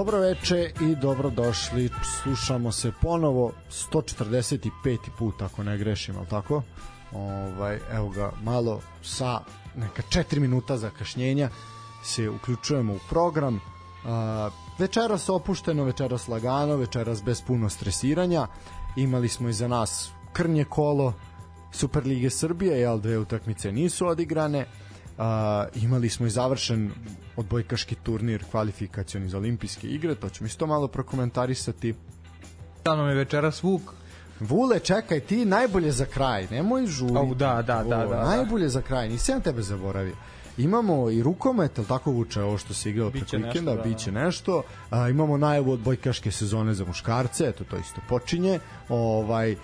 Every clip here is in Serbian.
Dobro veče i dobrodošli. Slušamo se ponovo 145. put ako ne grešim, al tako? Ovaj evo ga malo sa neka 4 minuta zakašnjenja se uključujemo u program. Uh, večeras opušteno, večeras lagano, večeras bez puno stresiranja. Imali smo iza nas krnje kolo Super Lige Srbije, jel dve utakmice nisu odigrane. Uh, imali smo i završen odbojkaški turnir kvalifikacioni za olimpijske igre, to ćemo isto malo prokomentarisati. Tamo je večeras Vuk. Vule, čekaj, ti najbolje za kraj, nemoj žuri. Oh, da, da, da, da, da. Najbolje za kraj, nisam tebe zaboravio. Imamo i rukomet, ali tako vuče ovo što se igralo preko vikenda, da, biće da. nešto. A, imamo najavu od bojkaške sezone za muškarce, eto to isto počinje. Ovaj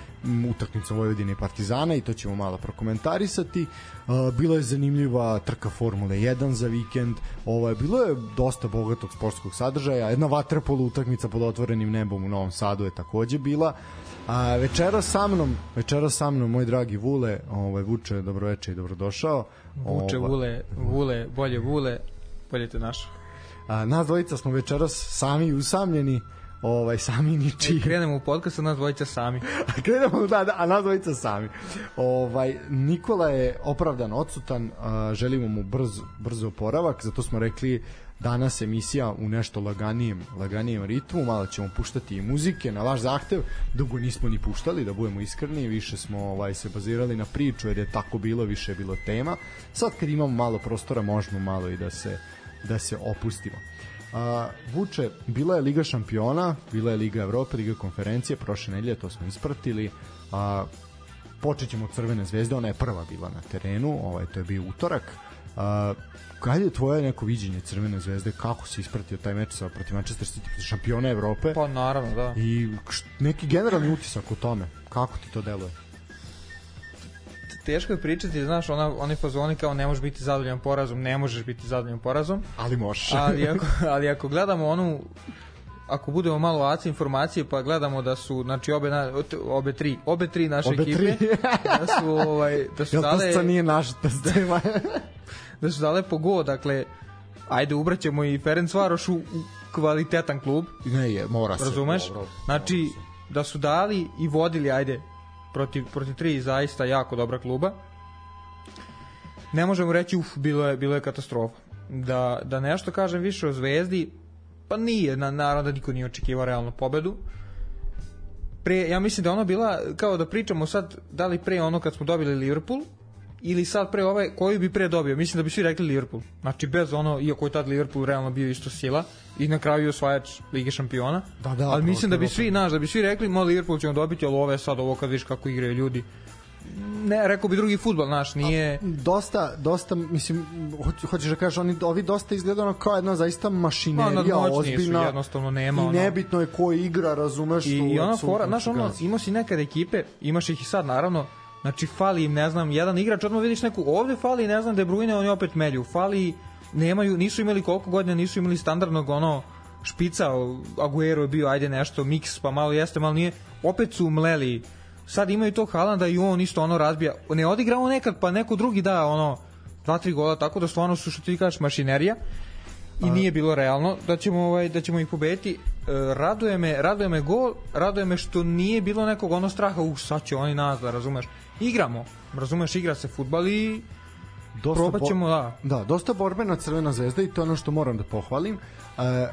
utakmica Vojvodine i Partizana i to ćemo malo prokomentarisati. A, bila je zanimljiva trka Formule 1 za vikend. Ovaj bilo je dosta bogatog sportskog sadržaja. Jedna vaterpolo utakmica pod otvorenim nebom u Novom Sadu je takođe bila. A večera sa mnom, večera sa mnom moj dragi Vule, ovaj Vuče, dobroveče i dobrodošao. Vuče Ova... Vule, Vule, bolje Vule, bolje te našo. A, nas dvojica smo večeras sami usamljeni, ovaj sami niči. E, krenemo u podcast, a nas dvojica sami. krenemo, da, da, a nas dvojica sami. Ovaj Nikola je opravdan odsutan, a, želimo mu brz brzo oporavak, zato smo rekli danas emisija u nešto laganijem, laganijem ritmu, malo ćemo puštati i muzike na vaš zahtev, dugo nismo ni puštali, da budemo iskreni, više smo ovaj se bazirali na priču jer je tako bilo, više je bilo tema. Sad kad imamo malo prostora, možemo malo i da se da se opustimo. A, Vuče, bila je Liga šampiona, bila je Liga Evrope, Liga konferencije, prošle nedelje to smo ispratili. A, počet ćemo od Crvene zvezde, ona je prva bila na terenu, ovaj, to je bio utorak. A, Kad je tvoje neko viđenje Crvene zvezde, kako si ispratio taj meč sa protiv Manchester City, šampiona Evrope? Pa naravno, da. I neki generalni utisak o tome, kako ti to deluje? teško je pričati, znaš, ona, oni fazoni kao ne možeš biti zadovoljan porazom, ne možeš biti zadovoljan porazom. Ali možeš. ali, ako, ali ako gledamo onu ako budemo malo aci informacije pa gledamo da su znači obe na, obe tri obe tri naše obe ekipe tri. da su ovaj da su dale to nije naš da da su dale po go, dakle, ajde ubraćemo i Ferenc Varoš u, kvalitetan klub. Ne je, mora se. Razumeš? Dobro, znači, da su dali i vodili, ajde, protiv, protiv tri zaista jako dobra kluba. Ne možemo reći, uf, bilo je, bilo je katastrofa. Da, da nešto kažem više o Zvezdi, pa nije, na, naravno da niko nije očekivao realnu pobedu. Pre, ja mislim da ono bila, kao da pričamo sad, da li pre ono kad smo dobili Liverpool, ili sad pre ovaj, koju bi pre dobio? Mislim da bi svi rekli Liverpool. Znači bez ono, iako je tad Liverpool realno bio isto sila i na kraju je osvajač Lige šampiona. Da, da, ali mislim da bi svi, znaš, da bi svi rekli, mo Liverpool ćemo dobiti, ali ove sad ovo kad vidiš kako igraju ljudi, ne, rekao bi drugi fudbal, naš, nije... A, dosta, dosta, mislim, hoć, hoćeš da kažeš, oni, ovi dosta izgledano kao jedna zaista mašinerija, no, ozbiljna. Su, jednostavno nema. I nebitno je ko igra, razumeš? I, i ona fora, znaš, ono, imao si nekad ekipe, imaš ih i sad, naravno, Znači fali im, ne znam, jedan igrač, odmah vidiš neku, ovde fali, ne znam, De Bruyne, oni opet melju. Fali, nemaju, nisu imali koliko godina, nisu imali standardnog ono špica, Aguero je bio, ajde nešto, mix, pa malo jeste, malo nije. Opet su mleli. Sad imaju to Halanda i on isto ono razbija. Ne odigra on nekad, pa neko drugi da ono dva, tri gola, tako da stvarno su što ti kažeš mašinerija i nije bilo realno da ćemo ovaj da ćemo ih pobediti. E, raduje me, raduje me gol, raduje me što nije bilo nekog ono straha, u sad će oni nas da razumeš igramo, razumeš, igra se futbal i dosta probat ćemo, da. Da, dosta borbena Crvena zvezda i to je ono što moram da pohvalim. E,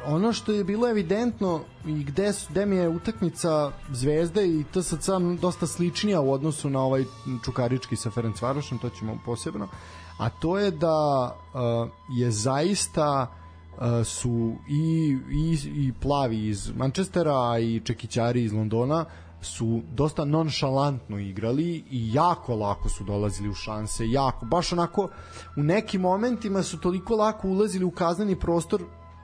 ono što je bilo evidentno i gde, su, gde mi je utakmica Zvezde i TSC dosta sličnija u odnosu na ovaj Čukarički sa Ferencvarošem, to ćemo posebno, a to je da e, je zaista e, su i, i, i plavi iz Manchestera i čekićari iz Londona su dosta nonšalantno igrali i jako lako su dolazili u šanse, jako, baš onako u nekim momentima su toliko lako ulazili u kazneni prostor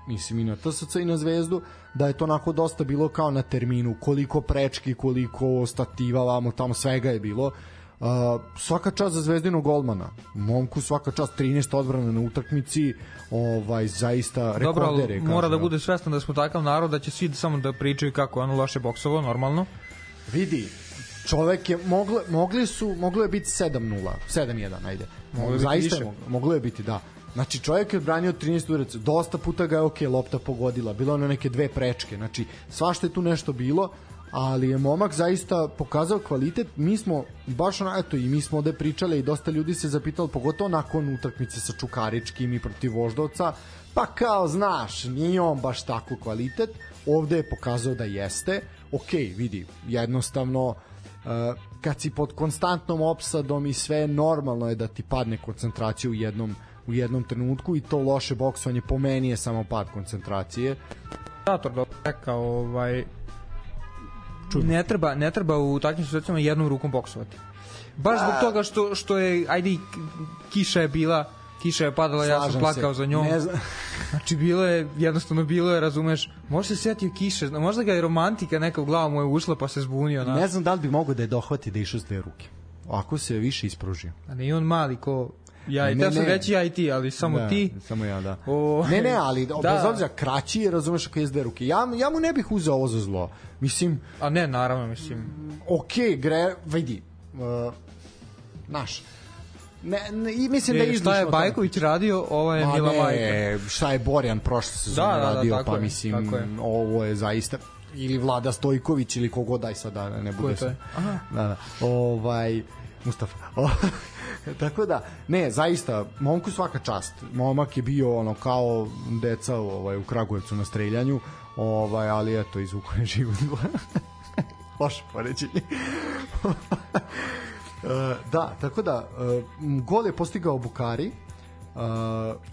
mislim i na TSC i na Zvezdu, da je to onako dosta bilo kao na terminu, koliko prečki, koliko stativa, vamo, tamo svega je bilo. Uh, svaka čast za zvezdinog golmana. Momku svaka čast 13 odbrana na utakmici ovaj zaista rekordere mora da bude svestan da smo takav narod da će svi samo da pričaju kako ono loše boksovo normalno Vidi, čovek je mogle mogli su moglo je biti 7:0, 7:1, ajde. Moglo je zaista moglo, moglo je biti da. Znači čovjek je odbranio 13 udaraca, dosta puta ga je ok, lopta pogodila, bilo ono neke dve prečke, znači svašta je tu nešto bilo, ali je momak zaista pokazao kvalitet. Mi smo baš ono, eto i mi smo ovde pričali i dosta ljudi se zapitalo, pogotovo nakon utakmice sa Čukaričkim i protiv Voždovca, pa kao znaš, nije on baš tako kvalitet. Ovde je pokazao da jeste. Ok, vidi, jednostavno uh, kad si pod konstantnom opsadom i sve normalno je da ti padne koncentracija u jednom u jednom trenutku i to loše boksovanje po meni je samo pad koncentracije. Dator da rekao ovaj Čudno. ne treba ne treba u takvim situacijama jednom rukom boksovati. Baš zbog toga što što je ajde kiša je bila kiša je padala, Slažem ja sam plakao se. za njom. Ne znam. znači bilo je, jednostavno bilo je, razumeš, može se setio kiše, možda ga je romantika neka u glavu mu je ušla pa se zbunio. Na. Ne znam da li bi mogo da je dohvati da išao s dve ruke. Ako se više ispružio. A ne on mali ko Ja, i ne, sam reći ja i ti, ali samo da, ti. Samo ja, da. O, ne, ne, ali da. bez obzira kraći razumeš ako je s dve ruke. Ja, ja mu ne bih uzeo ovo za zlo. Mislim... A ne, naravno, mislim... Ok, gre, vidi. Uh, naš, Ne, ne, i mislim da je Šta je Bajković radio, ovo je Ma Mila ne, Majka. Šta je Borjan prošle sezone da, da, da, radio, pa je, mislim, je. ovo je zaista ili Vlada Stojković ili kogod daj sad da ne bude se. Da, da. Ovaj Mustafa. Tako da, ne, zaista, momku svaka čast. Momak je bio ono kao deca ovaj, u Kragujevcu na streljanju, ovaj, ali eto, izvuko je život. Loše poređenje. Uh, da, tako da, uh, gol je postigao Bukari, Uh,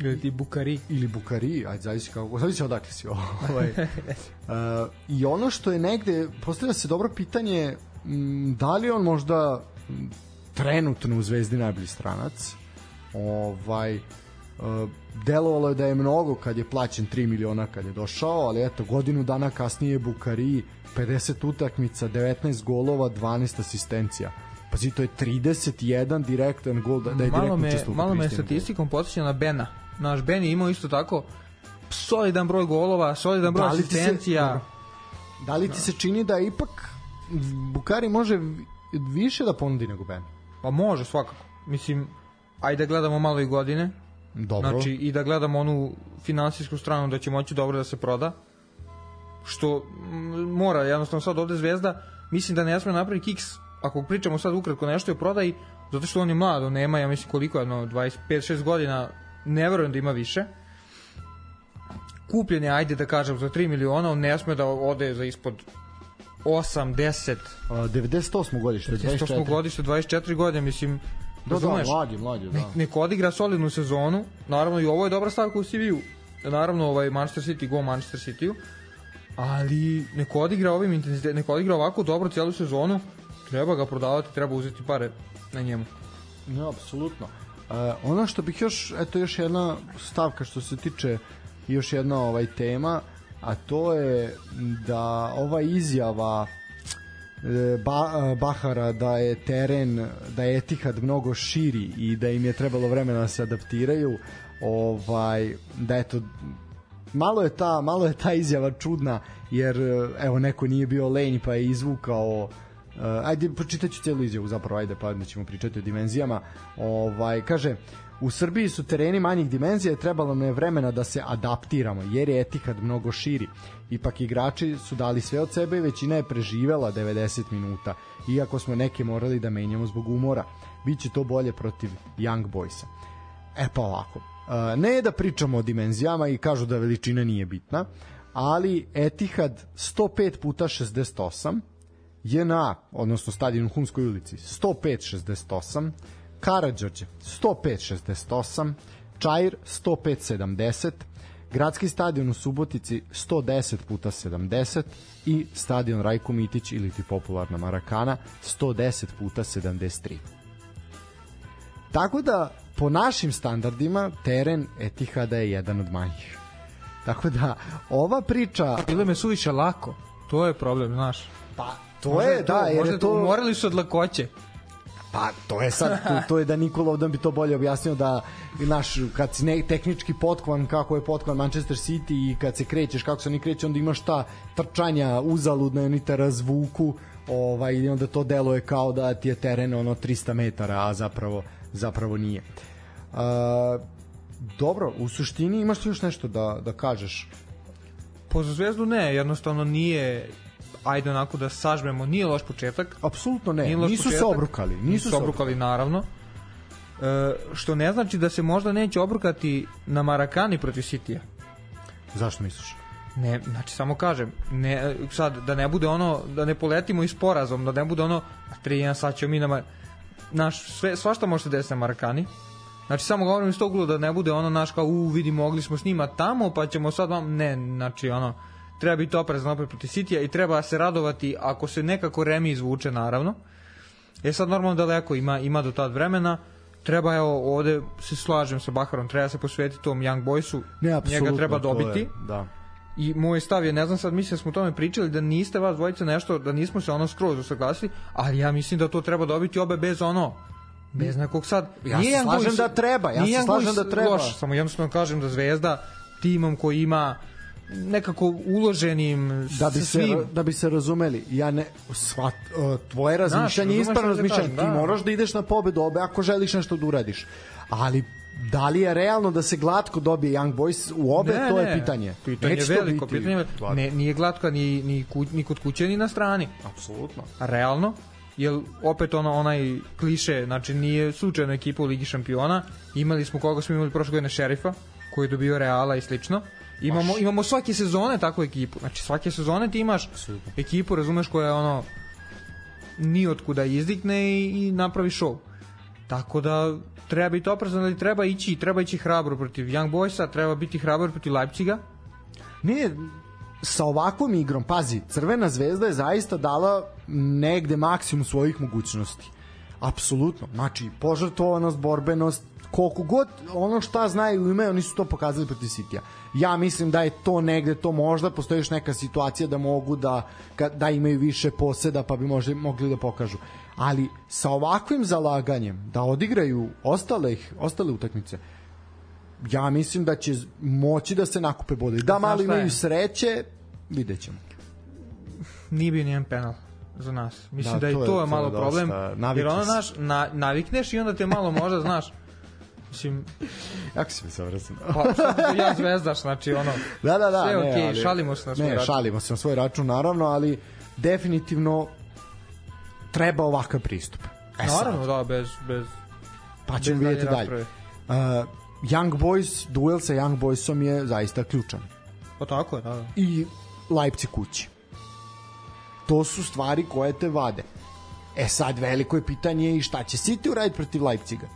ili ti Bukari. ili Bukari, ajde zavisi kako, zavisi odakle si ovaj. uh, I ono što je negde, postavlja se dobro pitanje, m, da li on možda trenutno u Zvezdi najbolji stranac, ovaj, uh, delovalo je da je mnogo kad je plaćen 3 miliona kad je došao, ali eto, godinu dana kasnije Bukari 50 utakmica, 19 golova, 12 asistencija Pazi, to je 31 direktan gol da, da je malo me, malo me statistikom podsjeća na Bena. Naš Ben je imao isto tako solidan broj golova, solidan broj da asistencija. Se, da li ti se čini da ipak Bukari može više da ponudi nego Ben? Pa može svakako. Mislim, ajde da gledamo malo i godine. Dobro. Znači, i da gledamo onu finansijsku stranu da će moći dobro da se proda. Što mora, jednostavno sad ovde Zvezda, mislim da ne sme napravi kiks ako pričamo sad ukratko nešto o prodaji, zato što on je mlad, on nema, ja mislim koliko je, 25-6 godina, ne verujem da ima više. Kupljen je, ajde da kažem, za 3 miliona, on ne sme da ode za ispod 8, 10. A, 98. godište, 24. 98. godište, 24 godine, mislim, da, da, mlađi, mlađi, da. Nek, odigra solidnu sezonu, naravno i ovo je dobra stavka u CV-u, naravno ovaj Manchester City, go Manchester City-u, ali neko odigra ovim intenzitetom, neko odigra ovako dobro cijelu sezonu, treba ga prodavati, treba uzeti pare na njemu. Ne, apsolutno. Uh, ono što bih još, eto još jedna stavka što se tiče još jedna ovaj tema, a to je da ova izjava e, ba, e, Bahara da je teren, da je Etihad mnogo širi i da im je trebalo vremena da se adaptiraju, ovaj da eto malo je ta malo je ta izjava čudna jer evo neko nije bio lenj pa je izvukao uh, ajde, pročitaću celu izjavu zapravo, ajde, pa ćemo pričati o dimenzijama. Ovaj, kaže, U Srbiji su tereni manjih dimenzija trebalo nam je vremena da se adaptiramo, jer je Etihad mnogo širi. Ipak igrači su dali sve od sebe i većina je preživela 90 minuta, iako smo neke morali da menjamo zbog umora. Biće to bolje protiv Young Boysa. E pa ovako, uh, ne da pričamo o dimenzijama i kažu da veličina nije bitna, ali Etihad 105 puta 68, JNA, odnosno stadion u Humskoj ulici, 105-68, Karadžorđe 105-68, Čajir 105-70, Gradski stadion u Subotici 110 puta 70 i stadion Rajko Mitić ili ti popularna Marakana 110 puta 73. Tako da po našim standardima teren Etihada je jedan od manjih. Tako da ova priča... Bilo me suviše lako. To je problem, znaš. Pa To možda je, da, jer je to... Morali su od lakoće. Pa to je sad, to, to je da Nikola ovdje bi to bolje objasnio da naš, kad si ne, tehnički potkovan kako je potkovan Manchester City i kad se krećeš kako se oni kreće onda imaš ta trčanja uzaludna i oni te razvuku ovaj, i onda to deluje kao da ti je teren ono 300 metara a zapravo, zapravo nije uh, dobro, u suštini imaš još nešto da, da kažeš? Po Zvezdu ne, jednostavno nije ajde onako da sažmemo, nije loš početak. Apsolutno ne, nisu početak, se obrukali. Nisu, nisu se obrukali, naravno. E, što ne znači da se možda neće obrukati na Marakani protiv Sitija. Zašto misliš? Ne, znači samo kažem, ne, sad da ne bude ono, da ne poletimo i sporazom, da ne bude ono, 3-1 sad ćemo mi na naš, sve, svašta može se desiti na Marakani, Znači samo govorim iz tog ugla da ne bude ono naš kao u vidi mogli smo snimati tamo pa ćemo sad vam ne znači ono treba biti oprezan opet protiv Citya i treba se radovati ako se nekako Remi izvuče naravno. Je sad normalno daleko ima ima do tad vremena. Treba evo ovde se slažem sa Baharom, treba se posvetiti tom Young Boysu. Ne, njega treba dobiti. Je, da. I moj stav je, ne znam sad, mislim da smo o tome pričali, da niste vas dvojice nešto, da nismo se ono skroz usaglasili, ali ja mislim da to treba dobiti obe bez ono, bez nekog sad... Ja se slažem da treba, ja se slažem da treba. Loš, samo jednostavno kažem da Zvezda timom koji ima nekako uloženim da bi se svim. da bi se razumeli ja ne svat tvoje razmišljanje je ispravno da razmišljanje ti da. moraš da ideš na pobedu obe ako želiš nešto da uradiš ali da li je realno da se glatko dobije Young Boys u obe, ne, to je pitanje. Pitanje je veliko, biti. pitanje ne, nije glatko ni, ni, ku, ni kod kuće ni na strani. Apsolutno. Realno, jer opet ono onaj kliše, znači nije slučajno ekipa u Ligi šampiona, imali smo koga smo imali prošle godine šerifa, koji je dobio Reala i slično. Imamo, Baš. imamo svake sezone takvu ekipu. Znači svake sezone ti imaš Super. ekipu, razumeš, koja je ono ni otkuda izdikne i, i napravi show. Tako da treba biti oprezan, ali treba ići, treba ići hrabro protiv Young Boysa, treba biti hrabro protiv Leipziga. Ne, sa ovakvom igrom, pazi, Crvena zvezda je zaista dala negde maksimum svojih mogućnosti. Apsolutno. Znači, požrtvovanost, borbenost, koliko god ono šta znaju ime, oni su to pokazali protiv Sitija. Ja mislim da je to negde, to možda postoji još neka situacija da mogu da, da imaju više poseda pa bi možda mogli da pokažu. Ali sa ovakvim zalaganjem da odigraju ostale, ostale utakmice, ja mislim da će moći da se nakupe bodovi. Da malo imaju sreće, vidjet ćemo. Nije bio nijedan penal za nas. Mislim da, da i to je, to je malo problem. Jer ono naš, na, navikneš i onda te malo možda, znaš, Mislim, jako si se obrazim. pa, ja zvezdaš, znači ono, da, da, da, sve ne, okay, ali, šalimo se na svoj ne, račun. šalimo se na svoj račun, naravno, ali definitivno treba ovakav pristup. E naravno, sad. da, bez, bez pa ćemo vidjeti dalje. Uh, Young Boys, duel sa Young Boysom je zaista ključan. Pa tako je, da, da. I Leipzig kući. To su stvari koje te vade. E sad veliko je pitanje i šta će City uraditi protiv Leipziga.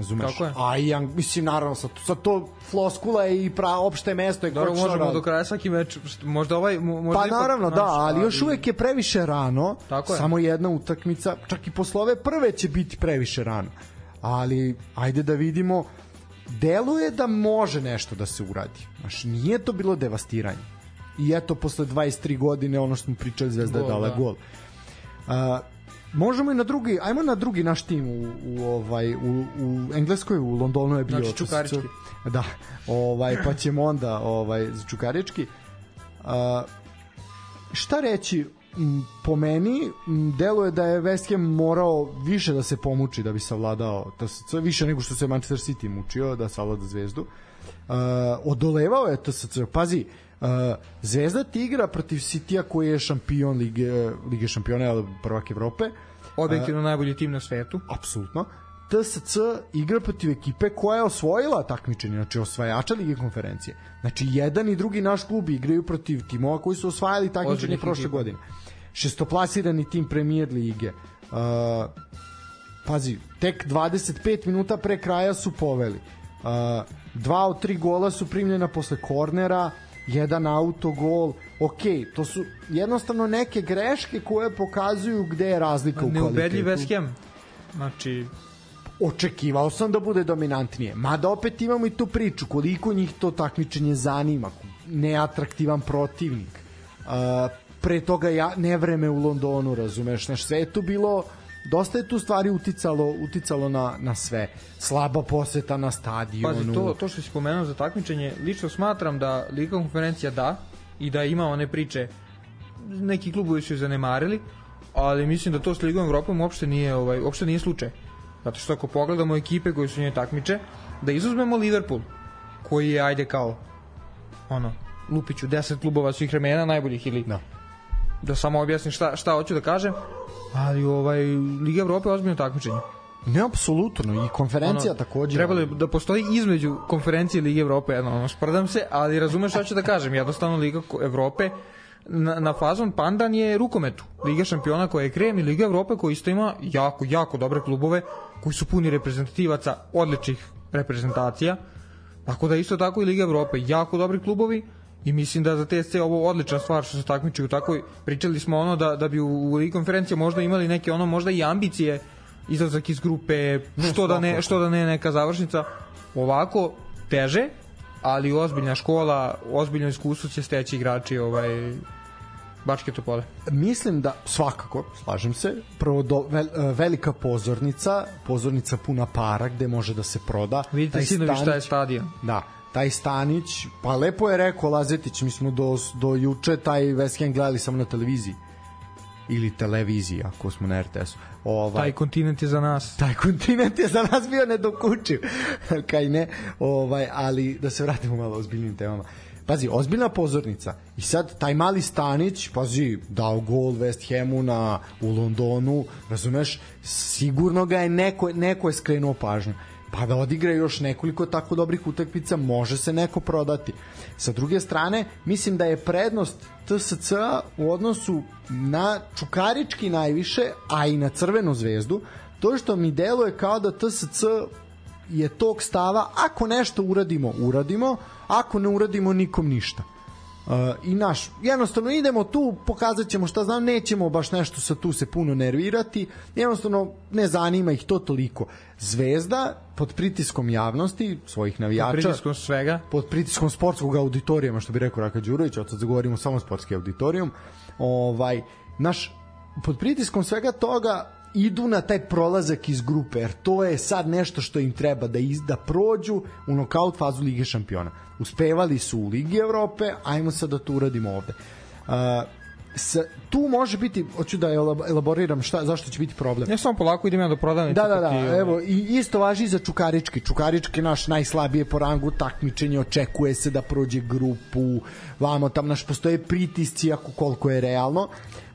Razumeš? Tako je. A ja, mislim, naravno, sa, sa to floskula i pra, opšte mesto je Dobro, možemo rad... do kraja svaki meč, možda ovaj... Možda pa naravno, naš, da, ali još uvek je previše rano, Tako je. samo jedna utakmica, čak i posle ove prve će biti previše rano. Ali, ajde da vidimo, deluje da može nešto da se uradi. Znaš, nije to bilo devastiranje. I eto, posle 23 godine, ono što smo pričali, Zvezda je dala da. gol. Uh, Možemo i na drugi, ajmo na drugi naš tim u, u ovaj u, u Engleskoj, u Londonu je bio znači, Čukarički. Da. Ovaj pa ćemo onda ovaj za Čukarički. Uh, šta reći po meni deluje da je West Ham morao više da se pomuči da bi savladao TSC, više nego što se Manchester City mučio da savlada Zvezdu. Uh, odolevao je TSC. Pazi, uh, Zvezda ti igra protiv Citya koji je šampion Lige, Lige šampiona, prvak Evrope. Objektivno uh, najbolji tim na svetu. Apsolutno. TSC igra protiv ekipe koja je osvojila takmičenje, znači osvajača Lige konferencije. Znači, jedan i drugi naš klub igraju protiv timova koji su osvajali takmičenje prošle ekipa. godine. Šestoplasirani tim Premier Lige. Uh, pazi, tek 25 minuta pre kraja su poveli. Uh, dva od tri gola su primljena posle kornera, jedan autogol, ok, to su jednostavno neke greške koje pokazuju gde je razlika u kvalitetu. Neubedljiv West Ham. Znači, očekivao sam da bude dominantnije. Mada opet imamo i tu priču koliko njih to takmičenje zanima, neatraktivan protivnik. Uh, pre toga ja nevreme u Londonu, razumeš, znaš, sve je tu bilo dosta je tu stvari uticalo uticalo na, na sve. Slaba poseta na stadionu. Pazi, to, to što si pomenuo za takmičenje, lično smatram da Liga konferencija da i da ima one priče neki klubovi su zanemarili, ali mislim da to s Ligom Evropom uopšte nije, ovaj, uopšte nije slučaj. Zato što ako pogledamo ekipe koje su nje takmiče, da izuzmemo Liverpool, koji je, ajde kao, ono, Lupiću, 10 klubova svih vremena najboljih ili Da. Da samo objasnim šta, šta hoću da kažem, ali ovaj, Liga Evrope je ozbiljno takmičenje. Ne, apsolutno. I konferencija Ono, takođe. Trebalo je da postoji između konferencije Lige Evrope, jedno, ono, sprdam se, ali razumeš šta ću da kažem, jednostavno Liga Evrope na, na fazon pandan je rukometu. Liga šampiona koja je krem i Liga Evrope koja isto ima jako, jako dobre klubove koji su puni reprezentativaca odličnih reprezentacija. Tako da isto tako i Liga Evrope, jako dobri klubovi i mislim da za TSC ovo odlična stvar što se takmičuju tako pričali smo ono da da bi u, u Ligi konferencije možda imali neke ono možda i ambicije izlazak iz grupe što da ne što da ne neka završnica ovako teže ali ozbiljna škola ozbiljno iskustvo će steći igrači ovaj Bačke Topole. Mislim da svakako, slažem se, prvo do, vel, e, velika pozornica, pozornica puna para gde može da se proda. Vidite sinovi šta je stadion. Da, taj Stanić, pa lepo je rekao Lazetić, mi smo do, do juče taj West Ham gledali samo na televiziji. Ili televiziji, ako smo na RTS-u. Ovaj, Taj kontinent je za nas. taj kontinent je za nas bio nedokučiv. Kaj ne? Ovaj ali da se vratimo malo ozbiljnim temama. Pazi ozbiljna pozornica. I sad taj mali Stanić pazi dao gol West Hamu na u Londonu razumeš? Sigurno ga je neko neko je skrenuo pažnju pa da odigra još nekoliko tako dobrih utakmica može se neko prodati. Sa druge strane mislim da je prednost TSC u odnosu na Čukarički najviše a i na Crvenu zvezdu to što mi deluje kao da TSC je tog stava ako nešto uradimo, uradimo ako ne uradimo nikom ništa Uh, i naš, jednostavno idemo tu, pokazat ćemo šta znam, nećemo baš nešto sa tu se puno nervirati, jednostavno ne zanima ih to toliko. Zvezda pod pritiskom javnosti, svojih navijača, Pritiskom svega. pod pritiskom sportskog auditorijuma, što bi rekao Raka Đurović, od sad zagovorimo samo sportski auditorijum, ovaj, naš, pod pritiskom svega toga idu na taj prolazak iz grupe, jer to je sad nešto što im treba da, iz, da prođu u nokaut fazu Lige šampiona. Uspevali su u Ligi Evrope, ajmo sad da to uradimo ovde. Uh, s, tu može biti, hoću da elab- elaboriram šta, zašto će biti problem. Ja samo polako idem ja do prodavnice. Da, da, da, ti, ovaj, evo, i isto važi za Čukarički. Čukarički je naš najslabije po rangu takmičenje, očekuje se da prođe grupu, vamo tam naš postoje pritisci ako koliko je realno.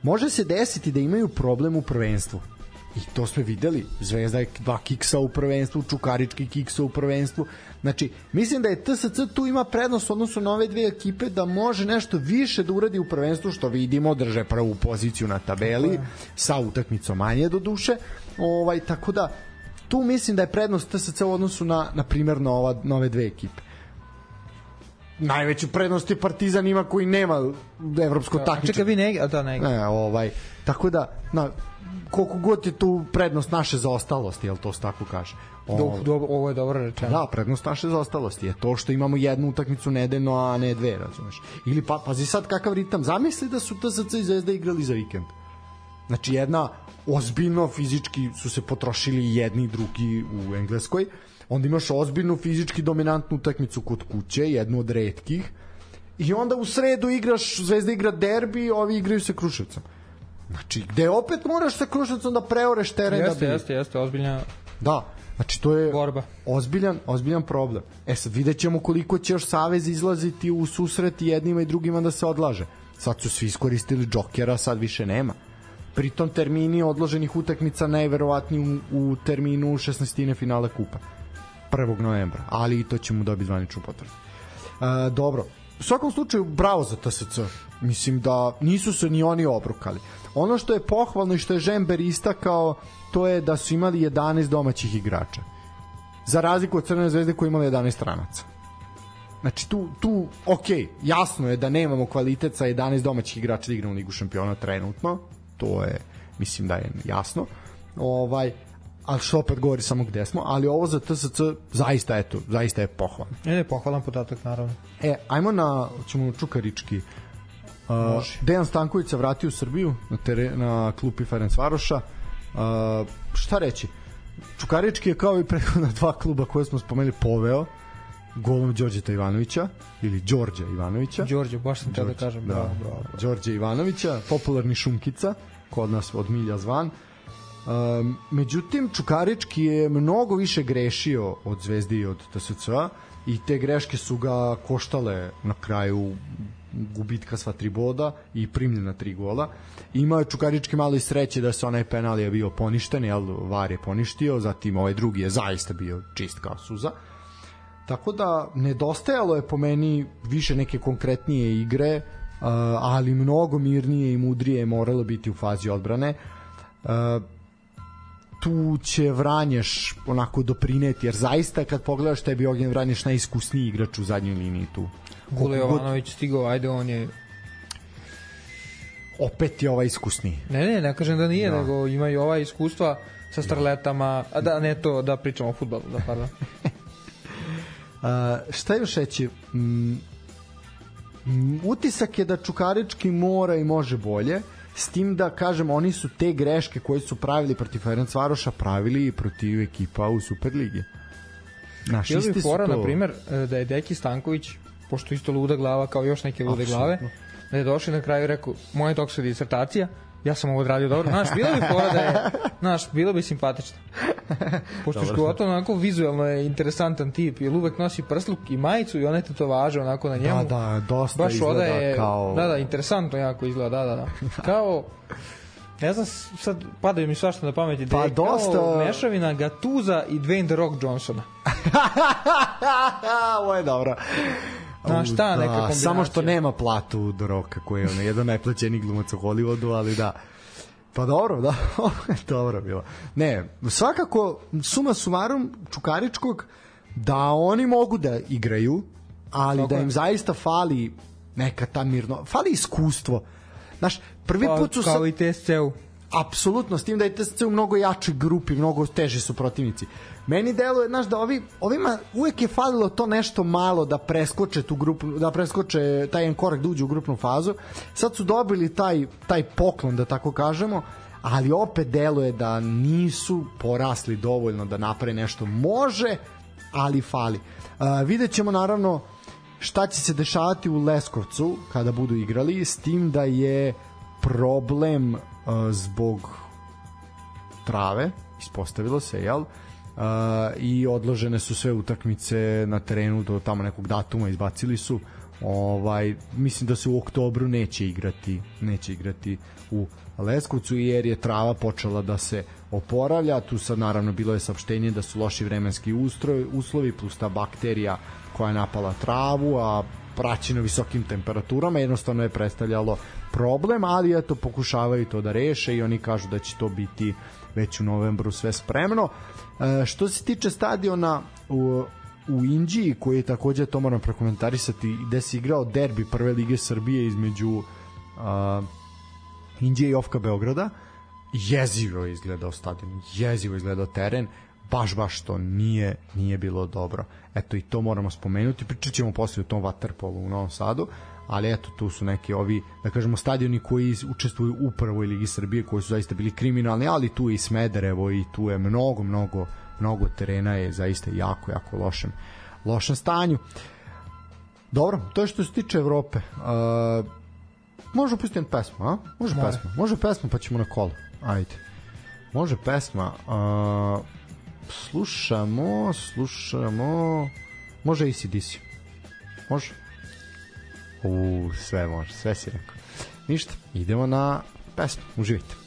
Može se desiti da imaju problem u prvenstvu. I to smo videli. Zvezda je dva kiksa u prvenstvu, Čukarički kiksa u prvenstvu. Znači, mislim da je TSC tu ima prednost u odnosu na ove dve ekipe da može nešto više da uradi u prvenstvu, što vidimo, drže prvu poziciju na tabeli, sa utakmicom manje do duše. Ovaj, tako da, tu mislim da je prednost TSC u odnosu na, na primjer, na, ova, na ove dve ekipe najveću prednost je Partizan ima koji nema evropsko A takmičenje. čekaj, vi ne, a da, ne. Ne, ovaj, tako da, na, koliko god je tu prednost naše zaostalosti, jel to se tako kaže? Do, O, do, ovo je dobro rečeno. Da, prednost naše zaostalosti je to što imamo jednu utakmicu nedeljno, a ne dve, razumeš. Ili pa, pazi sad kakav ritam, zamisli da su TSC i Zvezda igrali za vikend. Znači jedna ozbiljno fizički su se potrošili jedni i drugi u Engleskoj, onda imaš ozbiljnu fizički dominantnu utakmicu kod kuće, jednu od redkih, i onda u sredu igraš, Zvezda igra derbi, ovi igraju sa Kruševcem. Znači, gde opet moraš sa Kruševcem da preoreš teren da Jeste, bi... jeste, jeste, ozbiljna Da, znači to je borba. ozbiljan, ozbiljan problem. E sad vidjet ćemo koliko će još Savez izlaziti u susret jednima i drugima da se odlaže. Sad su svi iskoristili džokera, sad više nema. Pritom termini odloženih utakmica najverovatniji u, u terminu 16. finale kupa. 1. novembra, ali i to ćemo dobiti zvaničnu potvrdu. E, dobro, u svakom slučaju bravo za TSC. Mislim da nisu se ni oni obrukali. Ono što je pohvalno i što je Žember istakao, to je da su imali 11 domaćih igrača. Za razliku od Crvene zvezde koja je imala 11 stranaca. Znači tu, tu, ok, jasno je da nemamo kvalitet sa 11 domaćih igrača da igramo Ligu šampiona trenutno, to je, mislim da je jasno, ovaj, ali što opet govori samo gde smo, ali ovo za TSC zaista, eto, zaista je pohvalno. Ne, ne, pohvalan podatak, naravno. E, ajmo na, ćemo Čukarički. Uh, Dejan Stanković se vratio u Srbiju na, tere, na klupi Ferenc Varoša. Uh, šta reći? Čukarički je kao i prethodna dva kluba koje smo spomenuli poveo golom Đorđeta Ivanovića ili Đorđa Ivanovića. Đorđe, baš sam teo da kažem, bravo, bravo. Đorđe Ivanovića, popularni Šunkica, kod nas od milja zvan. Um, međutim, Čukarički je mnogo više grešio od Zvezdi i od TSC-a i te greške su ga koštale na kraju gubitka sva tri boda i primljena tri gola. Imao je Čukarički malo i sreće da se onaj penal je bio poništen, jel, VAR je poništio, zatim ovaj drugi je zaista bio čist kao suza. Tako da nedostajalo je po meni više neke konkretnije igre, ali mnogo mirnije i mudrije je moralo biti u fazi odbrane. Tu će Vranješ onako doprineti, jer zaista kad pogledaš tebi Ognjen Vranješ najiskusniji igrač u zadnjoj liniji tu. Kule Jovanović stigao, ajde on je opet je ovaj iskusniji. Ne, ne, ne kažem da nije, da. nego ima i ova iskustva sa starletama, a da ne to da pričamo o fudbalu, da pardon. a, šta još reći? Mm, utisak je da Čukarički mora i može bolje, s tim da kažem oni su te greške koje su pravili protiv Ferenc Varoša pravili i protiv ekipa u Superligi. Naš Bilo bi fora, to... na primer, e, da je Deki Stanković, pošto isto luda glava kao još neke lude Absolutno. glave, da je došli na kraju i rekao, moja doktorska disertacija, ja sam ovo odradio dobro. Znaš, bilo bi fora da je, znaš, bilo bi simpatično. Pošto je Škoto onako vizualno je interesantan tip, jer uvek nosi prsluk i majicu i one važe onako na njemu. Da, da, dosta Baš izgleda je, kao... Da, da, interesantno jako izgleda, da, da, da. Kao, ne znam, sad padaju mi svašta na pameti pa da je dosta... kao mešavina Gatuza i Dwayne The Rock Johnsona. Ovo je dobro. Znaš šta, da, neka kombinacija. Samo što nema platu do roka koji je ono, jedan najplaćeniji glumac u Hollywoodu, ali da. Pa dobro, da, dobro bilo. Ne, svakako, suma sumarum Čukaričkog, da oni mogu da igraju, ali Tako da im je. zaista fali neka ta mirno, fali iskustvo. Znaš, prvi pa, put su... Kao sa... i TSC-u. Apsolutno, s tim da je TSC u mnogo jačoj grupi, mnogo teži su protivnici. Meni deluje, znaš, da ovi, ovima uvek je falilo to nešto malo da preskoče tu grupu, da preskoče taj jedan korak da uđe u grupnu fazu. Sad su dobili taj, taj poklon, da tako kažemo, ali opet deluje da nisu porasli dovoljno da naprave nešto. Može, ali fali. Uh, vidjet ćemo naravno šta će se dešavati u Leskovcu kada budu igrali, s tim da je problem uh, zbog trave, ispostavilo se, jel? Uh, i odložene su sve utakmice na terenu do tamo nekog datuma izbacili su. Ovaj mislim da se u oktobru neće igrati neće igrati u Leskovcu jer je trava počela da se oporavlja. Tu sad naravno bilo je saopštenje da su loši vremenski ustroj, uslovi plus ta bakterija koja je napala travu a praćeno visokim temperaturama jednostavno je predstavljalo problem ali eto pokušavaju to da reše i oni kažu da će to biti već u novembru sve spremno E, što se tiče stadiona u, u Inđiji, koji je takođe, to moram prokomentarisati, gde se igrao derbi prve lige Srbije između uh, Inđije i Ofka Beograda, jezivo je izgledao stadion, jezivo je izgledao teren, baš baš to nije nije bilo dobro. Eto i to moramo spomenuti. Pričat ćemo posle o tom Waterpolu u Novom Sadu, ali eto tu su neki ovi da kažemo stadioni koji učestvuju u prvoj ligi Srbije koji su zaista bili kriminalni, ali tu je i Smederevo i tu je mnogo mnogo mnogo terena je zaista jako jako lošem lošem stanju. Dobro, to je što se tiče Evrope. Uh, može pustiti pesmu, a? Može More. pesma. Može pesma pa ćemo na kolo. Ajde. Može pesma. Uh, slušamo, slušamo. Može ACDC. Može. U, sve može, sve si rekao. Ništa, idemo na pesmu, uživajte.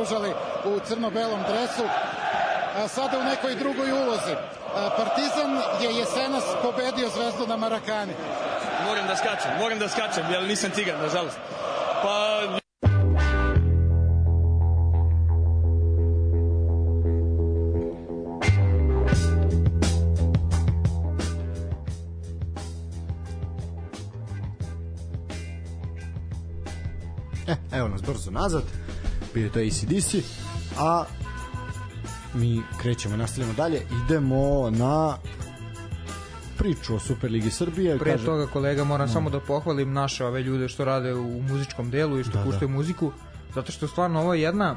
Pružali u crno-belom dresu, a sada u nekoj drugoj ulozi. Partizan je jesenas pobedio Zvezdu na Marakani. Moram da skačem, moram da skačem, jer nisam cigan, nažalost. Pa E, evo nas brzo nazad. Bio to ACDC. A mi krećemo, nastavljamo dalje. Idemo na priču o Superligi Srbije. Pre kaže... toga, kolega, moram no. samo da pohvalim naše ove ljude što rade u muzičkom delu i što da, puštaju da. muziku, zato što stvarno ovo je jedna,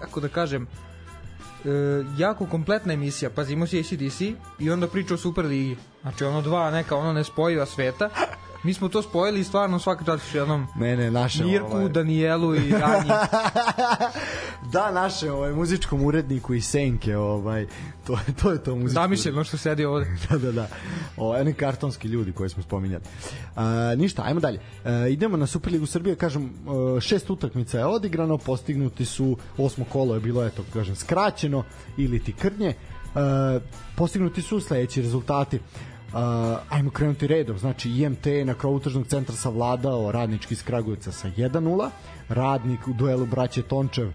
kako da kažem, e, jako kompletna emisija. Pazi, imao si ACDC i onda priča o Superligi. Znači, ono dva neka ono nespojiva sveta Mi smo to spojili i stvarno svaka čast jednom ne, ne, naše, Mirku, ovaj... Danijelu i Ranji. da, naše ovaj, muzičkom uredniku i Senke, ovaj, to, je, to je to muzičko. Zamišljeno što sedi ovde. da, da, da. O, oni kartonski ljudi koje smo spominjali. A, ništa, ajmo dalje. A, idemo na Superligu Srbije, kažem, a, šest utakmica je odigrano, postignuti su, osmo kolo je bilo, eto, kažem, skraćeno ili ti krnje. Uh, postignuti su sledeći rezultati. Uh, ajmo krenuti redom, znači IMT je na krovu tržnog centra savladao radnički iz Kragujevca sa 1-0, radnik u duelu braće Tončev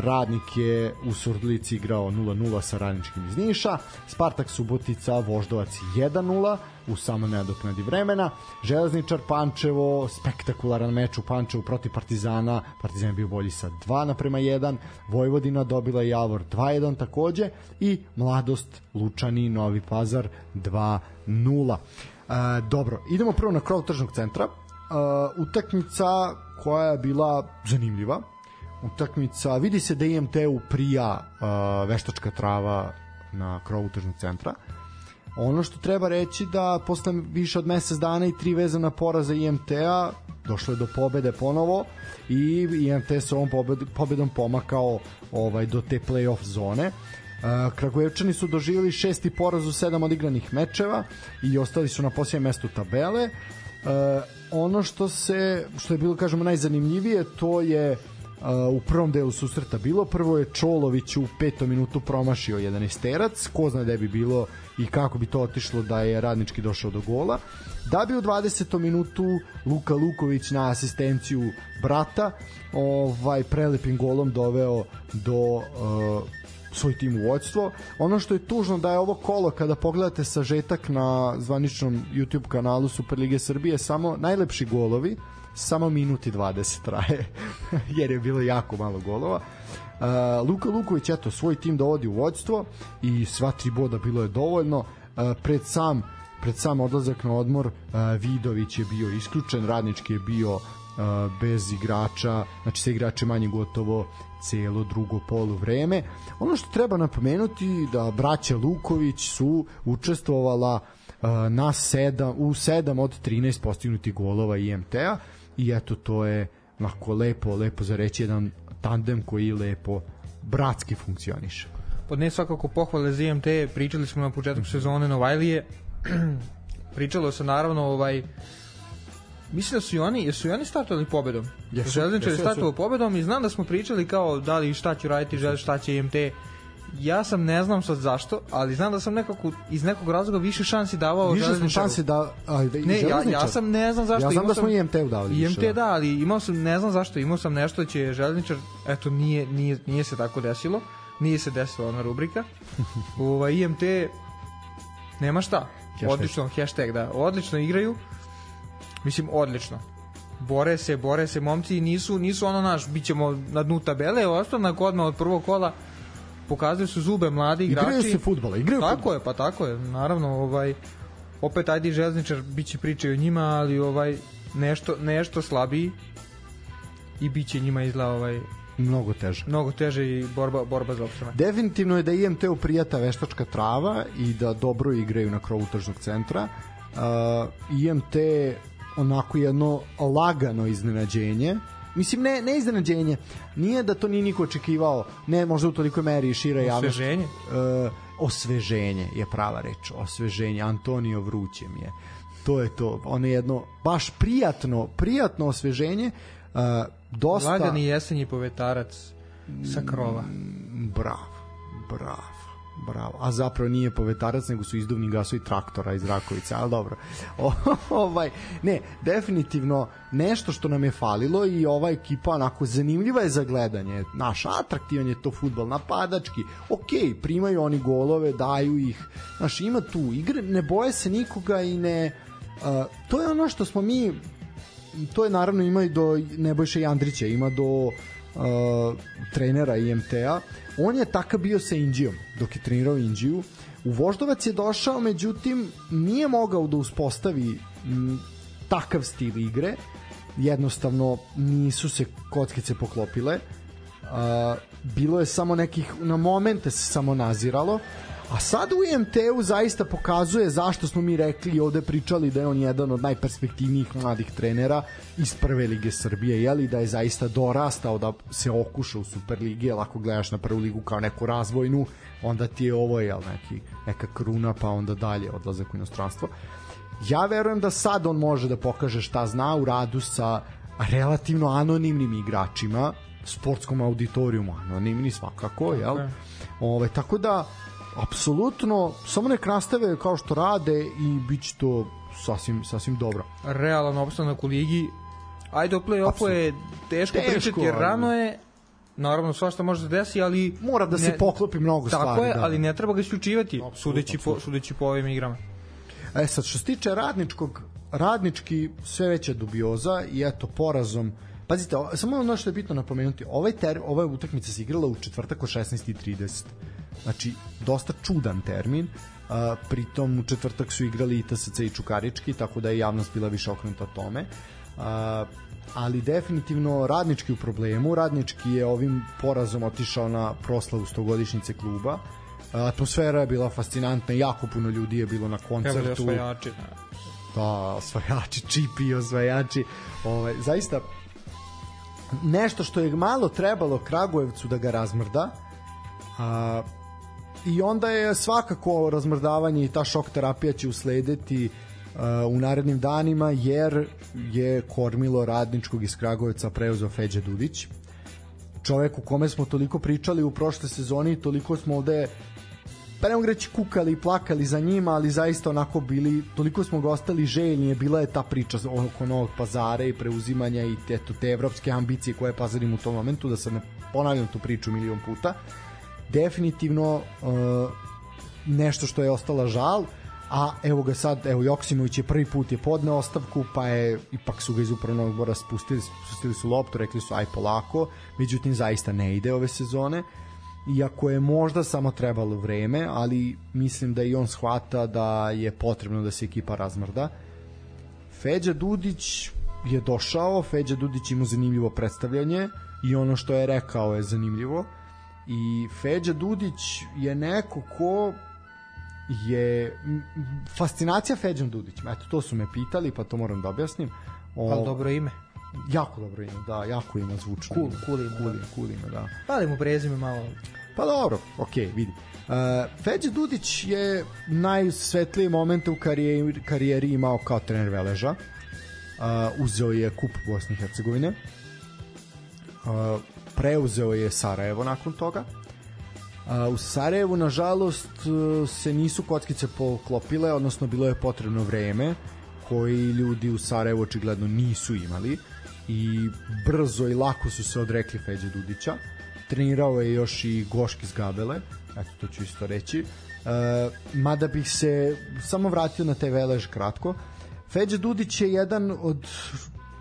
Radnik je u Surdulici igrao 0-0 sa Radničkim iz Niša, Spartak Subotica Voždovac 1-0 u samo neadoknadi vremena, Železničar Pančevo, spektakularan meč u Pančevu protiv Partizana, Partizan je bio bolji sa 2 naprema 1, Vojvodina dobila Javor 2-1 takođe i Mladost Lučani Novi Pazar 2-0. E, dobro, idemo prvo na krov tržnog centra. E, utakmica koja je bila zanimljiva, utakmica. Vidi se da IMT-u prija uh, veštačka trava na krovu tržnog centra. Ono što treba reći da posle više od mesec dana i tri vezana poraza IMT-a došlo je do pobede ponovo i IMT se ovom pobedom pomakao ovaj do te play-off zone. Uh, Kragujevčani su doživjeli šesti poraz u sedam odigranih mečeva i ostali su na posljednjem mestu tabele. Uh, ono što se što je bilo kažemo najzanimljivije to je u prvom delu susreta bilo. Prvo je Čolović u petom minutu promašio 11 terac, ko zna da bi bilo i kako bi to otišlo da je radnički došao do gola. Da bi u 20. minutu Luka Luković na asistenciju brata ovaj prelepim golom doveo do uh, svoj tim u vodstvo. Ono što je tužno da je ovo kolo kada pogledate sažetak na zvaničnom YouTube kanalu Superlige Srbije samo najlepši golovi samo minut i 20 traje, jer je bilo jako malo golova. Uh, Luka Luković, eto, svoj tim dovodi u vodstvo i sva tri boda bilo je dovoljno. Uh, pred sam pred sam odlazak na odmor uh, Vidović je bio isključen, Radnički je bio bez igrača, znači sa igrače manje gotovo celo drugo polu vreme. Ono što treba napomenuti da braća Luković su učestvovala uh, na 7 u 7 od 13 postignutih golova IMT-a i eto to je lako lepo, lepo za reći jedan tandem koji lepo bratski funkcioniše. Pod ne svakako pohvale za IMT, pričali smo na početku sezone Novajlije, pričalo se naravno ovaj Mislim da su i oni, jesu i oni startovali pobedom. Jesu, Železničar je startovao pobedom i znam da smo pričali kao da li šta će raditi, žele šta će IMT ja sam ne znam sad zašto, ali znam da sam nekako iz nekog razloga više šansi davao više smo šansi da a, da ne, ja, ja sam ne znam zašto ja znam da smo IMT udali IMT više, da. da, ali imao sam ne znam zašto imao sam nešto da će železničar eto nije, nije, nije se tako desilo. Nije se desila ona rubrika. Ova, IMT nema šta. Odlično hashtag da. Odlično igraju mislim odlično bore se, bore se momci nisu, nisu ono naš, bit ćemo na dnu tabele, ostanak odmah od prvog kola pokazuju su zube mladi igrači. Igraju se fudbala, igraju Tako je, pa tako je. Naravno, ovaj opet ajde železničar biće priče o njima, ali ovaj nešto nešto slabiji i biće njima izla ovaj mnogo teže. Mnogo teže i borba borba za opstanak. Definitivno je da IMT u prijata veštačka trava i da dobro igraju na krovu tržnog centra. Uh, IMT onako jedno lagano iznenađenje Mislim, ne, ne iznenađenje. Nije da to nije niko očekivao, ne možda u toliko meri i šira javnost. Osveženje? Uh, osveženje je prava reč. Osveženje. Antonio Vruće mi je. To je to. Ono je jedno baš prijatno, prijatno osveženje. Uh, dosta... Lagani jesenji povetarac sa krova. Bravo, bravo bravo. A zapravo nije povetarac, nego su izduvni gasovi traktora iz Rakovice, ali dobro. O, ovaj, ne, definitivno nešto što nam je falilo i ova ekipa onako zanimljiva je za gledanje. Naš atraktivan je to futbol, napadački. Ok, primaju oni golove, daju ih. Znaš, ima tu igre, ne boje se nikoga i ne... Uh, to je ono što smo mi to je naravno ima i do Nebojša i Andrića, ima do uh, trenera IMT-a on je takav bio sa Indijom dok je trenirao Indiju. U Voždovac je došao međutim nije mogao da uspostavi m, takav stil igre. Jednostavno nisu se kockice poklopile. Uh, bilo je samo nekih na momente se samo naziralo A sad u IMT-u zaista pokazuje zašto smo mi rekli i ovde pričali da je on jedan od najperspektivnijih mladih trenera iz prve lige Srbije, jeli da je zaista dorastao da se okuša u Superligi, jer ako gledaš na prvu ligu kao neku razvojnu, onda ti je ovo jel, neki, neka kruna, pa onda dalje odlazak u inostranstvo. Ja verujem da sad on može da pokaže šta zna u radu sa relativno anonimnim igračima, sportskom auditorijumu anonimni svakako, jel? Okay. Ove, tako da apsolutno samo nek nastave kao što rade i bit će to sasvim, sasvim dobro. Realan opstanak u ligi ajde o play-offu je teško, teško pričati jer rano je naravno svašta može da desi, ali mora da ne, se poklopi mnogo tako stvari. Tako je, da. ali ne treba ga isključivati sudeći po sudeći po ovim igrama. E sad što se tiče radničkog radnički sve veća dubioza i eto porazom Pazite, samo ono što je bitno napomenuti, ovaj ter, ova utakmica se igrala u četvrtak o 16:30. Znači, dosta čudan termin. Uh, pritom u četvrtak su igrali i TSC i Čukarički, tako da je javnost bila više okrenuta tome. Uh, ali definitivno radnički u problemu. Radnički je ovim porazom otišao na proslavu stogodišnjice kluba. Atmosfera je bila fascinantna, jako puno ljudi je bilo na koncertu. Evo osvajači. Da, da osvajači, čipi osvajači. Ove, ovaj, zaista nešto što je malo trebalo Kragujevcu da ga razmrda. A, i onda je svakako razmrdavanje i ta šok terapija će uslediti uh, u narednim danima jer je kormilo radničkog iz Kragujevca preuzeo Feđe Dudić čovek u kome smo toliko pričali u prošle sezoni toliko smo ovde pa kukali i plakali za njima, ali zaista onako bili, toliko smo ga ostali željni, je bila je ta priča oko novog pazara i preuzimanja i te, te evropske ambicije koje je pazar u tom momentu, da se ne ponavljam tu priču milion puta. Uh, definitivno uh, nešto što je ostala žal a evo ga sad, evo Joksimović je prvi put je podneo ostavku, pa je ipak su ga iz upravnog odbora spustili, spustili su loptu, rekli su aj polako, međutim zaista ne ide ove sezone, iako je možda samo trebalo vreme, ali mislim da i on shvata da je potrebno da se ekipa razmrda. Feđa Dudić je došao, Feđa Dudić ima zanimljivo predstavljanje i ono što je rekao je zanimljivo i Feđa Dudić je neko ko je fascinacija Feđom Dudićem. Eto, to su me pitali, pa to moram da objasnim. O, Ali dobro ime. Jako dobro ime, da, jako ima zvučno. Cool, cool ime. Cool, da. cool ime, da. Ali mu prezime malo. Pa dobro, okej, okay, vidi. Uh, Feđa Dudić je najsvetlije momente u karijeri, karijeri imao kao trener Veleža. Uh, uzeo je kup Bosne i Hercegovine. Uh, preuzeo je Sarajevo nakon toga. A, u Sarajevu, nažalost, se nisu kockice poklopile, odnosno bilo je potrebno vreme koji ljudi u Sarajevu očigledno nisu imali i brzo i lako su se odrekli Feđe Dudića. Trenirao je još i Goški z Gabele, eto to ću isto reći. E, mada bih se samo vratio na taj velež kratko. Feđa Dudić je jedan od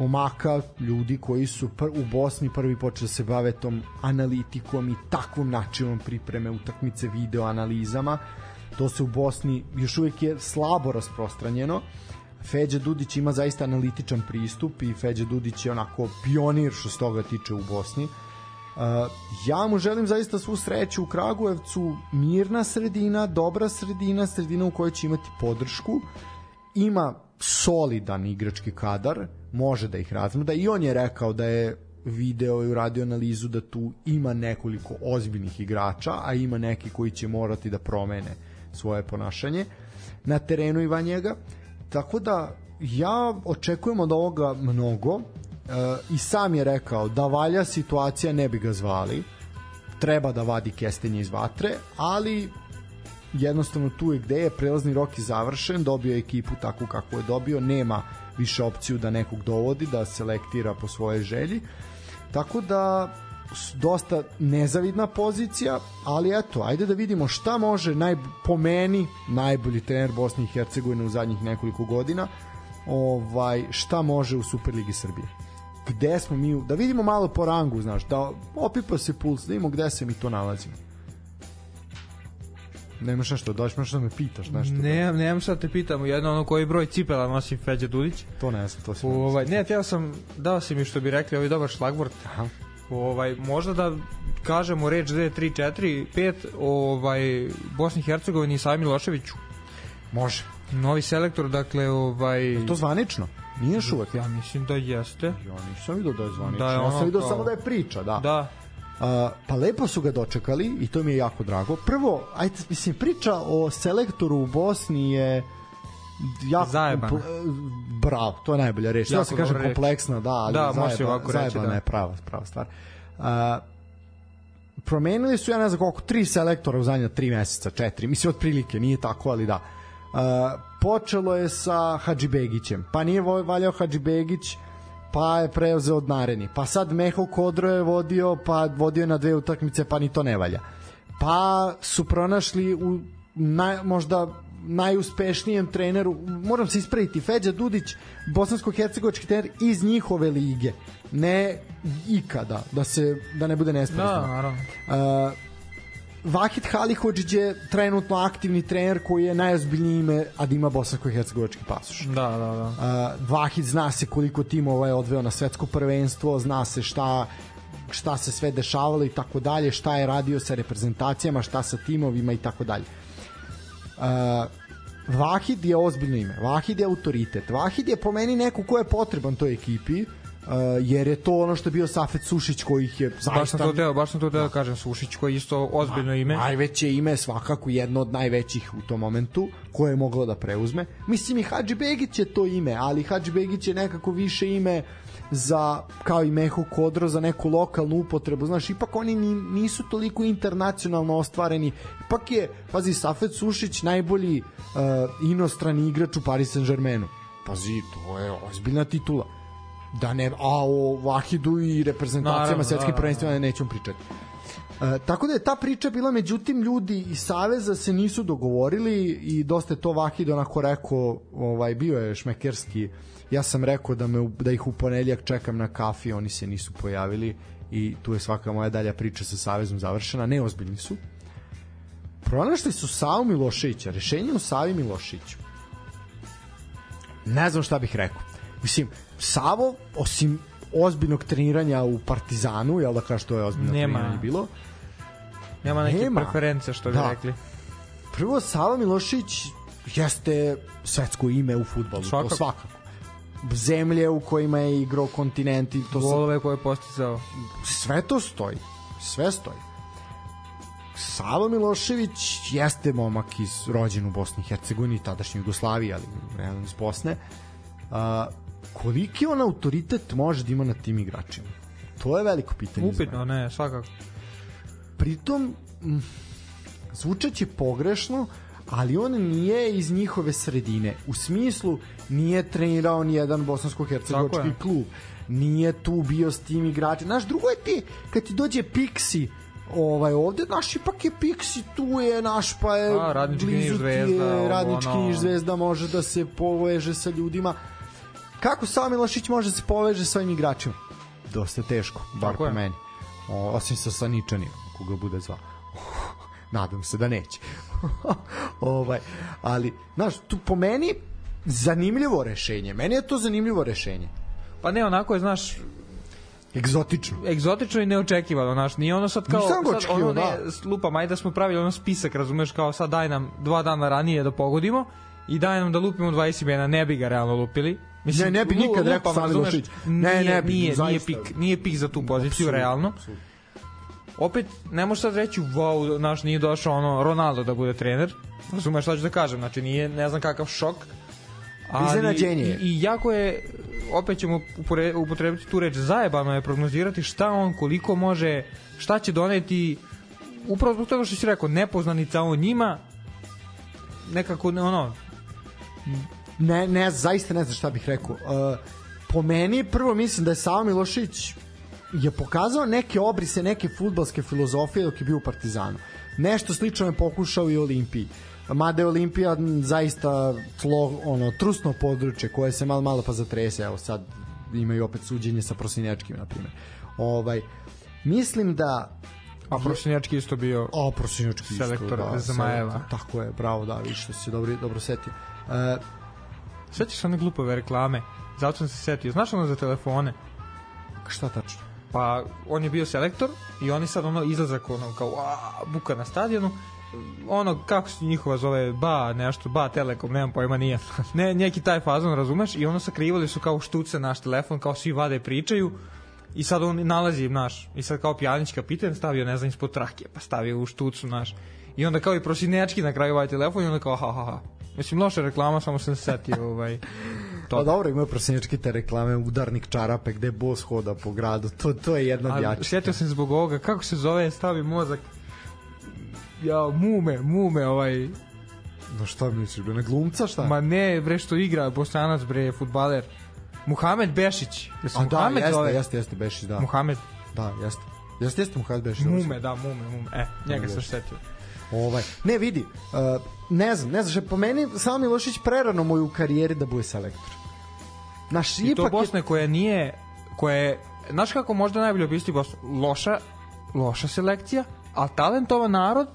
momaka, ljudi koji su pr u Bosni prvi počeli da se bave tom analitikom i takvom načinom pripreme utakmice video analizama. To se u Bosni još uvijek je slabo rasprostranjeno. Feđa Dudić ima zaista analitičan pristup i Feđa Dudić je onako pionir što se toga tiče u Bosni. Uh, ja mu želim zaista svu sreću u Kragujevcu, mirna sredina, dobra sredina, sredina u kojoj će imati podršku. Ima solidan igrački kadar, može da ih razmrda i on je rekao da je video i uradio analizu da tu ima nekoliko ozbiljnih igrača, a ima neki koji će morati da promene svoje ponašanje na terenu i van njega. Tako da ja očekujem od ovoga mnogo e, i sam je rekao da valja situacija ne bi ga zvali treba da vadi kestenje iz vatre, ali jednostavno tu je gde je prelazni rok i završen, dobio je ekipu takvu kako je dobio, nema više opciju da nekog dovodi, da selektira po svojoj želji. Tako da dosta nezavidna pozicija, ali eto, ajde da vidimo šta može naj, po meni najbolji trener Bosne i Hercegovine u zadnjih nekoliko godina, ovaj šta može u Superligi Srbije. Gde smo mi, da vidimo malo po rangu, znaš, da opipa se puls, da vidimo gde se mi to nalazimo. Nemaš nešto, dođeš nešto da me pitaš nešto. Ne, nemam šta te pitam, jedno ono koji broj cipela nosi Feđa Dudić. To ne znam, to si. Ovaj, ne, teo sam, dao si mi što bi rekli, ovaj dobar šlagvort. Aha. Ovaj, možda da kažemo reč 2, 3, 4, 5 ovaj, Bosni i Hercegovini i Sami Miloševiću. Može. Novi selektor, dakle, ovaj... Je to zvanično? Nije još uvek? Ja mislim da jeste. Ja nisam vidio da je zvanično. Da je ja sam vidio kao... samo da je priča, da. Da, pa lepo su ga dočekali i to mi je jako drago. Prvo, ajde, mislim, priča o selektoru u Bosni je jako zajebana. Bravo, to je najbolja reč. Ja se kaže kompleksna, da, ali da, zajeba, ovako zajebana reći, da. je prava, prava stvar. Uh, promenili su, ja ne znam koliko, tri selektora u zadnja tri meseca, četiri, mislim otprilike, nije tako, ali da. Uh, počelo je sa Hadžibegićem, pa nije valjao Hadžibegić, pa je preuzeo od Nareni, pa sad Meho Kodro je vodio, pa vodio je na dve utakmice, pa ni to ne valja. Pa su pronašli u naj, možda najuspešnijem treneru, moram se ispraviti, Feđa Dudić, bosansko-hercegovački trener iz njihove lige, ne ikada, da se da ne bude nesprezno. Da, naravno. Uh, Vahid Halihođić je trenutno aktivni trener koji je najozbiljnije ime, a da ima bosansko-hercegovački pasoš. Da, da, da. Uh, Vahid zna se koliko timova je odveo na svetsko prvenstvo, zna se šta šta se sve dešavalo i tako dalje, šta je radio sa reprezentacijama, šta sa timovima i tako dalje. Uh, Vahid je ozbiljno ime, Vahid je autoritet, Vahid je po meni neko ko je potreban toj ekipi, Uh, jer je to ono što je bio Safet Sušić koji ih je zaista... Baš sam to deo, baš sam to deo da kažem Sušić koji je isto ozbiljno ime. Najveće ime, svakako jedno od najvećih u tom momentu koje je moglo da preuzme. Mislim i Hadži Begić je to ime, ali Hadži Begić je nekako više ime za, kao i Meho Kodro, za neku lokalnu upotrebu. Znaš, ipak oni nisu toliko internacionalno ostvareni. Ipak je, pazi, Safet Sušić najbolji uh, inostrani igrač u Paris Saint-Germainu. Pazi, to je ozbiljna titula da ne, a o Vahidu i reprezentacijama svetskih prvenstvima nećemo pričati. E, tako da je ta priča bila, međutim ljudi iz Saveza se nisu dogovorili i dosta je to Vahid onako rekao, ovaj, bio je šmekerski, ja sam rekao da, me, da ih u ponedljak čekam na kafi, oni se nisu pojavili i tu je svaka moja dalja priča sa Savezom završena, neozbiljni su. Pronašli su Savu Miloševića, rešenje u Savi Miloševiću. Ne znam šta bih rekao. Mislim, Savo, osim ozbiljnog treniranja u Partizanu, jel da kaže što je ozbiljno Nema. treniranje bilo? Nema neke Nema. preference, što bi da. rekli. Prvo, Sava Milošić jeste svetsko ime u futbolu, svakako. to svakako. Zemlje u kojima je igrao kontinenti, to Golove koje je postizao. Sve to stoji. Sve stoji. Savo Milošević jeste momak iz rođen u Bosni i Hercegovini, tadašnjoj Jugoslaviji, ali realno iz Bosne. Uh, koliki on autoritet može da ima na tim igračima? To je veliko pitanje. Upitno, ne, svakako. Pritom, zvučeće pogrešno, ali on nije iz njihove sredine. U smislu, nije trenirao ni jedan bosansko-hercegovački klub. Nije tu bio s tim igračima. Znaš, drugo je ti, kad ti dođe Pixi, ovaj ovde naš ipak je Pixi tu je naš pa je A, radnički blizu zvezda, je, radnički ono... zvezda može da se poveže sa ljudima Kako Sava Milošić može da se poveže sa svojim igračima? Dosta teško, bar po meni. O, osim sa Saničanim, koga bude zvao. Nadam se da neće. ovaj, ali, znaš, tu po meni zanimljivo rešenje. Meni je to zanimljivo rešenje. Pa ne, onako je, znaš, Egzotično. Egzotično i neočekivano, znaš, nije ono sad kao, sad ono ne, da. lupam, ajde da smo pravili ono spisak, razumeš, kao sad daj nam dva dana ranije da pogodimo i daj nam da lupimo 20 imena, ne bi ga realno lupili, Mislim, ne, ne bi nikad rekao Milošić. Ne, ne bi, nije, nije, pik, nije pik za tu poziciju, absolut, realno. Absolut. Opet, ne možeš sad reći, wow, naš nije došao ono, Ronaldo da bude trener. Razumeš šta ću da kažem, znači nije, ne znam kakav šok. Ali, Iznenađenje I, I jako je opet ćemo upotrebiti tu reč zajebano je prognozirati šta on koliko može šta će doneti upravo zbog toga što si rekao nepoznanica on njima nekako ono ne, ne, zaista ne znam šta bih rekao uh, po meni prvo mislim da je Savo Milošić je pokazao neke obrise, neke futbalske filozofije dok je bio u Partizanu. Nešto slično je pokušao i Olimpiji. Mada je Olimpija zaista tlo, ono, trusno područje koje se malo malo pa zatrese. Evo sad imaju opet suđenje sa prosinjačkim, na primjer. Ovaj, mislim da A Prosinjački isto bio A Prosinjački isto, da, Zmajeva. Selektor, tako je, bravo, da, vidiš što se dobro, dobro setio. Uh, Sećaš se one glupove reklame? Zato sam se setio. Znaš ono za telefone? Šta tačno? Pa on je bio selektor i oni sad ono izlazak ono kao a, buka na stadionu ono kako se njihova zove ba nešto ba telekom nemam pojma nije ne neki taj fazon razumeš i ono sakrivali su kao štuce naš telefon kao svi vade pričaju i sad on nalazi naš i sad kao pjanić kapiten stavio ne znam ispod trake pa stavio u štucu naš i onda kao i prosinečki na kraju ovaj telefon i onda kao ha ha ha mislim loša reklama samo sam se setio ovaj to. Pa dobro, imaju prosinečki te reklame, udarnik čarape gde bos hoda po gradu, to, to je jedna od jačih. Sjetio sam zbog ovoga, kako se zove, stavi mozak, ja, mume, mume, ovaj... No šta misliš, bre, na glumca šta? Ma ne, bre, što igra, bosanac, bre, futbaler. Muhamed Bešić. Jesi A da, Muhamed jeste, zove? jeste, jeste Bešić, da. Muhamed. Da, jeste. Jeste, jeste Muhamed Bešić. Mume, da, mume, mume. E, njega sam štetio. Ovaj, ne vidi, uh, ne znam, ne znam, po meni samo Milošić prerano mu u karijeri da bude selektor. Naš, I to Bosna je... koja nije, koja je, znaš kako možda najbolje opisati Bosnu? Loša, loša selekcija, a talentovan narod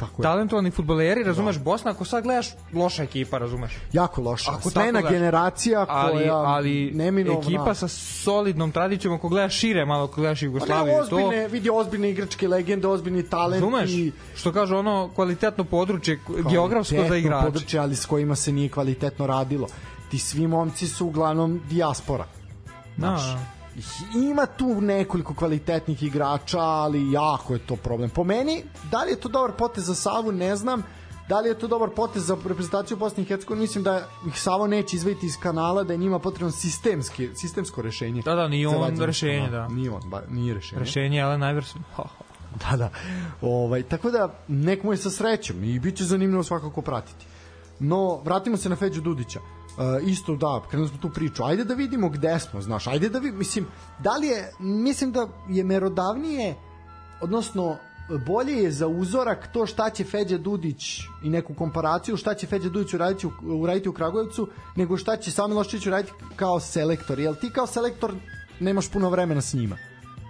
Tako je. talentovani futboleri, razumeš, da. Bosna, ako sad gledaš, loša ekipa, razumeš? Jako loša. Ako Smena generacija koja ali, neminovna. ekipa sa solidnom tradicijom, ako gledaš šire malo, ako gledaš Jugoslaviju, pa ozbiljne, to... vidi ozbiljne igračke legende, ozbiljni talent. Razumeš, i... što kaže ono, kvalitetno područje, kvalitetno geografsko za igrače. područje, ali s kojima se nije kvalitetno radilo ti svi momci su uglavnom dijaspora. Znaš, da. Ima tu nekoliko kvalitetnih igrača, ali jako je to problem. Po meni, da li je to dobar potez za Savu, ne znam. Da li je to dobar potez za reprezentaciju Bosne i Hercegovine? Mislim da ih Savo neće izvaditi iz kanala, da je njima potrebno sistemski, sistemsko rešenje. Da, da, nije on rešenje, da. Nije on, ba, nije rešenje. Rešenje je Allen Iverson. da, da. Ovaj, tako da, nek mu je sa srećom i bit će zanimljivo svakako pratiti. No, vratimo se na Feđu Dudića. Uh, isto da, krenuli smo tu priču. Ajde da vidimo gde smo, znaš. Ajde da vi, mislim, da li je, mislim da je merodavnije, odnosno bolje je za uzorak to šta će Feđa Dudić i neku komparaciju šta će Feđa Dudić uraditi u, uraditi u Kragujevcu nego šta će Sami Loščić uraditi kao selektor. Jel ti kao selektor nemaš puno vremena s njima?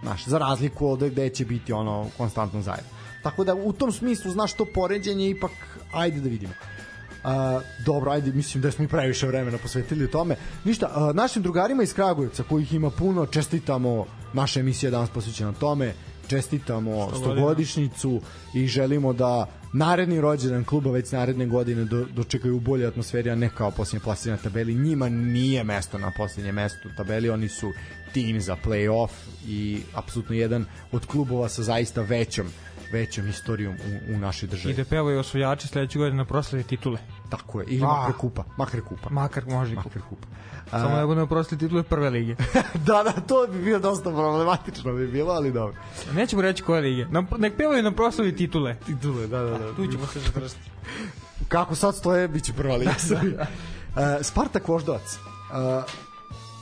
Znaš, za razliku od gde će biti ono konstantno zajedno. Tako da u tom smislu, znaš, to poređenje ipak, ajde da vidimo. A, dobro, ajde, mislim da smo i previše vremena posvetili tome. Ništa, a, našim drugarima iz Kragujevca, kojih ima puno, čestitamo, naša emisija danas posvećena tome, čestitamo stogodišnicu i želimo da naredni rođendan kluba već naredne godine do, dočekaju u bolje atmosferi, a ne kao posljednje plasirane tabeli. Njima nije mesto na posljednje mesto u tabeli, oni su tim za play-off i apsolutno jedan od klubova sa zaista većom većom istorijom u, u našoj državi. I da pevaju osvojači sledeće godine na proslavi titule. Tako je, ili ah. makar kupa, makar kupa. Makar može makar kupa. Samo da budu na proslavi titule prve lige. da, da, to bi bilo dosta problematično bi bilo, ali dobro. Nećemo reći koje lige. Na, nek pevaju na proslavi titule. Titule, da, da, da. A, tu ćemo se zatrstiti. Kako sad stoje, bit će prva liga. da, da. Uh, Spartak Voždovac.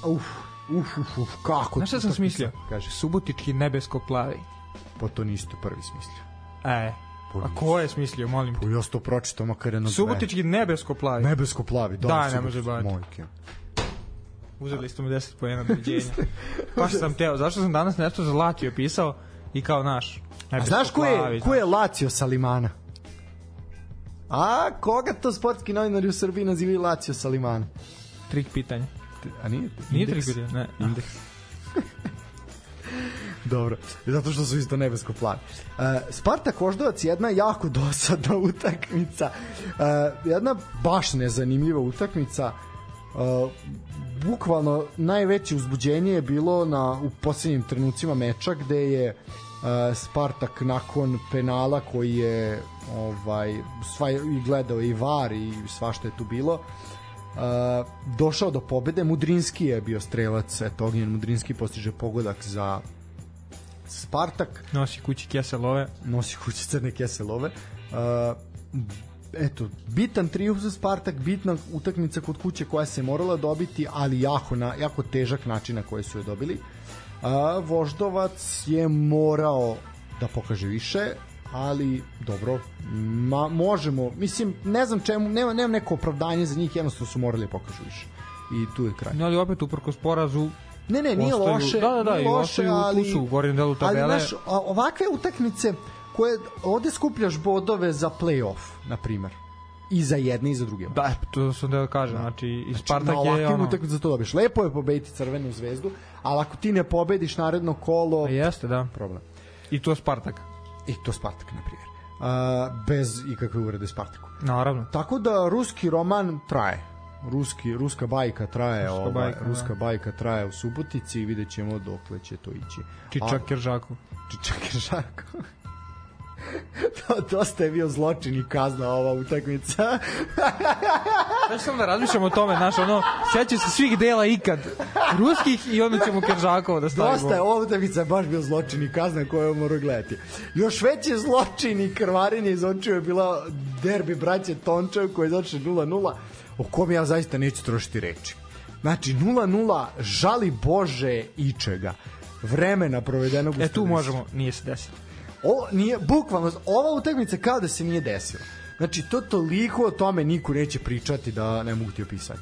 Uh, uf, uf, uf, uf, kako? Znaš šta sam smislio? Kaže. Subotički nebesko-plavi. Pa to niste prvi smislio. E, Pa A ko je smislio, molim te? Pa ja to pročitao makar jedno Subotički nebesko plavi. Nebesko plavi, da. Da, ne može bati. Mojke. Uzeli ste mi 10 poena doviđenja. Pa sam teo, zašto sam danas nešto za Latio pisao i kao naš. A znaš ko je, ko je Lazio Salimana? A koga to sportski novinari u Srbiji nazivaju Lazio Salimana? Trik pitanja. A nije? Nije trik pitanja, ne. Indeks. Dobro, zato što su isto nebesko plavi. Uh, Spartak Voždovac je jedna jako dosadna utakmica. Uh, jedna baš nezanimljiva utakmica. Uh, bukvalno najveće uzbuđenje je bilo na u poslednjim trenucima meča gde je uh, Spartak nakon penala koji je ovaj sva i gledao i VAR i svašta je tu bilo Uh, došao do pobede, Mudrinski je bio strelac, eto Ognjen Mudrinski postiže pogodak za Spartak. Nosi kući keselove. Nosi kući crne keselove. Uh, eto, bitan trijumf za Spartak, bitna utakmica kod kuće koja se morala dobiti, ali jako, na, jako težak način na koji su je dobili. A, Voždovac je morao da pokaže više, ali dobro, ma, možemo, mislim, ne znam čemu, nema, nema neko opravdanje za njih, jednostavno su morali da pokažu više. I tu je kraj. No, ali opet uprko sporazu Ne, ne, nije ostaju, loše, da, da, da, nije loše, ali, tu su u gornjem delu tabele. Ali, znaš, ovakve utakmice koje ovde skupljaš bodove za play-off, na primer. I za jedne i za druge. Da, to sam da kažem, da. znači i Spartak znači, je ono... utakmice za to dobiš. Lepo je pobediti Crvenu zvezdu, ali ako ti ne pobediš naredno kolo... A jeste, da. Problem. I to Spartak. I to Spartak, na primjer. Uh, bez ikakve uvrede Spartaku. Naravno. Tako da ruski roman traje. Ruski, ruska bajka traje, ruska, ovaj, bajka, ruska da. bajka traje u Subotici i vidjet ćemo dokle će to ići. Čičak Keržakov. Čičak Keržakov. to, dosta je bio zločin i kazna ova utakmica. Znaš samo da razmišljamo o tome, znaš, ono, seća se svih dela ikad, ruskih i onda ćemo Keržakova da stavimo. Dosta je, ova utakmica baš bio zločin i kazna koju moram gledati. Još veći zločin i krvarenje iz očiju je bila derbi braće Tončev koji je začeo 0-0, o kom ja zaista neću trošiti reči. Znači, 0-0, žali Bože ičega vremena provedenog u E tu možemo, nije se desilo. Ovo nije, bukvalno, ova utakmica kao da se nije desila. Znači, to toliko o tome niko neće pričati da ne mogu ti opisati.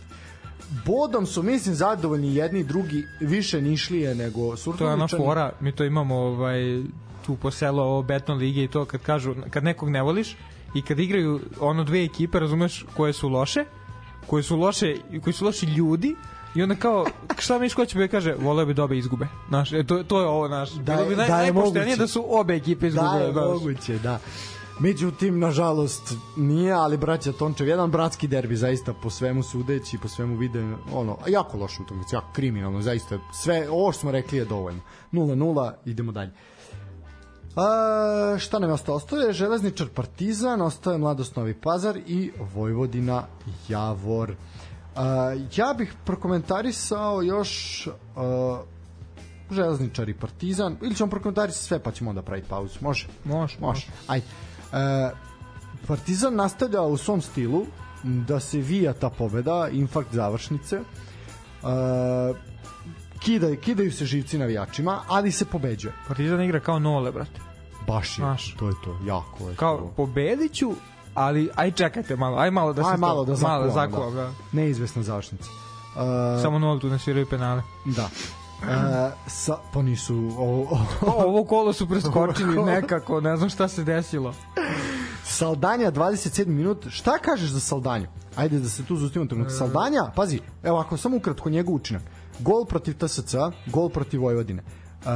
Bodom su, mislim, zadovoljni jedni i drugi, više nišlije nego Surkovićani. To je ona fora, mi to imamo ovaj, tu po selu ovo Beton lige i to kad kažu, kad nekog ne voliš i kad igraju ono dve ekipe, razumeš, koje su loše, koje su loše, koji su loši ljudi, I onda kao, šta mi ko će bi kaže, voleo bi da obe izgube. Znaš, e, to, to je ovo, naš. Da, Bilo bi naj, da najpoštenije da su obe ekipe izgube. Da je znaš. moguće, da. Međutim, nažalost, nije, ali braća Tončev, jedan bratski derbi, zaista po svemu sudeći, po svemu vide, ono, jako loš utakmica, jako kriminalno, zaista, sve, ovo što smo rekli je dovoljno. 0-0, idemo dalje. A, šta nam je ostalo? Ostaje Železničar Partizan, ostaje Mladost Novi Pazar i Vojvodina Javor. Uh, ja bih prokomentarisao još uh, Železničar i Partizan ili ćemo prokomentarisati sve pa ćemo onda praviti pauzu. Može? Može. Može. Ajde. Uh, Partizan nastavlja u svom stilu da se vija ta pobeda, infakt završnice. Uh, kidaju, kidaju se živci navijačima, ali se pobeđuje. Partizan igra kao nole, brate. Baš je, Znaš. to je to, jako je Kao, to. pobediću, ali aj čekajte malo, aj malo da se aj malo da zakuvam, malo zakuvam, da. da. Neizvesna završnica. Uh, Samo nol tu ne sviraju penale. Da. Uh, sa, pa nisu ovo, ovo, ovo kolo su preskočili nekako, ne znam šta se desilo. Saldanja 27 minut. Šta kažeš za Saldanju? Ajde da se tu zustimo trenutak. Uh, Saldanja, pazi, evo ako samo ukratko njegov učinak. Gol protiv TSC, gol protiv Vojvodine. Uh,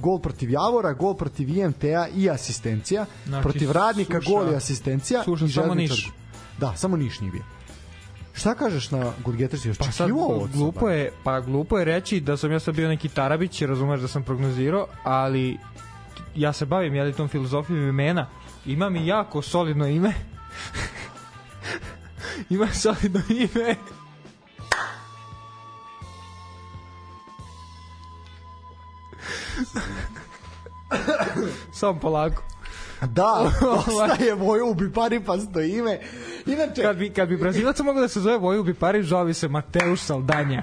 gol protiv Javora, gol protiv IMT-a i asistencija, znači, protiv Radnika suša, gol i asistencija suša, i samo Niš. Da, samo Niš nije bio. Šta kažeš na Gudgetersi? Pa sad glupo je, pa glupo je reći da sam ja sad bio neki Tarabić, razumeš da sam prognozirao, ali ja se bavim jeli tom filozofijom imena. Ima mi jako solidno ime. Ima solidno ime. Samo polako. Da, ostaje Vojubi Pari pa sto ime. Inače... Kad bi, kad bi Brazilac mogao da se zove Vojubi Pari, zove se Mateuš Saldanja.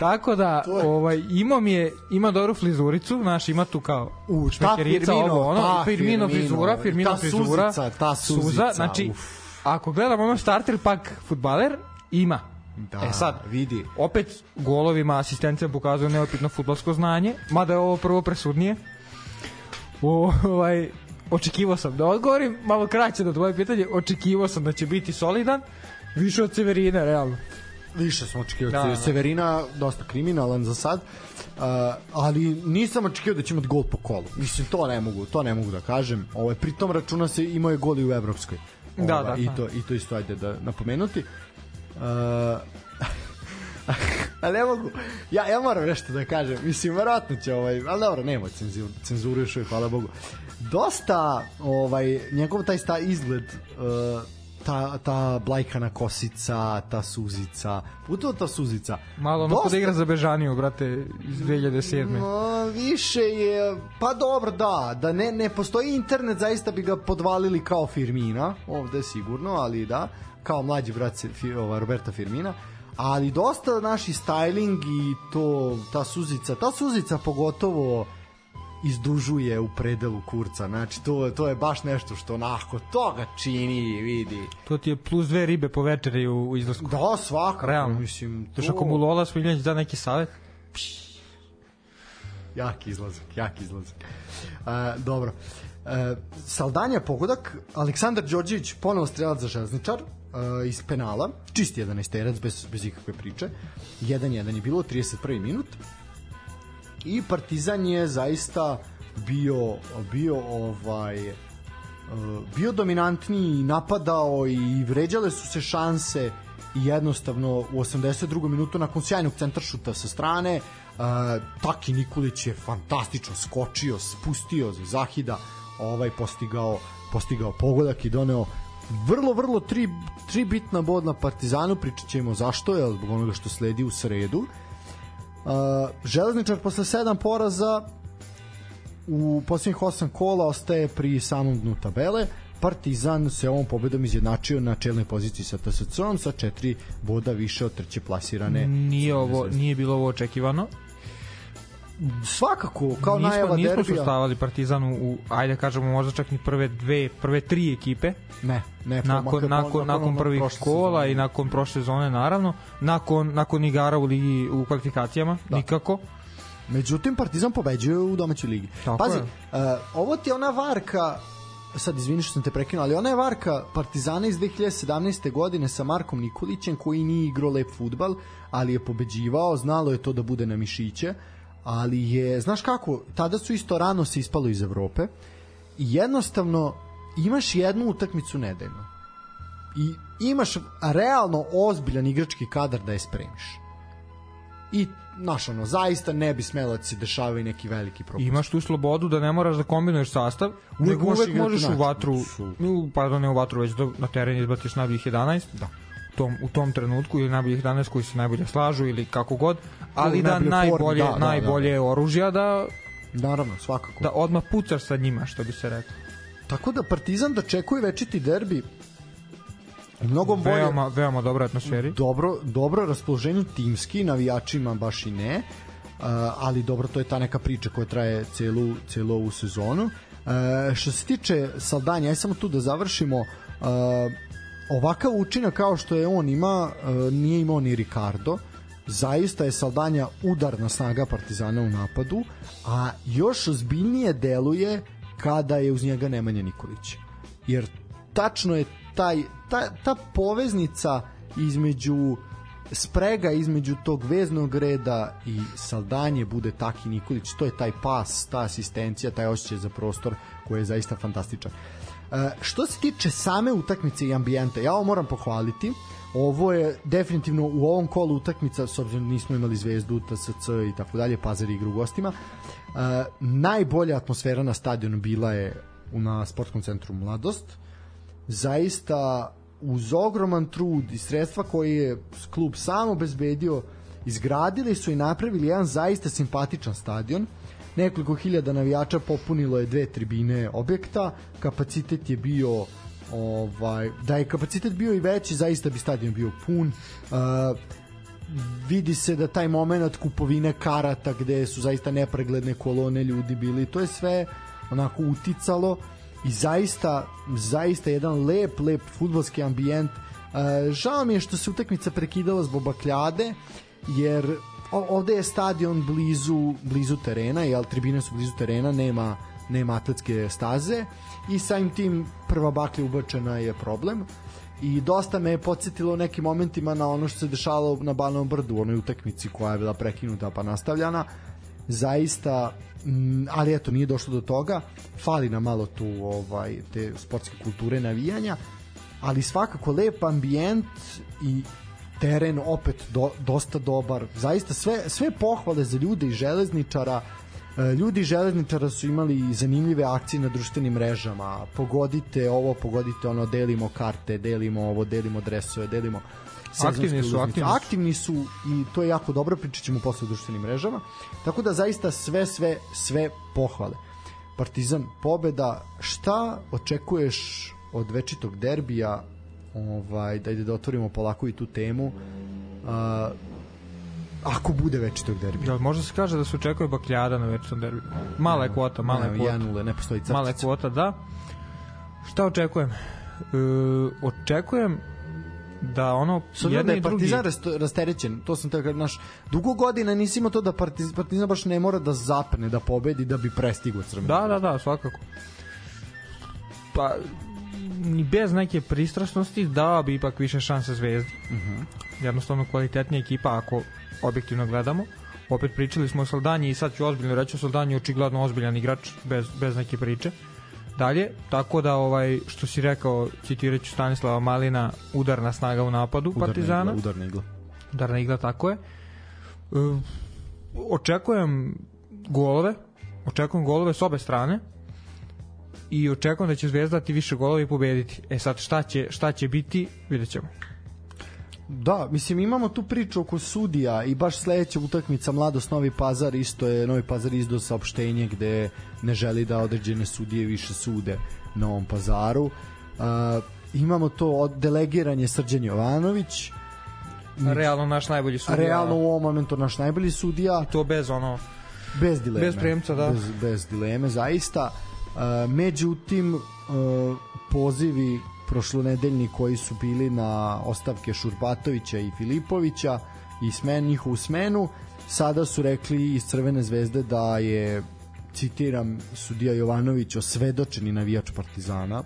Tako da, je... ovaj, ima mi je, ima dobru frizuricu, znaš, ima tu kao u špekerica, ovo, ono, ta Firmino, frizura, Firmino ta frizura, suzica, ta suzica, suza, znači, uf. ako gledamo ono starter pak futbaler, ima. Da, e sad, vidi. Opet golovima asistencija pokazuje neopitno futbolsko znanje, mada je ovo prvo presudnije. O, ovaj, očekivao sam da odgovorim, malo kraće da tvoje pitanje, očekivao sam da će biti solidan, više od Severina, realno. Više smo očekivali. Da, da. Severina dosta kriminalan za sad. Uh, ali nisam očekivao da će imati gol po kolu. Mislim, to ne mogu, to ne mogu da kažem. Ovo, pri tom računa se imao je gol i u Evropskoj. Da, Ova, da, i to, I to isto ajde da napomenuti. Uh, ali ne mogu, ja, ja moram nešto da kažem, mislim, verovatno će ovaj, ali dobro, nema cenzuru, cenzuru još hvala Bogu. Dosta, ovaj, njegov taj sta izgled uh, ta, ta blajkana kosica, ta suzica, puto ta suzica. Malo ono Dosta... igra za Bežaniju, brate, iz 2007. No, više je, pa dobro, da, da ne, ne postoji internet, zaista bi ga podvalili kao Firmina, ovde sigurno, ali da, kao mlađi brat ova, Roberta Firmina, ali dosta naši styling i to, ta suzica, ta suzica pogotovo izdužuje u predelu kurca. Znači, to, to je baš nešto što onako toga čini, vidi. To ti je plus dve ribe po večeri u, u izlasku. Da, svakako. Realno. Mislim, to... To ako mu Lola Smiljanić da neki savjet. Jak izlazak, jak izlazak. Uh, dobro. Uh, Saldanja pogodak, Aleksandar Đorđević ponovo strelac za železničar, uh, iz penala, čisti 11 terac bez, bez ikakve priče. 1-1 je bilo, 31. minut i Partizan je zaista bio bio ovaj e, bio dominantniji napadao i vređale su se šanse i jednostavno u 82. minutu nakon sjajnog centaršuta sa strane uh, Taki Nikolić je fantastično skočio, spustio za Zahida, ovaj postigao postigao pogodak i doneo vrlo, vrlo tri, tri bitna bodna Partizanu, pričat ćemo zašto, je zbog onoga što sledi u sredu. Uh, železničar posle 7 poraza u posljednjih 8 kola ostaje pri samom dnu tabele. Partizan se ovom pobedom izjednačio na čelnoj poziciji sa TSC-om sa 4 boda više od treće plasirane. Nije ovo nije bilo ovo očekivano svakako kao nismo, najava nismo derbija. Nismo stavali Partizanu u ajde kažemo možda čak ni prve dve, prve tri ekipe. Ne, ne, nakon nakon nakon prvih kola i nakon prošle sezone naravno, nakon nakon igara u ligi u kvalifikacijama da. nikako. Međutim Partizan pobeđuje u domaćoj ligi. Tako Pazi, je. Uh, ovo ti je ona varka sad izvini što sam te prekinuo, ali ona je varka Partizana iz 2017. godine sa Markom Nikolićem koji nije igrao lep futbal, ali je pobeđivao, znalo je to da bude na mišiće ali je, znaš kako, tada su isto rano se ispalo iz Evrope i jednostavno imaš jednu utakmicu nedeljno i imaš realno ozbiljan igrački kadar da je spremiš i znaš ono, zaista ne bi smelo da se dešavaju neki veliki propust. Imaš tu slobodu da ne moraš da kombinuješ sastav, uvek uvek možeš u vatru, pardon, ne u vatru, već da na teren izbatiš najboljih 11. Da. Tom, u tom trenutku ili najboljih 11 koji se najbolje slažu ili kako god, ali da najbolje, da, da, najbolje da, da. oružja da Naravno, svakako. Da odmah pucaš sa njima, što bi se rekao. Tako da Partizan da čekuje večiti derbi mnogo bolje. Veoma, veoma dobra atmosferi. Dobro, dobro raspoloženje timski, navijačima baš i ne. Uh, ali dobro, to je ta neka priča koja traje celu, celu ovu sezonu. Uh, što se tiče Saldanja, aj samo tu da završimo, uh, ovakav učinak kao što je on ima, uh, nije imao ni Ricardo, zaista je Saldanja udarna snaga Partizana u napadu, a još ozbiljnije deluje kada je uz njega Nemanja Nikolić. Jer tačno je taj, ta, ta poveznica između sprega između tog veznog reda i Saldanje bude Taki Nikolić, to je taj pas, ta asistencija, taj osjećaj za prostor koji je zaista fantastičan. E, što se tiče same utakmice i ambijenta, ja ovo moram pohvaliti, ovo je definitivno u ovom kolu utakmica, s obzirom da nismo imali zvezdu, TSC i tako dalje, Pazar igra u gostima, uh, najbolja atmosfera na stadionu bila je na sportskom centru Mladost. Zaista uz ogroman trud i sredstva koje je klub sam obezbedio, izgradili su i napravili jedan zaista simpatičan stadion. Nekoliko hiljada navijača popunilo je dve tribine objekta, kapacitet je bio ovaj, da je kapacitet bio i veći, zaista bi stadion bio pun. Uh, vidi se da taj moment kupovine karata gde su zaista nepregledne kolone ljudi bili, to je sve onako uticalo i zaista zaista jedan lep, lep futbolski ambijent. Uh, žao mi je što se utakmica prekidala zbog bakljade, jer ovde je stadion blizu blizu terena, jel tribine su blizu terena, nema nema atletske staze i samim tim prva baklja ubačena je problem. I dosta me je podsjetilo u nekim momentima na ono što se dešavalo na Banovom brdu u onoj utakmici koja je bila prekinuta pa nastavljana. Zaista ali eto nije došlo do toga. Fali nam malo tu ovaj te sportske kulture navijanja ali svakako lep ambijent i teren opet do, dosta dobar zaista sve, sve pohvale za ljude i železničara E, ljudi železničara su imali zanimljive akcije na društvenim mrežama. Pogodite ovo, pogodite ono, delimo karte, delimo ovo, delimo dresove, delimo aktivni su, aktivni su. aktivni su i to je jako dobro, pričat ćemo posle o društvenim mrežama. Tako da zaista sve, sve, sve pohvale. Partizan pobeda, šta očekuješ od večitog derbija ovaj, da ide da otvorimo polako i tu temu uh, ako bude večitog derbija. Ja, možda se kaže da se očekuje bakljada na večitom derbiju. Mala je kvota, mala je kvota. 1 ne postoji crtica. Mala je kvota, da. Šta očekujem? E, očekujem da ono S jedni da je Partizan drugi... rasterećen, to sam tako naš dugo godina nisi imao to da Partizan, Partizan baš ne mora da zapne da pobedi da bi prestigao Crvenu. Da, da, da, svakako. Pa bez neke pristrasnosti dao bi ipak više šanse Zvezdi. Uh mhm. -huh. Jednostavno kvalitetnija ekipa ako objektivno gledamo. Opet pričali smo o Saldanji i sad ću ozbiljno reći o Saldanji, očigledno ozbiljan igrač bez, bez neke priče. Dalje, tako da ovaj što si rekao, citiraću Stanislava Malina, udarna snaga u napadu udarna Partizana. Igla, udarna igla. Udarna igla, tako je. E, očekujem golove, očekujem golove s obe strane i očekujem da će Zvezda dati više golova i pobediti. E sad šta će, šta će biti, vidjet ćemo. Da, mislim imamo tu priču oko sudija i baš sledeća utakmica Mladost Novi Pazar isto je Novi Pazar izdao saopštenje gde ne želi da određene sudije više sude na ovom pazaru. Uh, imamo to od delegiranje Srđan Jovanović realno naš najbolji sudija realno u ovom momentu naš najbolji sudija i to bez ono bez dileme bez premca da bez, bez dileme zaista uh, međutim uh, pozivi prošlonedeljni koji su bili na ostavke Šurbatovića i Filipovića i smen, njihovu smenu, sada su rekli iz Crvene zvezde da je citiram sudija Jovanović osvedočeni navijač Partizana.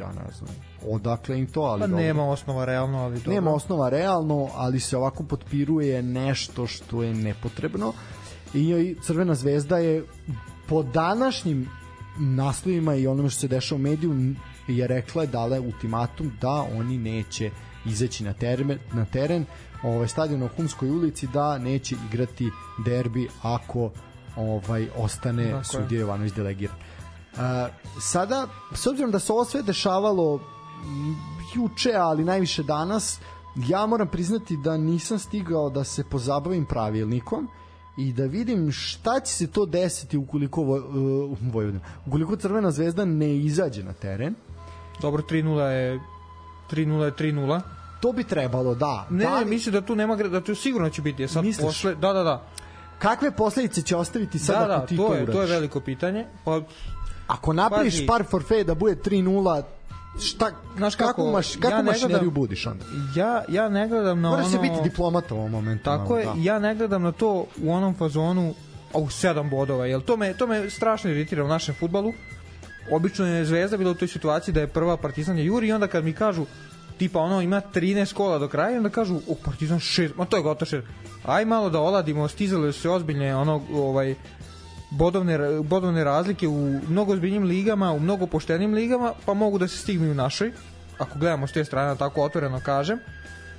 Ja ne znam odakle im to ali pa nema osnova realno ali dobro. nema osnova realno ali se ovako potpiruje nešto što je nepotrebno. I Crvena zvezda je po današnjim naslovima i onome što se dešava u mediju je rekla je dala ultimatum da oni neće izaći na teren, na teren ovaj stadion na Humskoj ulici da neće igrati derbi ako ovaj ostane Tako sudija Jovanović delegiran. Uh, sada, s obzirom da se ovo sve dešavalo juče, ali najviše danas, ja moram priznati da nisam stigao da se pozabavim pravilnikom i da vidim šta će se to desiti ukoliko uh, Vojvodina, ukoliko Crvena zvezda ne izađe na teren Dobro, 3-0 je 3-0 je 3-0. To bi trebalo, da. Ne, da li... mislim da tu nema da tu sigurno će biti. Sad Misliš? posle, da, da, da. Kakve posledice će ostaviti sad da, da, ako ti to, to je, to je veliko pitanje. Pa ako napraviš pazi, par forfe da bude 3-0, šta znaš kako, kako maš kako ja mašineriju budiš onda? Ja ja ne gledam na Moraš ono se biti diplomata u ovom momentu tako je da. ja ne gledam na to u onom fazonu u 7 bodova jel? To me to me strašno iritira u našem fudbalu obično je Zvezda bila u toj situaciji da je prva Partizan je juri i onda kad mi kažu tipa ono ima 13 kola do kraja onda kažu o Partizan 6 ma to je gotovo 6 aj malo da oladimo stizale su se ozbiljne ono ovaj bodovne, bodovne razlike u mnogo ozbiljnim ligama, u mnogo poštenim ligama, pa mogu da se stignu i u našoj, ako gledamo s te strane, tako otvoreno kažem.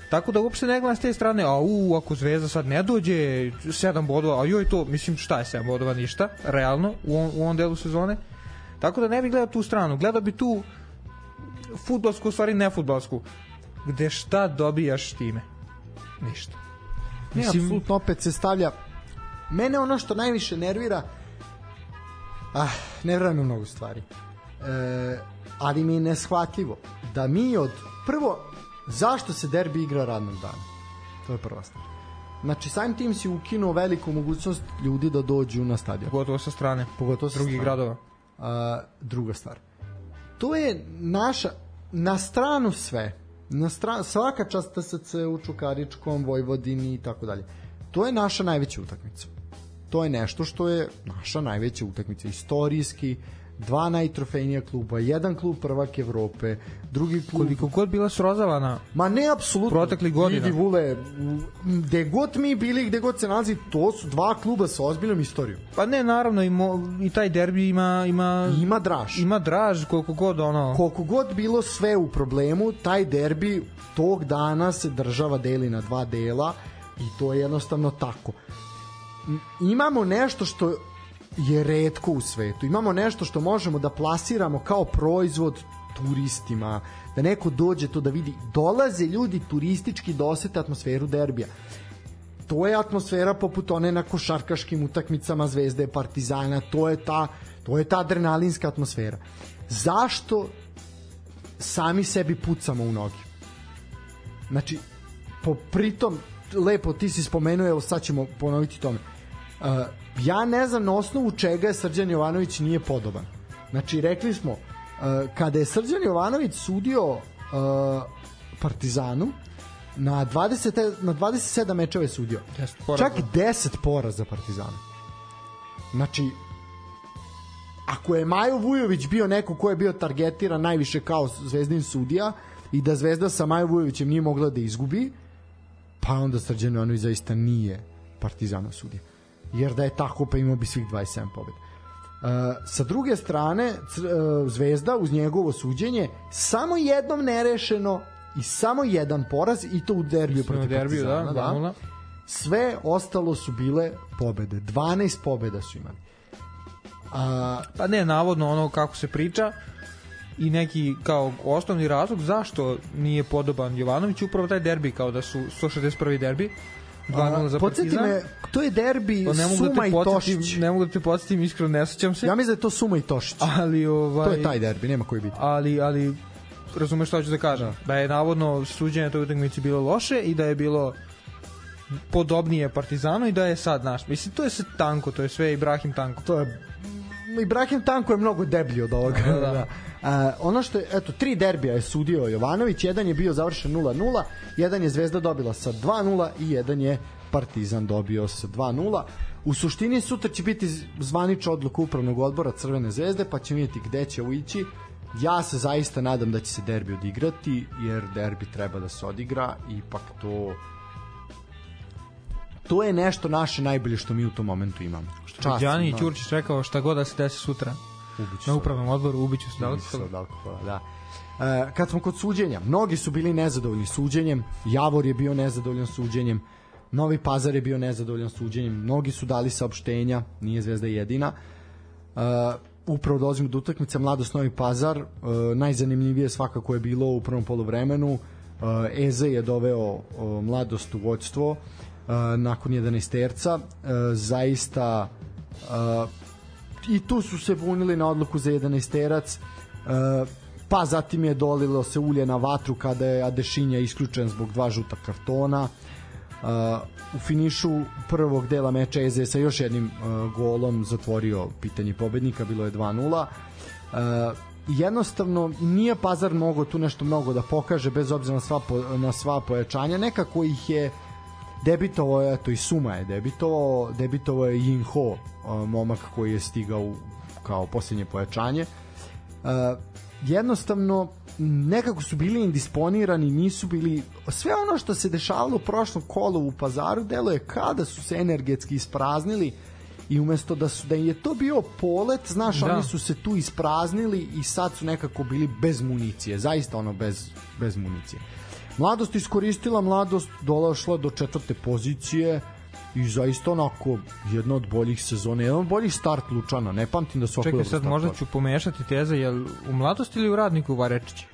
Tako da uopšte ne gledam s te strane, a u, ako Zvezda sad ne dođe, 7 bodova, a joj to, mislim, šta je 7 bodova, ništa, realno, u, on, u ovom delu sezone. Tako da ne bih gledao tu stranu, gledao bi tu futbolsku, u stvari ne futbolsku, gde šta dobijaš time? Ništa. Ne, Mislim, apsolutno opet se stavlja mene ono što najviše nervira ah, ne vrame mnogo stvari e, ali mi je neshvatljivo da mi od prvo zašto se derbi igra radnog dana to je prva stvar Znači, samim tim si ukinuo veliku mogućnost ljudi da dođu na stadion. Pogotovo sa strane. Pogotovo sa drugih strane. gradova a, druga stvar. To je naša, na stranu sve, na stranu, svaka čast TSC u Čukaričkom, Vojvodini i tako dalje. To je naša najveća utakmica. To je nešto što je naša najveća utakmica. Istorijski, dva najtrofejnija kluba, jedan klub prvak Evrope, drugi klub... Koliko god bila srozavana Ma ne, apsolutno. Protekli godina. Vidi, Vule, gde god mi bili, gde god se nalazi, to su dva kluba sa ozbiljnom istorijom. Pa ne, naravno, i, mo, i taj derbi ima... Ima, ima draž. Ima draž, koliko god ono... Koliko god bilo sve u problemu, taj derbi tog dana se država deli na dva dela i to je jednostavno tako. Imamo nešto što je redko u svetu. Imamo nešto što možemo da plasiramo kao proizvod turistima, da neko dođe to da vidi. Dolaze ljudi turistički da osete atmosferu derbija. To je atmosfera poput one na košarkaškim utakmicama Zvezde Partizana, to je ta to je ta adrenalinska atmosfera. Zašto sami sebi pucamo u noge? Znači, po pritom, lepo ti si spomenuo, evo sad ćemo ponoviti tome. Uh, ja ne znam na osnovu čega je Srđan Jovanović nije podoban. Znači, rekli smo, uh, kada je Srđan Jovanović sudio uh, Partizanu, na 20 na 27 mečeva je sudio. Čak 10 poraza Partizanu. Znači ako je Majo Vujović bio neko ko je bio targetiran najviše kao zvezdin sudija i da Zvezda sa Majo Vujovićem nije mogla da izgubi, pa onda Srđan Jovanović zaista nije Partizanov sudija. Jer da je tako, pa imao bi svih 27 pobjeda. Uh, sa druge strane, uh, Zvezda uz njegovo suđenje samo jednom nerešeno i samo jedan poraz i to u derbiju protiv derbiju, da, Partizana. Da, da. Sve ostalo su bile pobede. 12 pobeda su imali. A, pa ne, navodno ono kako se priča i neki kao osnovni razlog zašto nije podoban Jovanović upravo taj derbi kao da su 161. derbi 2-0 za Partizan. me, to je derbi pa ne mogu da Suma da i Tošić. Ne mogu da te podsjetim, iskreno ne sećam se. Ja mislim da je to Suma i Tošić. Ali, ovaj, to je taj derbi, nema koji biti. Ali, ali razumeš šta ću da kažem. Da, da je navodno suđenje toj utakmici bilo loše i da je bilo podobnije Partizanu i da je sad naš. Mislim, to je sve tanko, to je sve Ibrahim tanko. To je Ibrahim Tanko je mnogo deblji od ovoga. Da, da. Uh, ono što je, eto, tri derbija je sudio Jovanović, jedan je bio završen 0-0, jedan je Zvezda dobila sa 2-0 i jedan je Partizan dobio sa 2-0. U suštini sutra će biti zvanična odluka upravnog odbora Crvene zvezde, pa ćemo vidjeti gde će uići. Ja se zaista nadam da će se derbi odigrati, jer derbi treba da se odigra, ipak to to je nešto naše najbolje što mi u tom momentu imamo. Čast, Đani da. Ćurčić rekao šta god da se desi sutra na upravnom odboru, ubiću se od alkohola. Od alkohola, da. E, kad smo kod suđenja, mnogi su bili nezadovoljni suđenjem, Javor je bio nezadovoljan suđenjem, Novi Pazar je bio nezadovoljan suđenjem, mnogi su dali saopštenja, nije Zvezda jedina. Uh, upravo dolazimo do utakmice Mladost Novi Pazar, uh, najzanimljivije svakako je bilo u prvom poluvremenu, uh, Eze je doveo uh, Mladost u vođstvo, uh, nakon 11 terca, uh, zaista uh, i tu su se bunili na odluku za 11 terac, uh, pa zatim je dolilo se ulje na vatru kada je Adešinja isključen zbog dva žuta kartona. Uh, Uh, u finišu prvog dela meča Eze sa još jednim uh, golom zatvorio pitanje pobednika, bilo je 2-0. Uh, jednostavno nije Pazar mogao tu nešto mnogo da pokaže bez obzira na sva, na sva pojačanja. Nekako ih je debitovao, eto i Suma je debitovao, debitovao je Yin Ho, uh, momak koji je stigao kao posljednje pojačanje. Uh, jednostavno nekako su bili indisponirani, nisu bili sve ono što se dešavalo u prošlom kolu u pazaru delo je kada su se energetski ispraznili i umesto da su da je to bio polet, znaš, da. oni su se tu ispraznili i sad su nekako bili bez municije, zaista ono bez, bez municije. Mladost iskoristila, mladost došla do četvrte pozicije, i zaista onako jedna od boljih sezona, jedan od boljih start Lučana, ne pamtim da su Čekaj, sad možda ću pomešati teze, jel u mladosti ili u radniku u Varečići?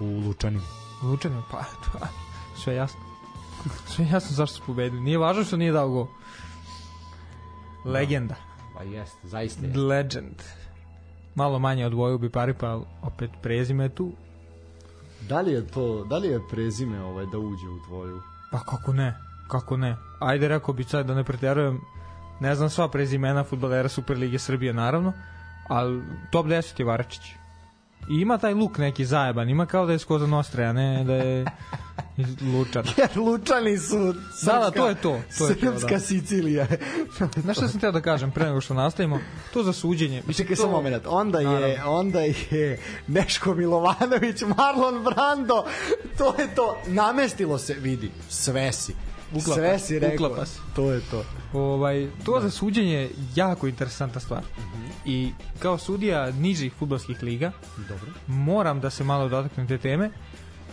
U Lučanima. U Lučanima, pa to, sve jasno. sve jasno zašto su pobedili. Nije važno što nije dao go. Legenda. Da. Pa jeste, zaista je. Legend. Malo manje od Voju Bipari, pa opet prezime tu. Da li je to, da li je prezime ovaj da uđe u tvoju? Pa kako ne? Kako ne? Ajde, rekao bi sad da ne preterujem, ne znam sva prezimena futbalera Superlige Srbije, naravno, ali top 10 je Varačić. I ima taj luk neki zajeban, ima kao da je skoza Nostra, a ne da je Lučan. Jer Lučani su srpska, da, da, to je to. to je srpska to, da. Sicilija. Znaš šta sam teo da kažem pre nego što nastavimo? To za suđenje. Mislim, Čekaj, to... samo moment. Onda je, Naravno. onda je Neško Milovanović, Marlon Brando, to je to. Namestilo se, vidi, sve si Uklapa, Sve si rekao. Uklapa se. To je to. Ovaj, to da. za suđenje je jako interesantna stvar. Mhm. -huh. I kao sudija nižih futbolskih liga, Dobro. moram da se malo dotaknem te teme.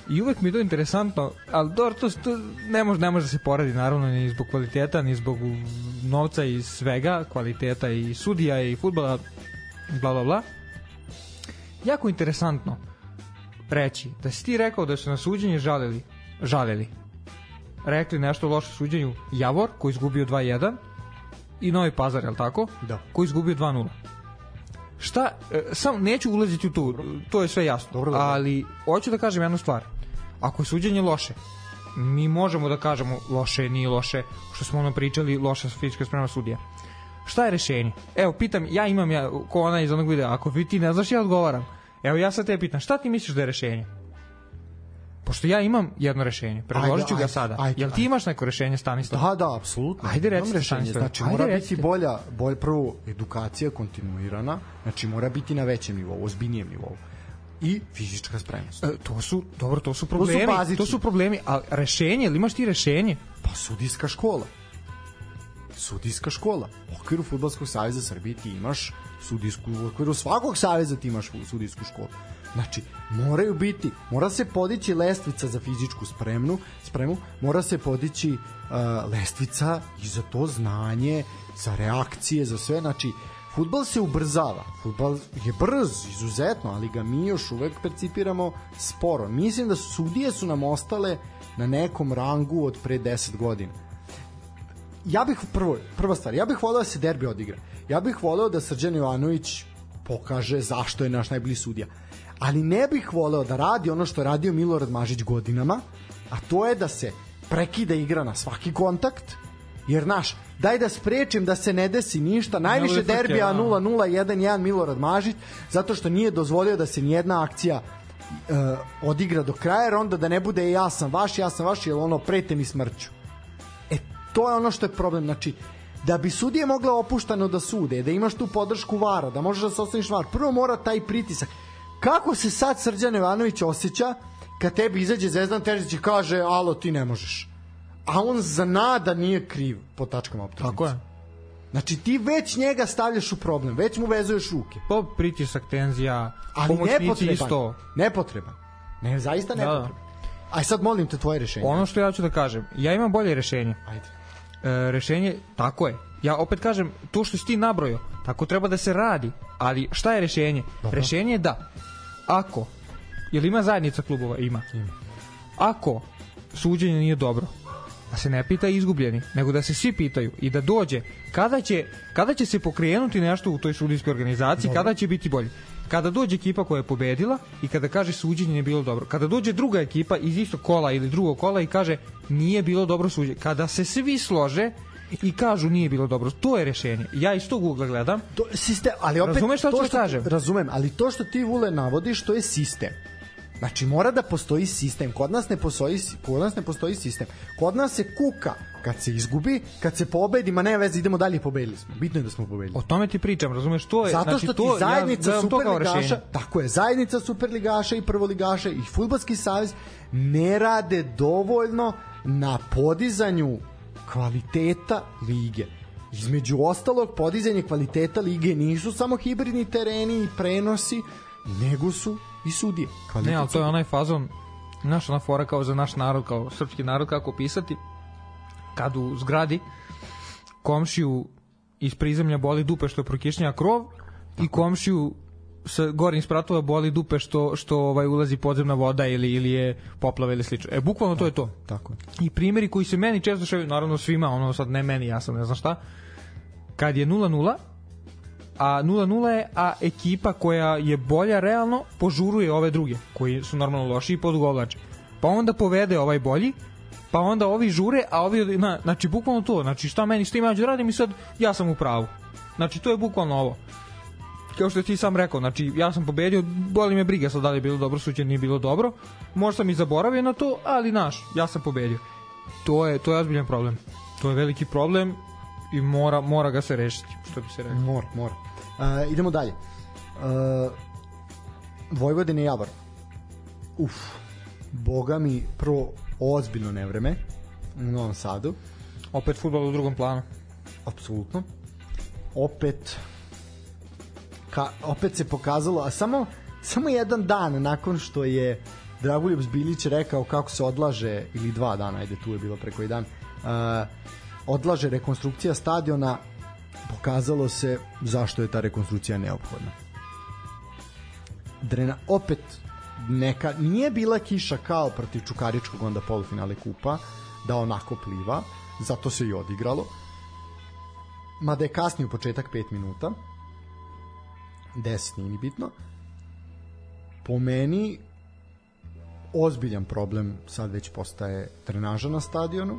I uvek mi je to interesantno, ali dobro, to, to ne, može, ne može da se poradi naravno ni zbog kvaliteta, ni zbog novca i svega, kvaliteta i sudija i futbala, bla bla bla. Jako interesantno reći da si ti rekao da su na suđenje žalili, žalili. Rekli nešto loše suđenju Javor koji izgubio 2-1 i Novi Pazar, je li tako? Da. Koji izgubio 2-0. Šta, e, sam neću ulaziti u tu, to je sve jasno, Dobro, dobro. ali hoću da kažem jednu stvar. Ako je suđenje loše, mi možemo da kažemo loše, nije loše, što smo ono pričali, loša fizička sprema sudija. Šta je rešenje? Evo, pitam, ja imam, ja, ko ona iz onog videa, ako vi ti ne znaš, ja odgovaram. Evo, ja sad te pitam, šta ti misliš da je rešenje? Pošto ja imam jedno rešenje, predložit ću Ajde, ga ajde, sada. ajde, Jel ti ajde. imaš neko rešenje, Stanislav? Da, da, apsolutno. Ajde, recite, rešenje. Znači, Ajde, mora recite. biti bolja, bolj, prvo, edukacija kontinuirana, znači mora biti na većem nivou, ozbiljnijem nivou. I fizička spremnost. E, to su, dobro, to su problemi, bazični. to su problemi, a rešenje, ili imaš ti rešenje? Pa sudijska škola. Sudijska škola. U okviru Futbolskog saveza Srbije ti imaš sudijsku, u okviru svakog saveza ti imaš sudijsku školu. Znači, moraju biti, mora se podići lestvica za fizičku spremnu, spremu, mora se podići uh, lestvica i za to znanje, za reakcije, za sve, znači, Futbal se ubrzava, futbal je brz, izuzetno, ali ga mi još uvek percipiramo sporo. Mislim da sudije su nam ostale na nekom rangu od pre 10 godina ja bih prvo, prva stvar, ja bih voleo da se derbi odigra. Ja bih voleo da Srđan Jovanović pokaže zašto je naš najbolji sudija. Ali ne bih voleo da radi ono što je radio Milorad Mažić godinama, a to je da se prekida igra na svaki kontakt, jer naš, daj da sprečim da se ne desi ništa, najviše derbija da. 0-0, 1-1 Milorad Mažić, zato što nije dozvolio da se nijedna akcija uh, odigra do kraja, jer onda da ne bude ja sam vaš, ja sam vaš, jer ono prete mi smrću. E, to je ono što je problem. Znači, da bi sudije mogla opuštano da sude, da imaš tu podršku vara, da možeš da se ostaniš var, prvo mora taj pritisak. Kako se sad Srđan Ivanović osjeća kad tebi izađe Zvezdan Terzić i kaže alo ti ne možeš a on zna da nije kriv po tačkama optužnice. Tako je. Znači ti već njega stavljaš u problem, već mu vezuješ ruke. Pa pritisak, tenzija, Ali pomoćnici nepotreban. isto. Nepotreban. Ne, zaista Da, da. nepotreban. Aj sad molim te tvoje rešenje. Ono što ja ću da kažem, ja imam bolje rešenje. Ajde. E, rešenje, tako je. Ja opet kažem, to što si ti nabrojio, tako treba da se radi. Ali šta je rešenje? Dobro. Rešenje je da, ako, jel ima zajednica klubova? Ima. Ako suđenje nije dobro, da se ne pita izgubljeni, nego da se svi pitaju i da dođe kada će, kada će se pokrenuti nešto u toj sudijskoj organizaciji, kada će biti bolje. Kada dođe ekipa koja je pobedila i kada kaže suđenje nije bilo dobro. Kada dođe druga ekipa iz istog kola ili drugog kola i kaže nije bilo dobro suđenje. Kada se svi slože i kažu nije bilo dobro. To je rešenje. Ja iz tog ugla gledam. To, sistem, ali opet, Razumeš šta to da kažem? Razumem, ali to što ti Vule navodiš, to je sistem. Znači mora da postoji sistem. Kod nas ne postoji kod nas ne postoji sistem. Kod nas se kuka kad se izgubi, kad se pobedi, ma ne veze, idemo dalje, pobedili smo. Bitno je da smo pobedili. O tome ti pričam, razumeš? To je, Zato znači, što ti to, zajednica ja superligaša, tako je, zajednica superligaša i prvoligaša i fudbalski savez ne rade dovoljno na podizanju kvaliteta lige. Između ostalog, podizanje kvaliteta lige nisu samo hibridni tereni i prenosi, nego su i sudije. Kvalitet Ne, ali to je onaj fazon, naš ona fora kao za naš narod, kao srpski narod, kako pisati, kad u zgradi komšiju iz prizemlja boli dupe što je prokišnja krov i komšiju sa gorim spratova boli dupe što što ovaj ulazi podzemna voda ili ili je poplava ili slično. E bukvalno to je to. Tako. I primjeri koji se meni često šeju, naravno svima, ono sad ne meni, ja sam ne znam šta, kad je 0-0, a 0-0 je, a ekipa koja je bolja realno požuruje ove druge, koji su normalno loši i podgovlače. Pa onda povede ovaj bolji, pa onda ovi žure, a ovi, na, znači bukvalno to, znači šta meni, šta ima da radim i sad ja sam u pravu. Znači to je bukvalno ovo. Kao što ti sam rekao, znači ja sam pobedio, boli me briga sad da li je bilo dobro, suđenje nije bilo dobro. Možda sam i zaboravio na to, ali naš, ja sam pobedio. To je, to je ozbiljan problem. To je veliki problem i mora, mora ga se rešiti, što bi se rekao. Mora, mora. Uh, idemo dalje. Uh, Vojvodine Javor. Uf. Boga mi prvo ozbiljno nevreme u Novom Sadu. Opet futbol u drugom planu. Apsolutno. Opet ka, opet se pokazalo, a samo samo jedan dan nakon što je Dragoljub Zbiljić rekao kako se odlaže ili dva dana, ajde tu je bilo preko jedan. Uh, odlaže rekonstrukcija stadiona, pokazalo se zašto je ta rekonstrukcija neophodna. Drena opet neka nije bila kiša kao protiv Čukaričkog onda polufinale kupa da onako pliva zato se i odigralo. Mada je kasnije u početak 5 minuta. 10 nije ni bitno. Po meni ozbiljan problem sad već postaje trenaža na stadionu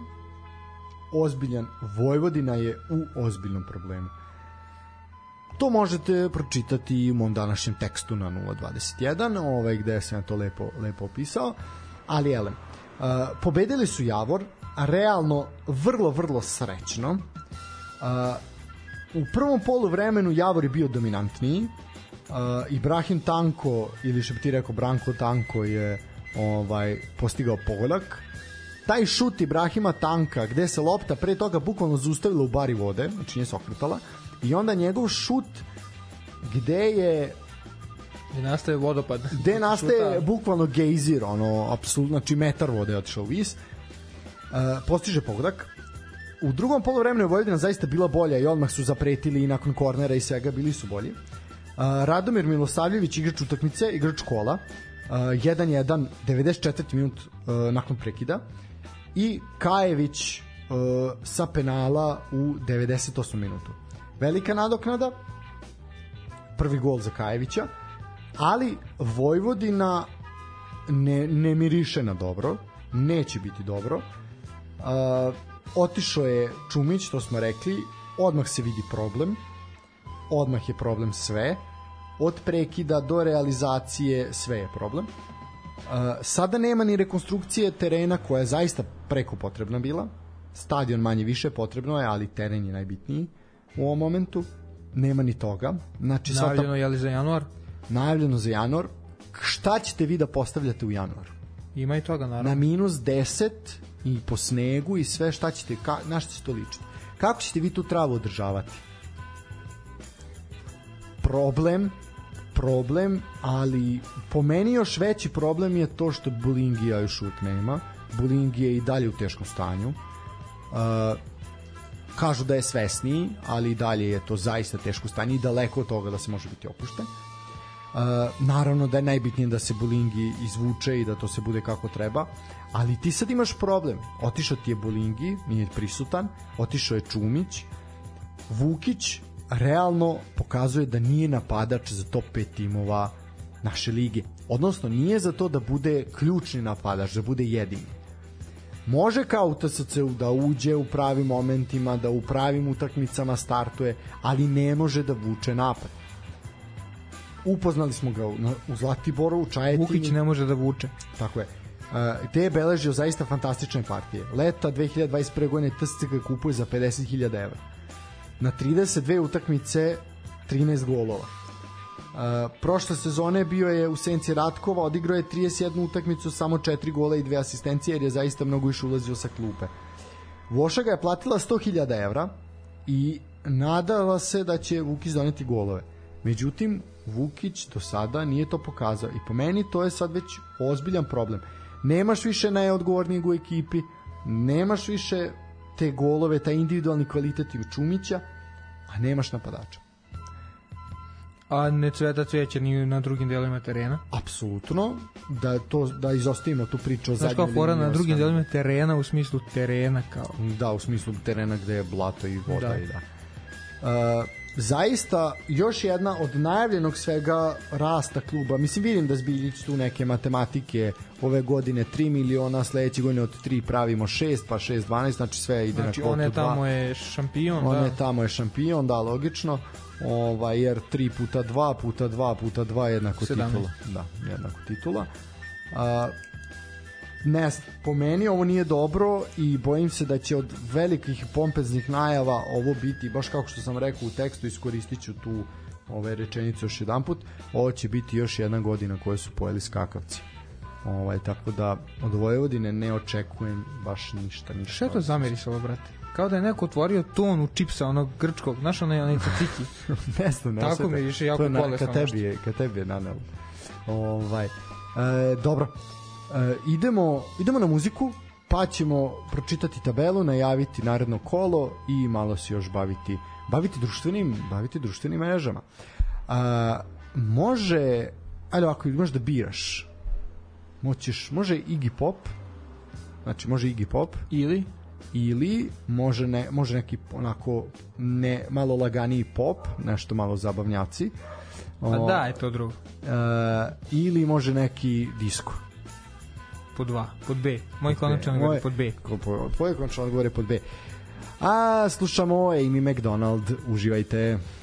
ozbiljan Vojvodina je u ozbiljnom problemu. To možete pročitati u mom današnjem tekstu na 021 ovaj, gde sam ja to lepo, lepo opisao. Ali elem uh, pobedili su Javor realno vrlo vrlo srećno. Uh, u prvom polu vremenu Javor je bio dominantniji. Uh, Ibrahim Tanko ili što bi ti rekao Branko Tanko je ovaj postigao pogodak taj šut Ibrahima Tanka gde se lopta pre toga bukvalno zustavila u bari vode znači nije se okretala i onda njegov šut gde je Gde nastaje vodopad. Gde nastaje Šuta. bukvalno gejzir, ono, apsolutno, znači metar vode je otišao vis. Uh, postiže pogodak. U drugom polovremenu je Vojvodina zaista bila bolja i odmah su zapretili i nakon kornera i svega bili su bolji. Uh, Radomir Milosavljević, igrač utakmice, igrač kola, 1-1, uh, 94. minut uh, nakon prekida i Kajević uh, sa penala u 98. minutu. Velika nadoknada, prvi gol za Kajevića, ali Vojvodina ne, ne miriše na dobro, neće biti dobro. Uh, otišao je Čumić, to smo rekli, odmah se vidi problem, odmah je problem sve, od prekida do realizacije sve je problem. Sada nema ni rekonstrukcije terena koja je zaista preko potrebna bila. Stadion manje više potrebno je, ali teren je najbitniji u ovom momentu. Nema ni toga. Znači, Najavljeno je li za januar? Najavljeno za januar. Šta ćete vi da postavljate u januaru? Ima i toga, naravno. Na minus 10 i po snegu i sve, šta ćete, ka, na šta će to ličiti? Kako ćete vi tu travu održavati? Problem problem, ali po meni još veći problem je to što Bulingija još uvijek nema. Bulingija je i dalje u teškom stanju. Uh, kažu da je svesniji, ali i dalje je to zaista teško stanje i daleko od toga da se može biti opušten. Uh, naravno da je najbitnije da se Bulingi izvuče i da to se bude kako treba, ali ti sad imaš problem. Otišao ti je Bulingi, nije prisutan, otišao je Čumić, Vukić realno pokazuje da nije napadač za top 5 timova naše lige. Odnosno, nije za to da bude ključni napadač, da bude jedini. Može kao u TSC-u da uđe u pravim momentima, da u pravim utakmicama startuje, ali ne može da vuče napad. Upoznali smo ga u, u Zlatiboru, u Čajetini. Vukić ne može da vuče. Tako je. Uh, te je beležio zaista fantastične partije. Leta 2021. godine TSC ga kupuje za 50.000 evra na 32 utakmice 13 golova. Uh, prošle sezone bio je u senci Ratkova, odigrao je 31 utakmicu, samo 4 gola i dve asistencije jer je zaista mnogo iš ulazio sa klupe. Voša ga je platila 100.000 evra i nadala se da će Vukić doneti golove. Međutim, Vukić do sada nije to pokazao i po meni to je sad već ozbiljan problem. Nemaš više najodgovornijeg u ekipi, nemaš više te golove, taj individualni kvalitet u Čumića, a nemaš napadača. A ne cveta cveće ni na drugim delovima terena? Apsolutno, da to da izostavimo tu priču o Znaš kao fora na drugim delovima terena u smislu terena kao. Da, u smislu terena gde je blato i voda da. i da. Uh, zaista još jedna od najavljenog svega rasta kluba. Mislim, vidim da Zbiljić tu neke matematike ove godine 3 miliona, sledeće godine od 3 pravimo 6, pa 6, 12, znači sve ide znači, na kvotu 2. Znači, on je tamo je šampion, on da. je tamo je šampion, da, logično. Ovaj, jer 3 puta 2 puta 2 puta 2 jednako 17. titula. Da, jednako titula. A, ne, po meni ovo nije dobro i bojim se da će od velikih pompeznih najava ovo biti, baš kako što sam rekao u tekstu, iskoristit ću tu ove rečenice još jedan put, ovo će biti još jedna godina koje su pojeli skakavci. Ovaj, tako da od Vojvodine ne očekujem baš ništa. ništa Šta je to zamirisalo, brate? Kao da je neko otvorio tonu čipsa onog grčkog, znaš onaj, onaj taciki. ne znam, ne Tako mi više jako kolesno. Ka tebi je, ka tebi je nanelo. Ovaj, e, dobro, Uh, idemo, idemo na muziku pa ćemo pročitati tabelu, najaviti naredno kolo i malo se još baviti baviti društvenim, baviti društvenim mrežama. A, može, ajde ovako, možeš da biraš. Moćeš, može Iggy Pop, znači može Iggy Pop ili ili može ne, može neki onako ne malo laganiji pop, nešto malo zabavnjaci. Pa da, je to drugo. Uh, ili može neki disko. Pod dva, pod B. Moj konačan odgovor je pod B. Tvoj konačan odgovor je pod B. A slušamo Amy McDonald, uživajte. Uživajte.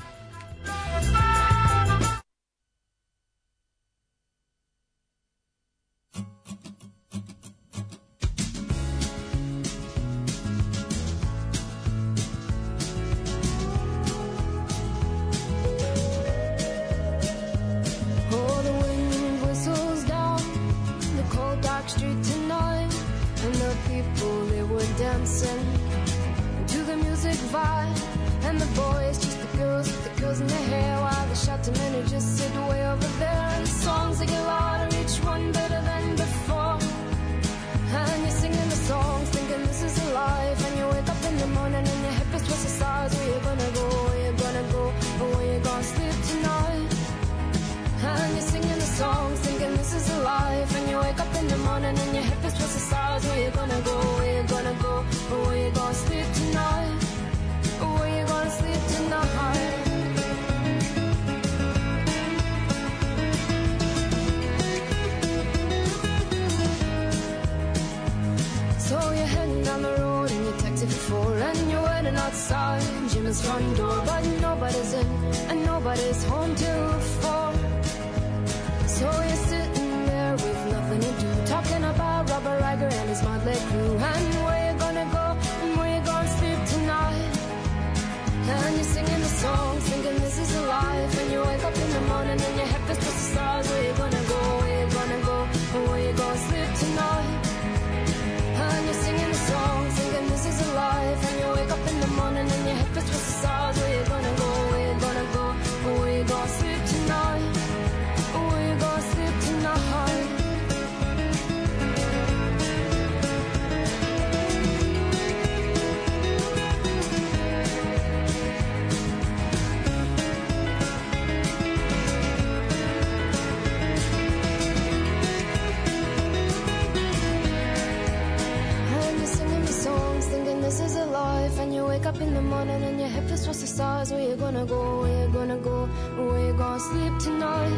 this is a life And you wake up in the morning and your head feels towards the size. Where you gonna go, where you gonna go, where you gonna sleep tonight?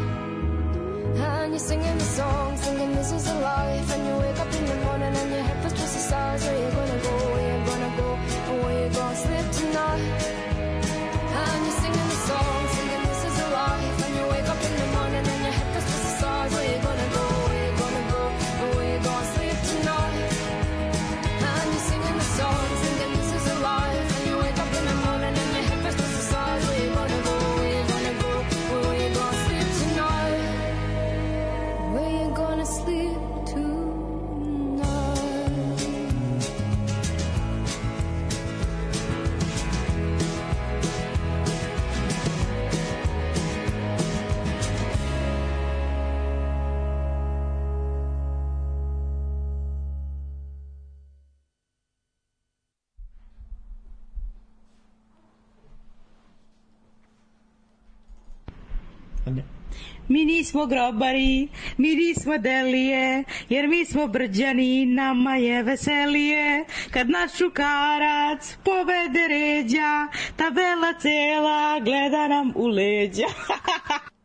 And you're singing the song, singing this is a life And you wake up in the morning and your head feels towards the size. Where you gonna go, where you gonna go, where you gonna sleep tonight? Nismo grobari, mi nismo delije, jer mi smo brđani, nama je veselije. Kad naš šukarac povede ređa, tabela cela gleda nam u leđa.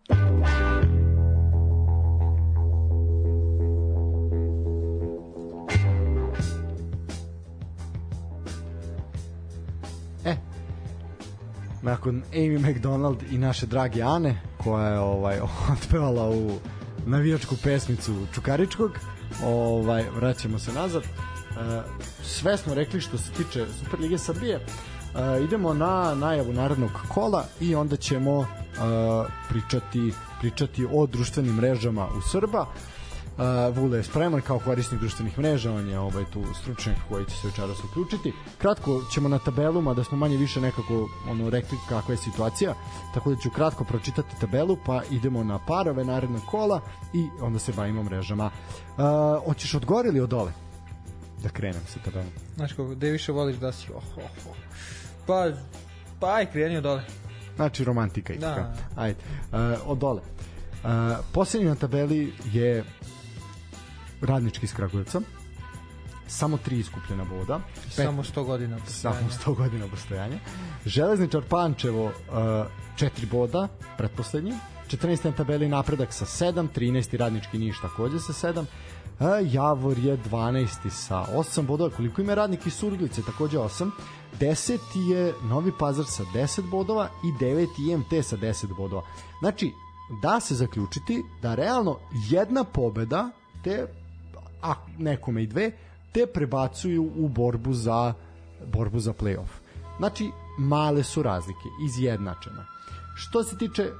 nakon Amy McDonald i naše drage Ane koja je ovaj otpevala u navijačku pesmicu Čukaričkog ovaj vraćamo se nazad. E, sve smo rekli što se tiče Super Lige Srbije. E, idemo na najavu narednog kola i onda ćemo e, pričati pričati o društvenim mrežama u Srba Uh, Vule je spreman kao korisnik društvenih mreža, on je ovaj tu stručnjak koji će se večeras uključiti. Kratko ćemo na tabeluma da smo manje više nekako ono rekli kakva je situacija, tako da ću kratko pročitati tabelu pa idemo na parove narednog kola i onda se bavimo mrežama. Uh, hoćeš od gore ili od dole? da krenem sa tabelom. Znaš kako, gde više voliš da si? Oh, oh, oh. Pa, pa aj, krenio dole. Znači romantika i Da. tako. Ajde, uh, od dole. Uh, posljednji na tabeli je radnički iz Kragujevca. Samo tri iskupljena boda. Pet- Samo 100 godina. samo 100 godina postojanja. Železničar Pančevo uh, 4 boda, pretposlednji. 14. na tabeli napredak sa 7, 13. radnički Niš takođe sa 7. A Javor je 12. sa 8 bodova. Koliko ima radnik iz Surglice? Takođe 8. 10. je Novi Pazar sa 10 bodova i 9. IMT sa 10 bodova. Znači, da se zaključiti da realno jedna pobeda te a nekome i dve te prebacuju u borbu za borbu za play-off. Znači, male su razlike, izjednačene. Što se tiče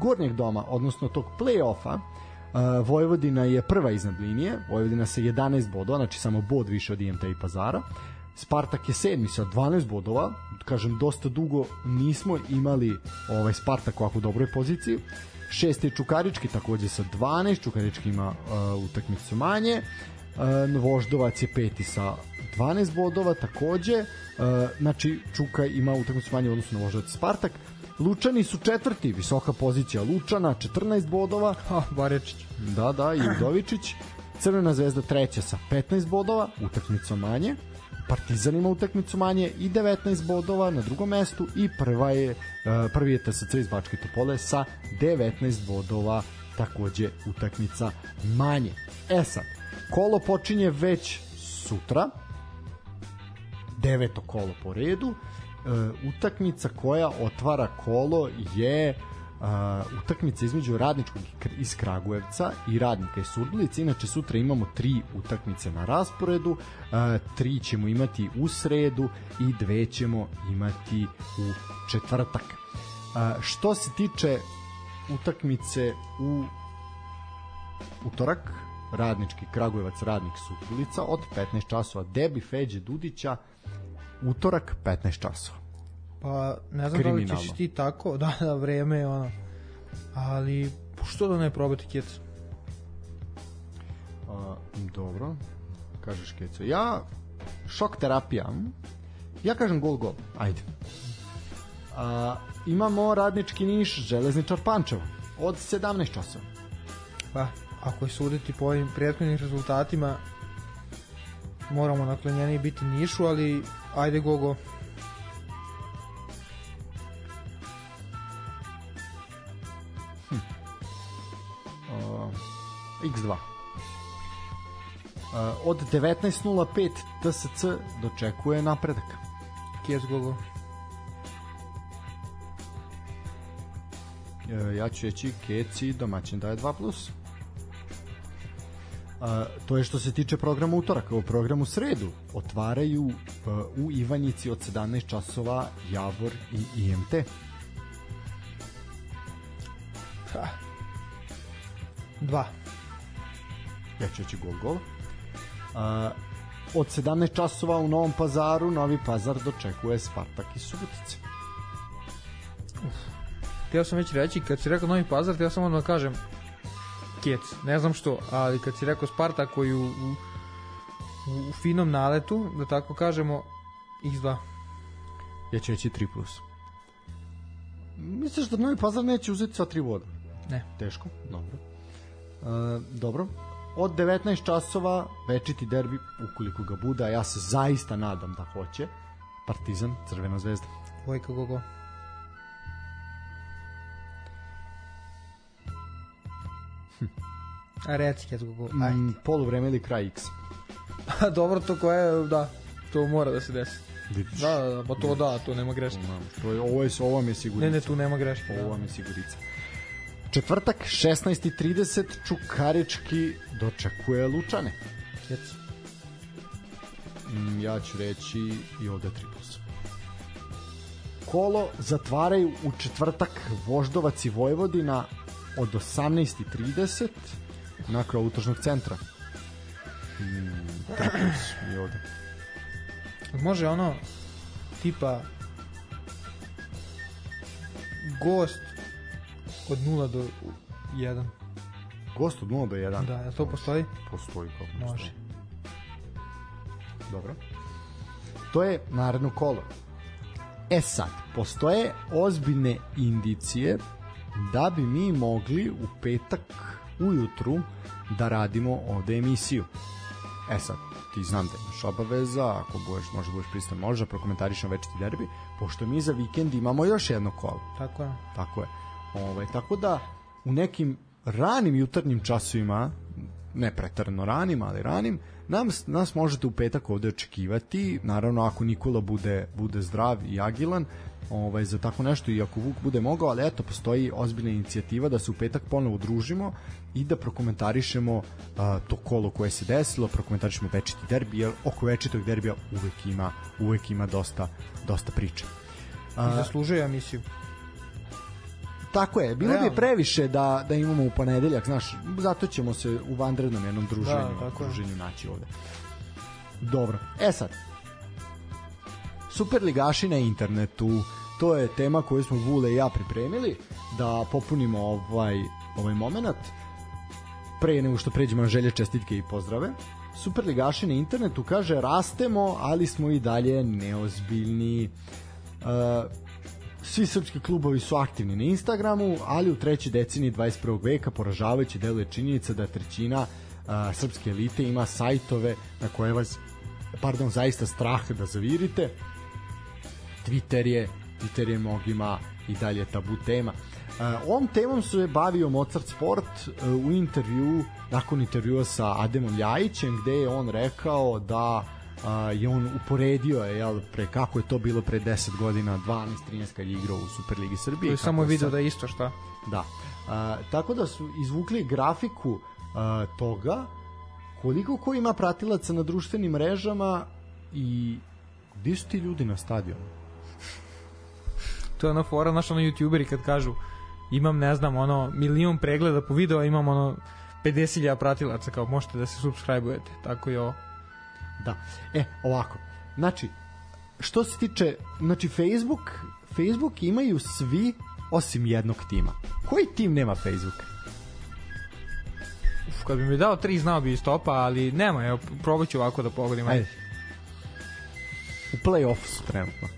gornjeg doma, odnosno tog play-offa, uh, Vojvodina je prva iznad linije, Vojvodina sa 11 bodova, znači samo bod više od IMT i Pazara. Spartak je sedmi sa 12 bodova, kažem dosta dugo nismo imali ovaj Spartak u ovako dobroj poziciji. Šesti je Čukarički takođe sa 12, Čukarički ima uh, utakmicu manje. Uh, Voždovac je peti sa 12 bodova takođe. Uh, znači Čuka ima utakmicu manje u odnosu na Voždovac Spartak. Lučani su četvrti, visoka pozicija Lučana, 14 bodova. Ha, Barečić. Da, da, i Udovičić. Crvena zvezda treća sa 15 bodova, utakmicu manje. Partizan ima utakmicu manje i 19 bodova na drugom mestu i prva je, uh, prvi je TSC iz Bačke Topole sa 19 bodova takođe utakmica manje. E sad, kolo počinje već sutra, deveto kolo po redu. E, utakmica koja otvara kolo je e, utakmica između radničkog iz Kragujevca i radnika iz Surdulice. Inače sutra imamo tri utakmice na rasporedu. E, tri ćemo imati u sredu i dve ćemo imati u četvrtak. E, što se tiče utakmice u utorak, radnički Kragujevac, radnik Surdulica od 15 časova. Debi Feđe Dudića utorak 15 časova. Pa ne znam da li ćeš ti tako, da, da, vreme je ono. Ali, što da ne probati kjec? A, dobro, kažeš Keco. Ja, šok terapija. Ja kažem gol gol. Ajde. A, imamo radnički niš, železničar Pančevo od 17 časova. Pa, ako je suditi po ovim prethodnim rezultatima, moramo naklanjeni biti Nišu, ali ajde Gogo. Uh, X2. Uh, od 19.05 TSC dočekuje napredak. Kjec Gogo. Uh, ja ću reći Keci domaćin daje 2+. Plus. Uh, to je što se tiče programa utorak. U programu sredu otvaraju uh, u Ivanjici od 17 časova Javor i IMT. Ha. Dva. Ja ću reći gol gol. Uh, od 17 časova u Novom pazaru Novi pazar dočekuje Spartak iz Subotice. Htio sam već reći, kad si rekao Novi Pazar, htio sam ono da kažem Kjec, ne znam što, ali kad si rekao Sparta koji u, u, u finom naletu, da tako kažemo, X2. Ja ću reći 3+. Plus. Misliš da Novi pazar neće uzeti sva tri voda? Ne. Teško, dobro. Uh, dobro. Od 19 časova večiti derbi, ukoliko ga bude, a ja se zaista nadam da hoće, Partizan, Crvena zvezda. Vojka Gogo. A reci Kjec Gogo. Mm, poluvreme ili kraj X. Dobro, to koje, da, to mora da se desi. Vidiš? Da, da, da, pa to da, to nema greške. To je, ovo, je, ovo mi je sigurica. Ne, ne, tu nema greške. Ovo Da. vam je sigurica. Četvrtak, 16.30, Čukarički dočekuje Lučane. Kjec. Mm, ja ću reći i ovde 3+. Kolo zatvaraju u četvrtak Voždovac i Vojvodina od 18.30 na krovu tržnog centra. Mm, 3+, i ovde. Može ono, tipa, gost od 0 do 1. Gost od 0 do 1. Da, jel to postoji? Postoji kako ne Može. postoji. Dobro. To je naredno kolo. E sad, postoje ozbiljne indicije da bi mi mogli u petak ujutru da radimo ovde emisiju. E sad, ti znam da imaš obaveza, ako budeš, možda budeš pristan, možda prokomentarišem večiti derbi, pošto mi za vikend imamo još jedno kolo. Tako je. Tako je. Ovaj, tako da u nekim ranim jutarnjim časovima, ne pretarno ranim, ali ranim, nam, nas možete u petak ovde očekivati, naravno ako Nikola bude, bude zdrav i agilan, ovaj, za tako nešto i ako Vuk bude mogao, ali eto, postoji ozbiljna inicijativa da se u petak ponovo udružimo i da prokomentarišemo a, to kolo koje se desilo, prokomentarišemo večiti derbi, jer oko večitog derbija uvek ima, uvek ima dosta, dosta priče. I zaslužuje emisiju. Tako je, bilo Realno. bi previše da, da imamo u ponedeljak, znaš, zato ćemo se u vanrednom jednom druženju, Da, druženju naći ovde. Dobro, e sad, Superligaši na internetu, to je tema koju smo Vule i ja pripremili, da popunimo ovaj, ovaj moment, pre nego što pređemo na želje, čestitke i pozdrave. Superligaši na internetu kaže rastemo, ali smo i dalje neozbiljni. Uh, svi srpski klubovi su aktivni na Instagramu, ali u trećoj deceniji 21. veka poražavajuće deluje činjenica da trećina a, srpske elite ima sajtove na koje vas pardon, zaista strah da zavirite. Twitter je, Twitter je mnogima i dalje tabu tema. Uh, ovom temom se bavio Mozart Sport uh, u intervju, nakon intervjua sa Ademom Ljajićem, gde je on rekao da uh, je on uporedio je, jel, pre kako je to bilo pre 10 godina, 12, 13 kad je igrao u Superligi To Srbije. je samo video sad- da je isto šta. Da. A, tako da su izvukli grafiku a, toga koliko ko ima pratilaca na društvenim mrežama i gde su ti ljudi na stadionu? To je ona fora, znaš, ono youtuberi kad kažu imam, ne znam, ono, milion pregleda po videu, a imam ono 50.000 pratilaca, kao možete da se subscribe-ujete. Tako i ovo. Da. E, ovako. Znači, što se tiče, znači Facebook, Facebook imaju svi osim jednog tima. Koji tim nema Facebook? Uf, kad bi mi dao tri, znao bi i stopa, ali nema, evo, probat ću ovako da pogodim. Ajde. U play-offu su trenutno.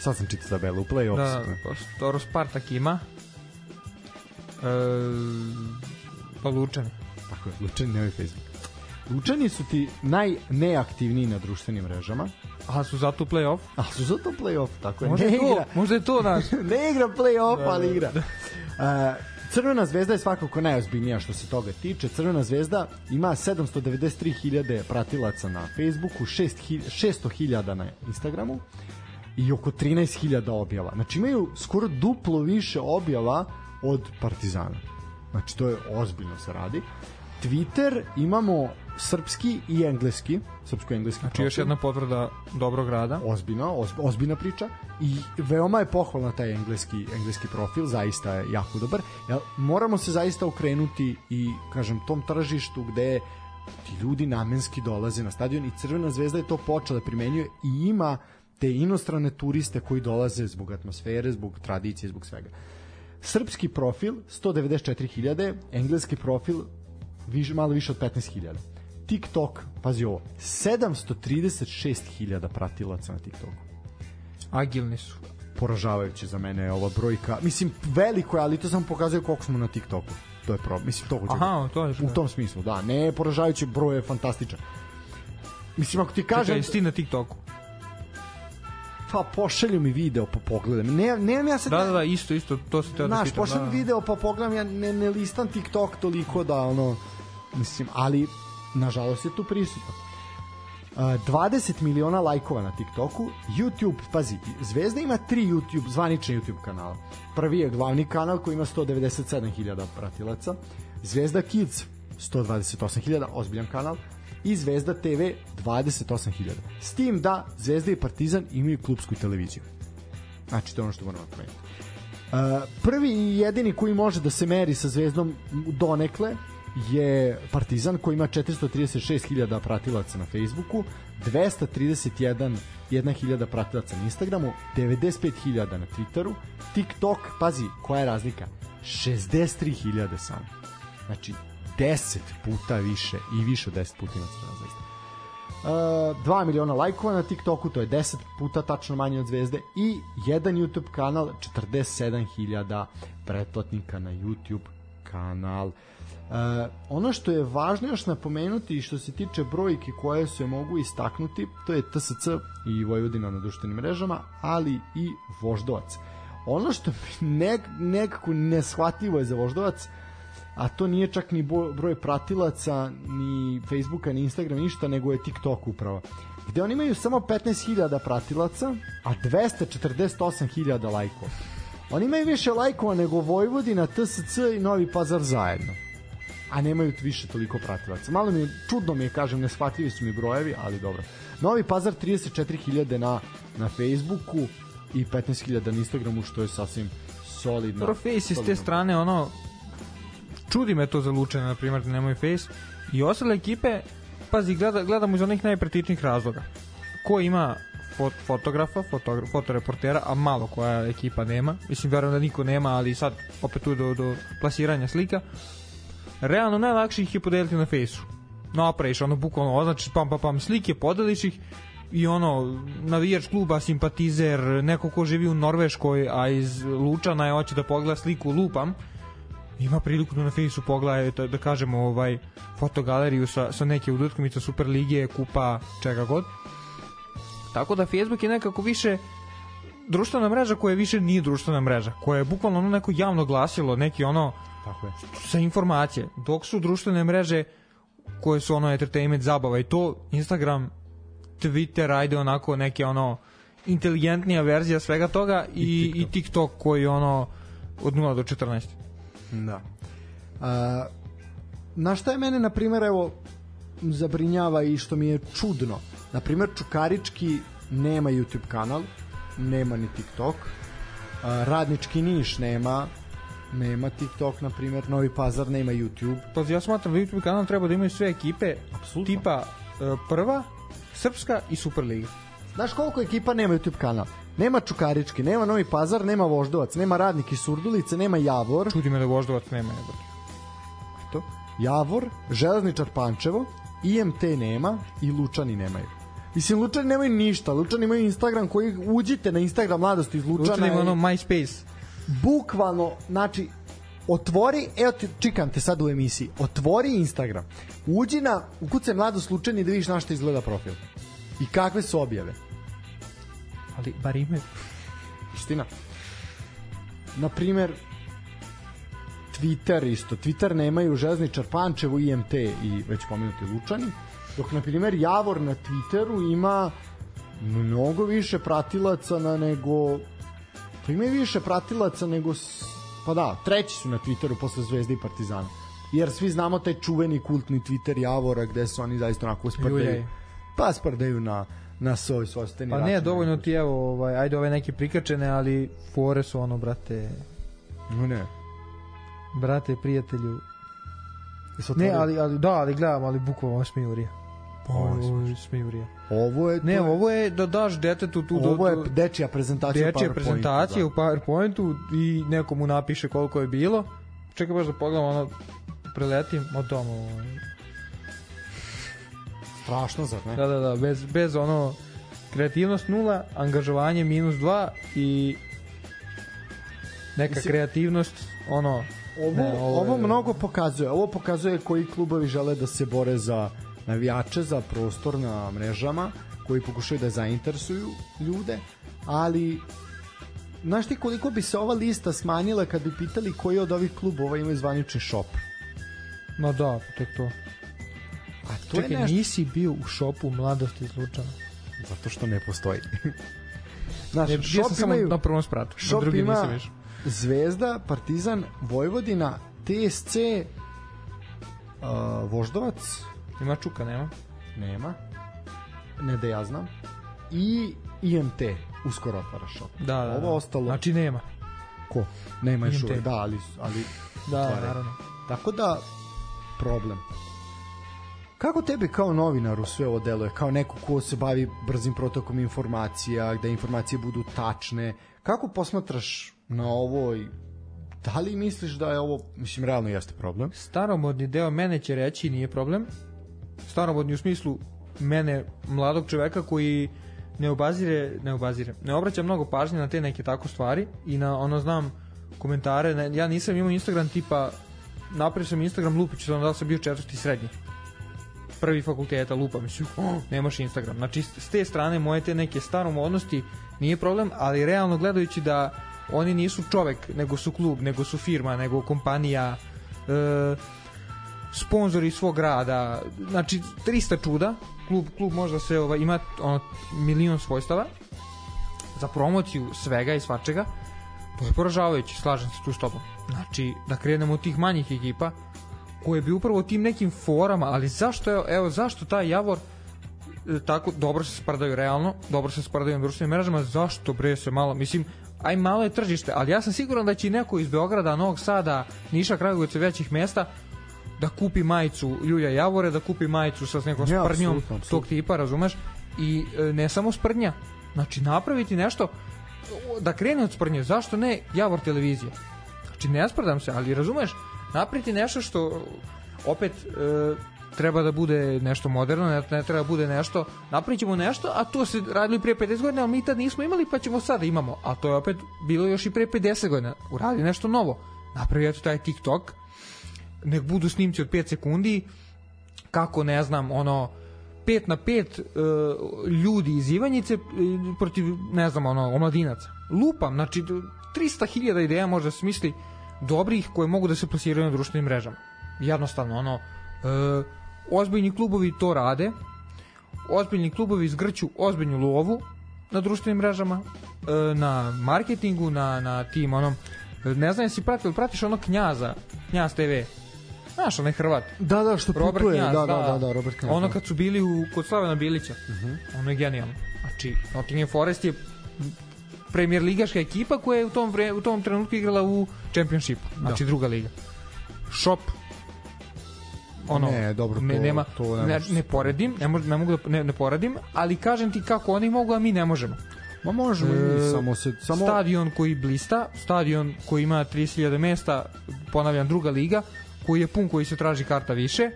Sad sam čitao tabelu, u play-offu Da, su pa Toro Spartak ima. E, pa Lučani. Tako je, Lučani nemaju Facebook. Lučani su ti najneaktivniji na društvenim mrežama, A su zato u play-off? a su zato play-off, tako je. Možda ne je to, igra, možda je to naš. ne igra play-off, Da, da, ali igra. Uh, Crvena zvezda je svakako najozbiljnija što se toga tiče. Crvena zvezda ima 793.000 pratilaca na Facebooku, 600.000 na Instagramu i oko 13.000 objava. Znači imaju skoro duplo više objava od Partizana. Znači to je ozbiljno se radi. Twitter imamo srpski i engleski, srpsko-engleski Znači još jedna potvrda dobrog rada. ozbiljna, oz, ozbiljna priča i veoma je pohvalna taj engleski engleski profil, zaista je jako dobar. Jel, moramo se zaista okrenuti i kažem tom tržištu gde ti ljudi namenski dolaze na stadion i Crvena zvezda je to počela da primenjuje i ima te inostrane turiste koji dolaze zbog atmosfere, zbog tradicije, zbog svega. Srpski profil 194.000, engleski profil više, malo više od 15.000. TikTok, pazi ovo, 736.000 pratilaca na TikToku. Agilni su. Poražavajuće za mene je ova brojka. Mislim, veliko je, ali to sam pokazuje koliko smo na TikToku. To je problem. Mislim, to hoću. Aha, to je U tom smislu, da. Ne poražavajuće, broj je fantastičan. Mislim, ako ti kažem... Čekaj, jesi ti na TikToku? Pa pošalju mi video pa pogledam. Ne, nemam ja sad... Da, da, da, isto, isto, to se teo da Znaš, pitam. pošalju da, da. video pa pogledam, ja ne, ne listam TikTok toliko da ono... Mislim, ali nažalost je tu prisutno. Uh, 20 miliona lajkova na TikToku, YouTube, pazi, Zvezda ima tri YouTube, zvanične YouTube kanala. Prvi je glavni kanal koji ima 197.000 pratilaca, Zvezda Kids 128.000, ozbiljan kanal, i Zvezda TV 28.000. S tim da Zvezda i Partizan imaju klubsku televiziju. Znači, to je ono što moramo promeniti. Uh, prvi i jedini koji može da se meri sa Zvezdom donekle je Partizan koji ima 436.000 pratilaca na Facebooku, 231.000 pratilaca na Instagramu, 95.000 na Twitteru, TikTok, pazi, koja je razlika? 63.000 samo. Znači, 10 puta više i više od 10 puta ima Crvena zvezda. 2 miliona lajkova na TikToku, to je 10 puta tačno manje od zvezde i jedan YouTube kanal, 47.000 pretplatnika na YouTube kanal. Uh, ono što je važno još napomenuti što se tiče brojke koje se mogu istaknuti, to je TSC i Vojvodina na društvenim mrežama, ali i Voždovac. Ono što nek, nekako neshvatljivo je za Voždovac, a to nije čak ni broj pratilaca, ni Facebooka, ni Instagram, ništa, nego je TikTok upravo. Gde oni imaju samo 15.000 pratilaca, a 248.000 lajkova. Oni imaju više lajkova nego Vojvodina, TSC i Novi Pazar zajedno a nemaju više toliko pratilaca. Malo mi je, čudno mi je, kažem, neshvatljivi su mi brojevi, ali dobro. Novi Pazar 34.000 na, na Facebooku i 15.000 na Instagramu, što je sasvim solidno. Dobro, Face iz te strane, ono, čudi me to za Lučane, na primjer, da nemaju Face. I ostale ekipe, pazi, gleda, gledamo iz onih najpretičnih razloga. Ko ima fot, fotografa, fotogra, fotoreportera, a malo koja ekipa nema. Mislim, verujem da niko nema, ali sad opet tu do, do plasiranja slika realno najlakše ih je podeliti na fejsu. Napraviš ono bukvalno označiš pam pam pam slike, podeliš ih i ono navijač kluba, simpatizer, neko ko živi u Norveškoj, a iz Lučana je hoće da pogleda sliku lupam, ima priliku da na fejsu pogleda da, da kažemo ovaj fotogaleriju sa, sa neke udatkomice Super Lige, kupa, čega god. Tako da Facebook je nekako više društvena mreža koja više nije društvena mreža, koja je bukvalno ono neko javno glasilo, neki ono Tako je. sa informacije. Dok su društvene mreže koje su ono entertainment zabava i to Instagram, Twitter, ajde onako neke ono inteligentnija verzija svega toga i, I, TikTok. i TikTok koji ono od 0 do 14. Da. A, na šta je mene, na primjer, evo, zabrinjava i što mi je čudno. Na primjer, Čukarički nema YouTube kanal, nema ni TikTok, a, Radnički Niš nema, nema TikTok, na primjer, Novi Pazar nema YouTube. Pa ja smatram da YouTube kanal treba da imaju sve ekipe Absolutno. tipa uh, prva, Srpska i Superliga. Znaš koliko ekipa nema YouTube kanal? Nema Čukarički, nema Novi Pazar, nema Voždovac, nema Radnik iz Surdulice, nema Javor. Čudi me da Voždovac nema. Jebate. To? Javor, Železničar Pančevo, IMT nema i Lučani nemaju. Mislim, Lučani nemaju ništa. Lučani imaju Instagram koji uđite na Instagram mladosti iz Lučana. Lučani ima ono MySpace bukvalno, znači, otvori, evo ti, čikam te sad u emisiji, otvori Instagram, uđi na, ukucaj mlado slučajni da vidiš na što izgleda profil. I kakve su objave. Ali, bar ime. Istina. Naprimer, Twitter isto. Twitter nemaju Železničar Pančevo, IMT i već pomenuti Lučani. Dok, na primjer, Javor na Twitteru ima mnogo više pratilaca na nego Pa imaju više pratilaca nego... Pa da, treći su na Twitteru posle Zvezde i Partizana. Jer svi znamo taj čuveni kultni Twitter Javora gde su oni zaista onako sprdaju. Pa sprdaju na na svoj svojstveni Pa ne, dovoljno ti evo, ovaj, ajde ove neke prikačene, ali fore su ono, brate... No ne. Brate, prijatelju... Ne, ali, ali, da, ali gledam, ali bukvalno smijurija. Je smijurija. Ovo je Ne, ovo je da daš detetu tu Ovo je dečija prezentacija dečija u prezentacija da. u PowerPointu i neko mu napiše koliko je bilo. Čekaj baš da pogledam ono preletim od doma. Strašno, zar ne? Da, da, da, bez, bez ono kreativnost nula, angažovanje minus 2 i neka Mislim, kreativnost ono ovo, ne, ovo, ovo mnogo pokazuje. Ovo pokazuje koji klubovi žele da se bore za navijače za prostor na mrežama koji pokušaju da zainteresuju ljude, ali znaš ti koliko bi se ova lista smanjila kad bi pitali koji od ovih klubova imaju zvanični shop? No da, to je to. A to Čekaj, je nešto... nisi bio u šopu mladosti slučajno? Zato što ne postoji. Znaš, ne, šop sam imaju, na prvom spratu. Šop na drugi ima Zvezda, Partizan, Vojvodina, TSC, uh, Voždovac, Ima Čuka, nema? Nema. Ne da ja znam. I IMT uskoro otvara shop. Da, da, Ovo da. ostalo... Znači nema. Ko? Nema još uvek, da, ali, ali da, otvare. naravno. Tako da, problem. Kako tebi kao novinaru sve ovo deluje? Kao neko ko se bavi brzim protokom informacija, gde informacije budu tačne. Kako posmatraš na ovoj da li misliš da je ovo, mislim, realno jeste problem? Staromodni deo mene će reći nije problem, staromodni u smislu mene, mladog čoveka koji ne obazire, ne obazire, ne obraća mnogo pažnje na te neke tako stvari i na ono znam komentare, ne, ja nisam imao Instagram tipa napravio sam Instagram lupić, ono da sam bio četvrti srednji. Prvi fakulteta lupa mislim, oh, nemaš Instagram. Znači s te strane moje te neke staromodnosti nije problem, ali realno gledajući da oni nisu čovek, nego su klub, nego su firma, nego kompanija e, sponzori svog rada. Znači 300 čuda. Klub, klub možda se ovaj, ima ono, milion svojstava za promociju svega i svačega. To je poražavajuće, slažem se tu s tobom. Znači da krenemo od tih manjih ekipa koje bi upravo tim nekim forama ali zašto je, evo zašto taj Javor e, tako dobro se sprdaju realno, dobro se sprdaju na društvenim mrežama, zašto bre se malo, mislim, aj malo je tržište, ali ja sam siguran da će neko iz Beograda, Novog Sada, Niša, Kragujevaca većih mesta da kupi majicu Ljulja Javore, da kupi majicu sa nekom Ja, sprdnjom apsolutno, apsolutno. tog tipa, razumeš? I e, ne samo sprdnja, znači napraviti nešto da krene od sprdnje, zašto ne Javor televizija? Znači ne sprdam se, ali razumeš, napraviti nešto što opet e, treba da bude nešto moderno, ne, ne treba da bude nešto, napravit ćemo nešto, a to se radili pre 50 godina, ali mi tad nismo imali, pa ćemo sada imamo. A to je opet bilo još i pre 50 godina. Uradi nešto novo. Napravi eto taj TikTok, nek budu snimci od 5 sekundi, kako ne znam, ono, 5 na 5 uh, ljudi iz Ivanjice uh, protiv, ne znam, ono, omladinaca. Lupam, znači 300.000 ideja može da se smisli dobrih koje mogu da se plasiraju na društvenim mrežama. Jednostavno, ono, uh, ozbiljni klubovi to rade, ozbiljni klubovi izgrću ozbiljnu lovu na društvenim mrežama, uh, na marketingu, na, na tim onom, ne znam jesi pratio, pratiš ono knjaza, knjaz TV, Znaš, onaj Hrvat. Da, da, što Robert putuje. Knjaz, da, da, da, da, Robert Knjaz. Ono da. kad su bili u, kod Slavena Bilića. Uh Mhm. -huh. Ono je genijalno. Znači, Nottingham Forest je premijer ligaška ekipa koja je u tom, vre, u tom trenutku igrala u Championshipu. Znači, druga liga. Shop ono Ne, dobro, ne, to- nema, to ne ne, ne poredim, ne, mož, ne mogu da ne, ne poredim, ali kažem ti kako oni mogu, a mi ne možemo. Ma možemo E, samo se... Samo... Stadion koji blista, stadion koji ima 30.000 mesta, ponavljam druga liga, koji je pun koji se traži karta više,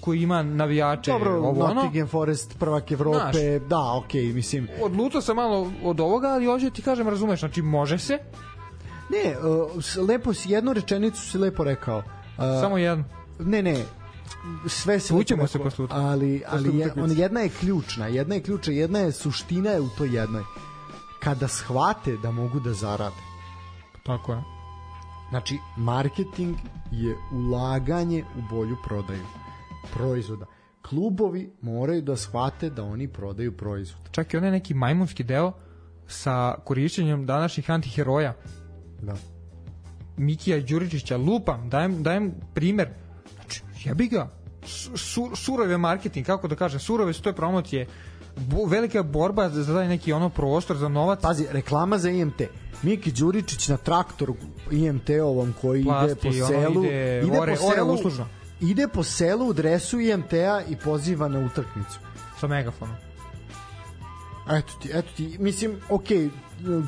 koji ima navijače Dobro, ovo ono. Nottingham Forest, prvak Evrope, da, okej, mislim... Odlutao sam malo od ovoga, ali hoću da ti kažem, razumeš, znači može se, Ne, uh, lepo si, jednu rečenicu si lepo rekao. Uh, samo jedan. Ne, ne, sve se lepo se posle ali, ali je, on, jedna je ključna, jedna je ključna, jedna je suština je u toj jednoj. Kada shvate da mogu da zarade. Tako je. Znači, marketing je ulaganje u bolju prodaju proizvoda. Klubovi moraju da shvate da oni prodaju proizvod. Čak i onaj neki majmunski deo sa korišćenjem današnjih antiheroja, Da. Mikija Đuričića, lupam, dajem, dajem primer. Znači, jebi ga. Su, surove marketing, kako da kažem, surove su to promocije. Bo, velika je borba za za taj neki ono prostor za novac. Pazi, reklama za IMT. Miki Đuričić na traktoru IMT-ovom koji Plasti, ide po selu, ide ide ore- po ore selu, uslužno. ide po selu u dresu IMT-a i poziva na utakmicu. sa megafonom. Eto ti, eto ti, mislim, ok,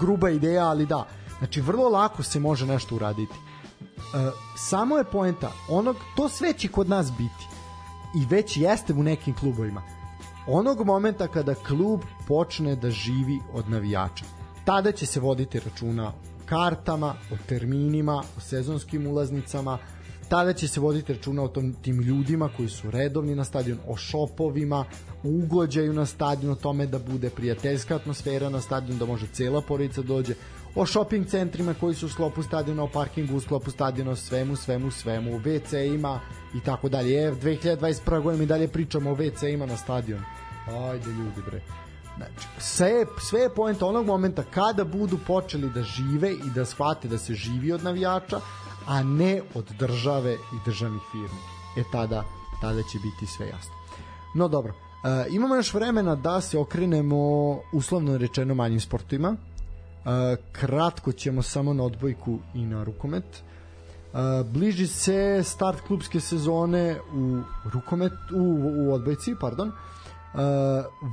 gruba ideja, ali da. Znači, vrlo lako se može nešto uraditi. E, samo je poenta, onog, to sve će kod nas biti. I već jeste u nekim klubovima. Onog momenta kada klub počne da živi od navijača. Tada će se voditi računa o kartama, o terminima, o sezonskim ulaznicama, tada će se voditi računa o tom, tim ljudima koji su redovni na stadion, o šopovima, o ugođaju na stadion, o tome da bude prijateljska atmosfera na stadion, da može cela porodica dođe, o shopping centrima koji su u sklopu stadiona, o parkingu u sklopu stadiona, o svemu, svemu, svemu, o WC-ima i tako dalje. E, 2021. godine mi dalje pričamo o WC-ima na stadionu. Ajde ljudi bre. Znači, sve, sve je point onog momenta kada budu počeli da žive i da shvate da se živi od navijača, a ne od države i državnih firmi. E tada, tada će biti sve jasno. No dobro, e, imamo još vremena da se okrenemo uslovno rečeno manjim sportovima. E, kratko ćemo samo na odbojku i na rukomet. E, bliži se start klubske sezone u rukomet u, u odbojci, pardon.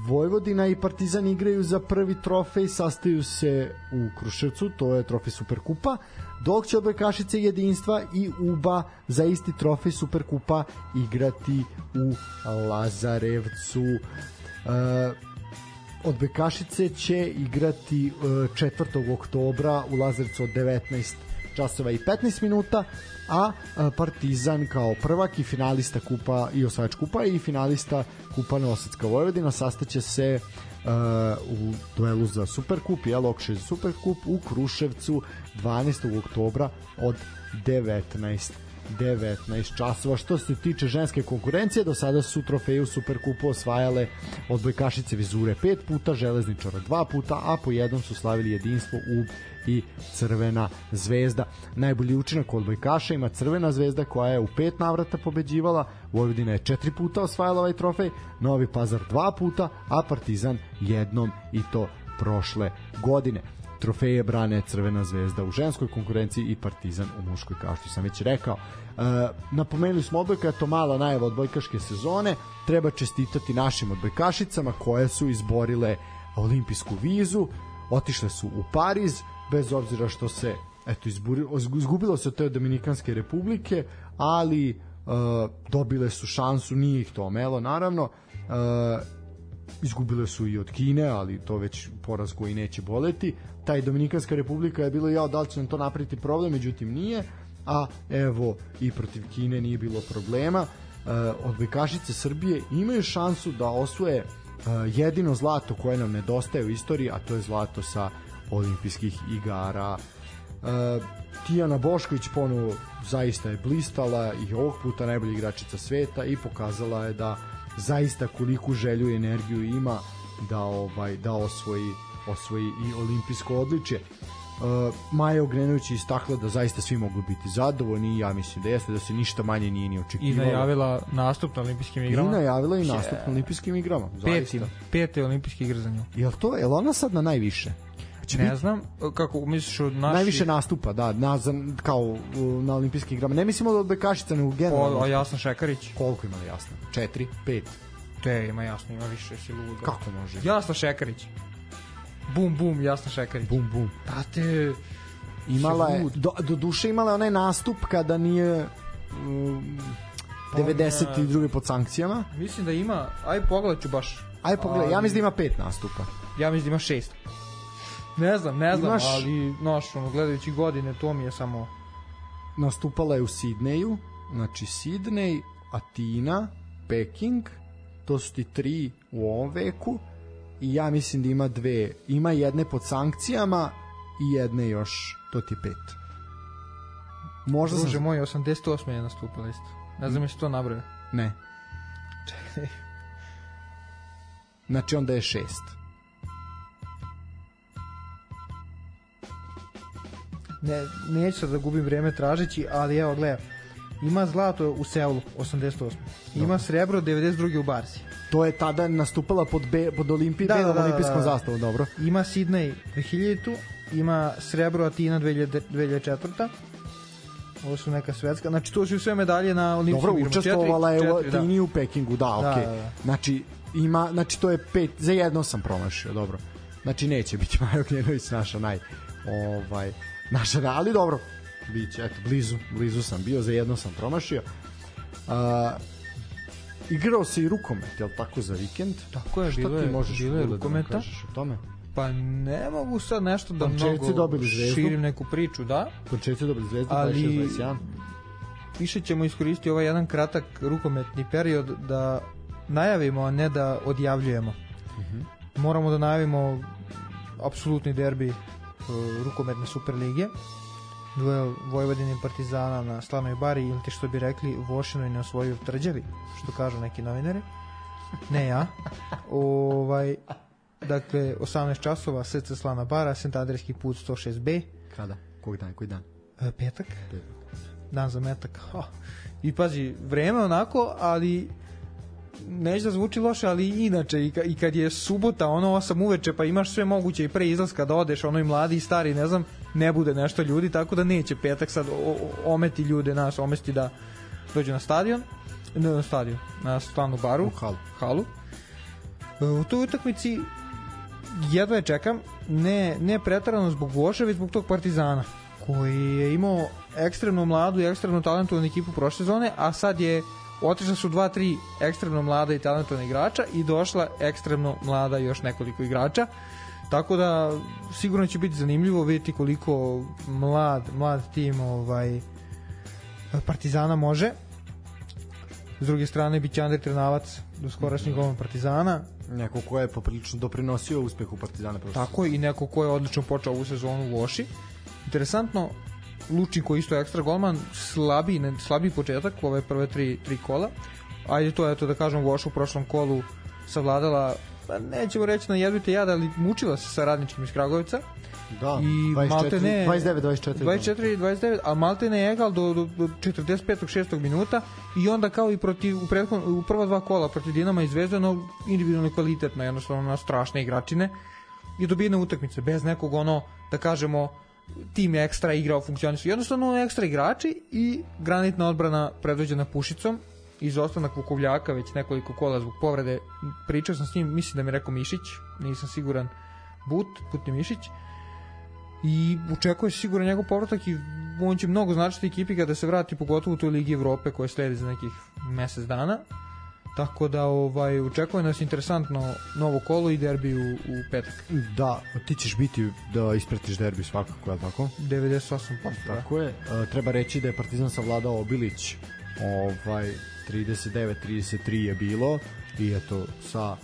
Vojvodina i Partizan igraju za prvi trofej, sastaju se u Kruševcu, to je trofej Superkupa, dok će odbojkašice jedinstva i UBA za isti trofej Superkupa igrati u Lazarevcu. Uh, odbojkašice će igrati 4. oktobra u Lazarevcu od 19 časova i 15 minuta, a Partizan kao prvak i finalista kupa i osvajač kupa i finalista kupa Novosadska Vojvodina sastaće se uh, u duelu za Superkup, jel, Okšaj za Superkup u Kruševcu 12. oktobra od 19 19 časova. Što se tiče ženske konkurencije, do sada su trofeju Superkupu osvajale odbojkašice Vizure pet puta, Železničara dva puta, a po jednom su slavili jedinstvo u i Crvena zvezda. Najbolji učinak odbojkaša ima Crvena zvezda koja je u pet navrata pobeđivala, Vojvodina je četiri puta osvajala ovaj trofej, Novi Pazar dva puta, a Partizan jednom i to prošle godine trofeje brane Crvena zvezda u ženskoj konkurenciji i Partizan u muškoj, kao što sam već rekao. E, napomenuli smo odbojka, to mala najava odbojkaške sezone, treba čestitati našim odbojkašicama koje su izborile olimpijsku vizu, otišle su u Pariz, bez obzira što se eto izgubilo se od te Dominikanske republike, ali e, dobile su šansu, nije ih to omelo naravno. E, izgubile su i od Kine, ali to već poraz koji neće boleti. Taj Dominikanska republika je bilo ja da li će nam to napraviti problem, međutim nije, a evo i protiv Kine nije bilo problema. E, odbojkašice Srbije imaju šansu da osvoje e, jedino zlato koje nam nedostaje u istoriji, a to je zlato sa olimpijskih igara. E, Tijana Bošković ponovo zaista je blistala i ovog puta najbolja igračica sveta i pokazala je da zaista koliku želju i energiju ima da ovaj da osvoji osvoji i olimpijsko odličje. Uh, Maja Ogrenović je istakla da zaista svi mogu biti zadovoljni i ja mislim da jeste da se ništa manje nije ni očekivalo. I najavila nastup na olimpijskim igrama. I najavila i nastup na olimpijskim igrama. Peti, pete olimpijske igre za nju. Jel to, je ona sad na najviše? Će ne biti... znam, kako misliš od naši... Najviše nastupa, da, na, kao na olimpijskim igrama. Ne mislimo da od Bekašica, nego generalno. O, a Jasna Šekarić? Koliko ima Jasna? Četiri, pet? Te, ima Jasno, ima više, si ludo. Kako može? Jasna Šekarić. Bum, bum, Jasna Šekarić. Bum, bum. Da te... Imala je, do, do duše imala je onaj nastup kada nije um, 92. pod sankcijama. Mislim da ima, aj pogledat ću baš. Aj pogledaj, ja mislim da ima pet nastupa. Ja mislim da ima šest. Ne znam, ne znam, Imaš... ali noš, ono, gledajući godine, to mi je samo... Nastupala je u Sidneju, znači Sidnej, Atina, Peking, to su ti tri u ovom veku i ja mislim da ima dve, ima jedne pod sankcijama i jedne još, to ti je pet. Možda Druže sam... moj, 88. je nastupila isto. Ne znam jesi to nabrao. Ne. Čekaj. Znači onda je šest. Ne, neću sad da gubim vreme tražeći, ali evo, gledaj, ima zlato u Seulu 88. Ima Dobro. srebro 92. u Barsi. To je tada nastupala pod, be, pod Olimpij, da, da, da, olimpijskom da, da. zastavom, dobro. Ima Sidney 2000, ima srebro Atina 2004. Ovo su neka svetska, znači to su sve medalje na olimpijskom Dobro, učestvovala je u da. Atini da. u Pekingu, da, da okej. Okay. Da, da. Znači, ima, znači to je pet, za jedno sam promašio, dobro. Znači neće biti Majo Gnjenović naša naj ovaj naša, ali dobro, biće, eto, blizu, blizu sam bio, za jedno sam promašio. Uh, igrao se i rukomet, jel tako, za vikend? Tako je, bilo je, možeš bilo je da rukometa. Da o tome? Pa ne mogu sad nešto da Končevci mnogo dobili zvezdu. širim neku priču, da. Končevci dobili zvezdu, ali 26 više ćemo iskoristiti ovaj jedan kratak rukometni period da najavimo, a ne da odjavljujemo. Uh mhm. -huh. Moramo da najavimo apsolutni derbi rukometne Superlige duel Vojvodine i Partizana na Slanoj bari ili ti što bi rekli Vošinoj na svoju tvrđavi, što kažu neki novinari. Ne ja. ovaj, dakle, 18 časova, SC Slana bara, Sent Andrijski put 106B. Kada? Koji dan? Koji dan? E, petak. petak. Dan za metak. Oh. I pazi, vreme onako, ali neće da zvuči loše, ali inače i, kad je subota, ono 8 uveče, pa imaš sve moguće i pre izlaska da odeš, ono i mladi i stari, ne znam, ne bude nešto ljudi, tako da neće petak sad ometi ljude nas, omesti da dođu na stadion, ne na stadion, na stanu baru, u halu. halu. U toj utakmici jedva je čekam, ne, ne pretarano zbog Voša, već zbog tog Partizana, koji je imao ekstremno mladu i ekstremno talentovanu ekipu prošle sezone, a sad je otišla su dva, tri ekstremno mlada i talentovana igrača i došla ekstremno mlada još nekoliko igrača. Tako da sigurno će biti zanimljivo vidjeti koliko mlad, mlad tim ovaj Partizana može. S druge strane biće Andrej Trnavac do skorašnjeg golman Partizana. Neko ko je poprilično doprinosio uspehu Partizana. Prosto. Tako i neko ko je odlično počeo ovu sezonu u Voši. Interesantno, Lučin koji isto je ekstra golman, slabi, ne, slabi početak ove prve tri, tri kola. Ajde to, eto da kažem, Voša u prošlom kolu savladala pa nećemo reći na jedvite jada, ali mučila se sa radničkim iz Kragovica. Da, I 24, Maltene, 29, 24. 24, 29, a Maltene je egal do, do, do 45. 6. minuta i onda kao i protiv, u, prethod, u prva dva kola protiv Dinama i Zvezda, no individualno kvalitetna, jednostavno na strašne igračine i dobijene utakmice, bez nekog ono, da kažemo, tim ekstra igrao, funkcionisu. Jednostavno ekstra igrači i granitna odbrana predvođena Pušicom izostanak Vukovljaka već nekoliko kola zbog povrede. Pričao sam s njim, mislim da mi je rekao Mišić, nisam siguran, But, Putni Mišić. I očekuje se sigurno njegov povratak i on će mnogo značiti ekipi kada se vrati pogotovo u toj Ligi Evrope koja sledi za nekih mesec dana. Tako da ovaj očekuje nas interesantno novo kolo i derbi u, u petak. Da, ti ćeš biti da ispratiš derbi svakako, je tako? 98%. Tako da. je. E, treba reći da je Partizan savladao Obilić ovaj 39-33 je bilo i eto sa uh,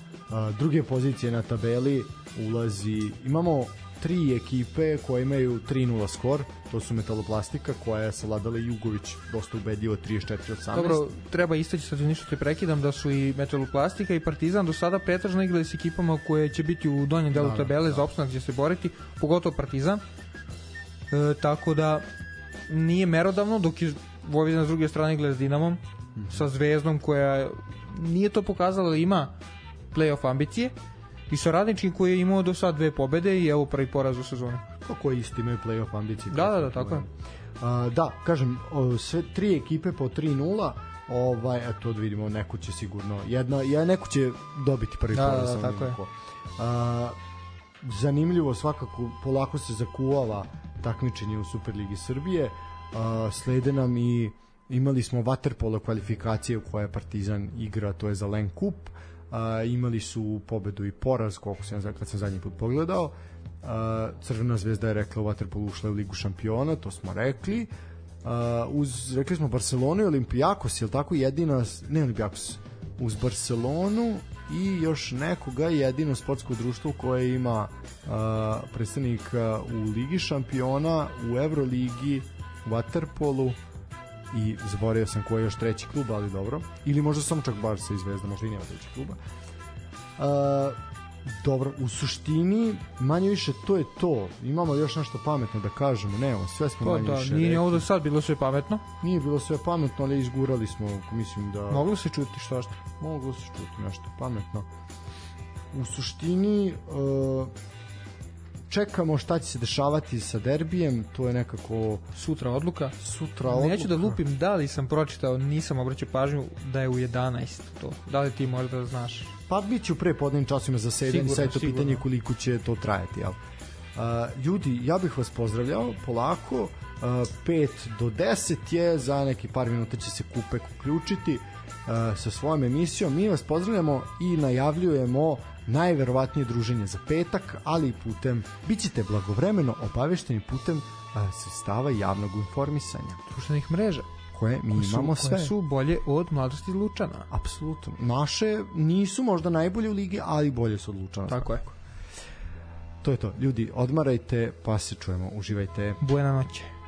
druge pozicije na tabeli ulazi imamo tri ekipe koje imaju 3-0 skor, to su Metaloplastika koja je savladala Jugović dosta ubedljivo 34-18. Dobro, treba istaći sad ništa te prekidam da su i Metaloplastika i Partizan do sada pretražno igrali s ekipama koje će biti u donjem delu da, tabele da. za opstanak gdje se boriti, pogotovo Partizan. E, tako da nije merodavno dok je Vojvodina s druge strane igra s Dinamom -hmm. sa Zvezdom koja nije to pokazala da ima playoff ambicije i sa Radničkim koji je imao do sad dve pobede i evo prvi poraz u sezoni. Kako isti imaju playoff ambicije? Da, da, da, tako je. Uh, da, kažem, sve tri ekipe po 3-0, ovaj, a to da vidimo, neko će sigurno, jedna, ja, neko će dobiti prvi da, poraz. Da, da, tako je. Uh, zanimljivo, svakako, polako se zakuvava takmičenje u Superligi Srbije, uh, slede nam i imali smo waterpolo kvalifikacije u koje Partizan igra, to je za Len Kup, a, imali su pobedu i poraz, koliko sam, kad sam zadnji put pogledao, a, Crvena zvezda je rekla u waterpolu ušla u Ligu šampiona, to smo rekli, a, uz, rekli smo Barcelonu i Olimpijakos, je li tako? Jedina, ne Olimpijakos, uz Barcelonu i još nekoga jedino sportsko društvo koje ima a, predstavnika u Ligi šampiona, u Euroligi, u Waterpolu, i zaboravio sam koji je još treći klub, ali dobro. Ili možda samo čak Barca i Zvezda, možda i nema treći kluba. Uh, dobro, u suštini manje više to je to. Imamo još nešto pametno da kažemo, nemamo, sve smo pa, manje da, više Nije rekli. ovo do sad bilo sve pametno. Nije bilo sve pametno, ali izgurali smo, mislim da... Moglo se čuti što što? Moglo se čuti nešto pametno. U suštini, uh, čekamo šta će se dešavati sa derbijem, to je nekako sutra odluka. Sutra odluka. Neću da lupim, da li sam pročitao, nisam obraćao pažnju da je u 11 to. Da li ti možda znaš? Pa bit ću pre podnim časima za sedanje, sad je to pitanje koliko će to trajati, jel? Uh, ljudi, ja bih vas pozdravljao polako, uh, 5 do 10 je, za neki par minuta će se Kupek uključiti uh, sa svojom emisijom. Mi vas pozdravljamo i najavljujemo najverovatnije druženje za petak, ali i putem, bit ćete blagovremeno obavešteni putem a, sredstava javnog informisanja. Društvenih mreža koje mi koje su, imamo sve. Koje su bolje od mladosti Lučana. Apsolutno. Naše nisu možda najbolje u ligi, ali bolje su od Lučana. Tako je. To je to. Ljudi, odmarajte, pa se čujemo. Uživajte. Buena noće.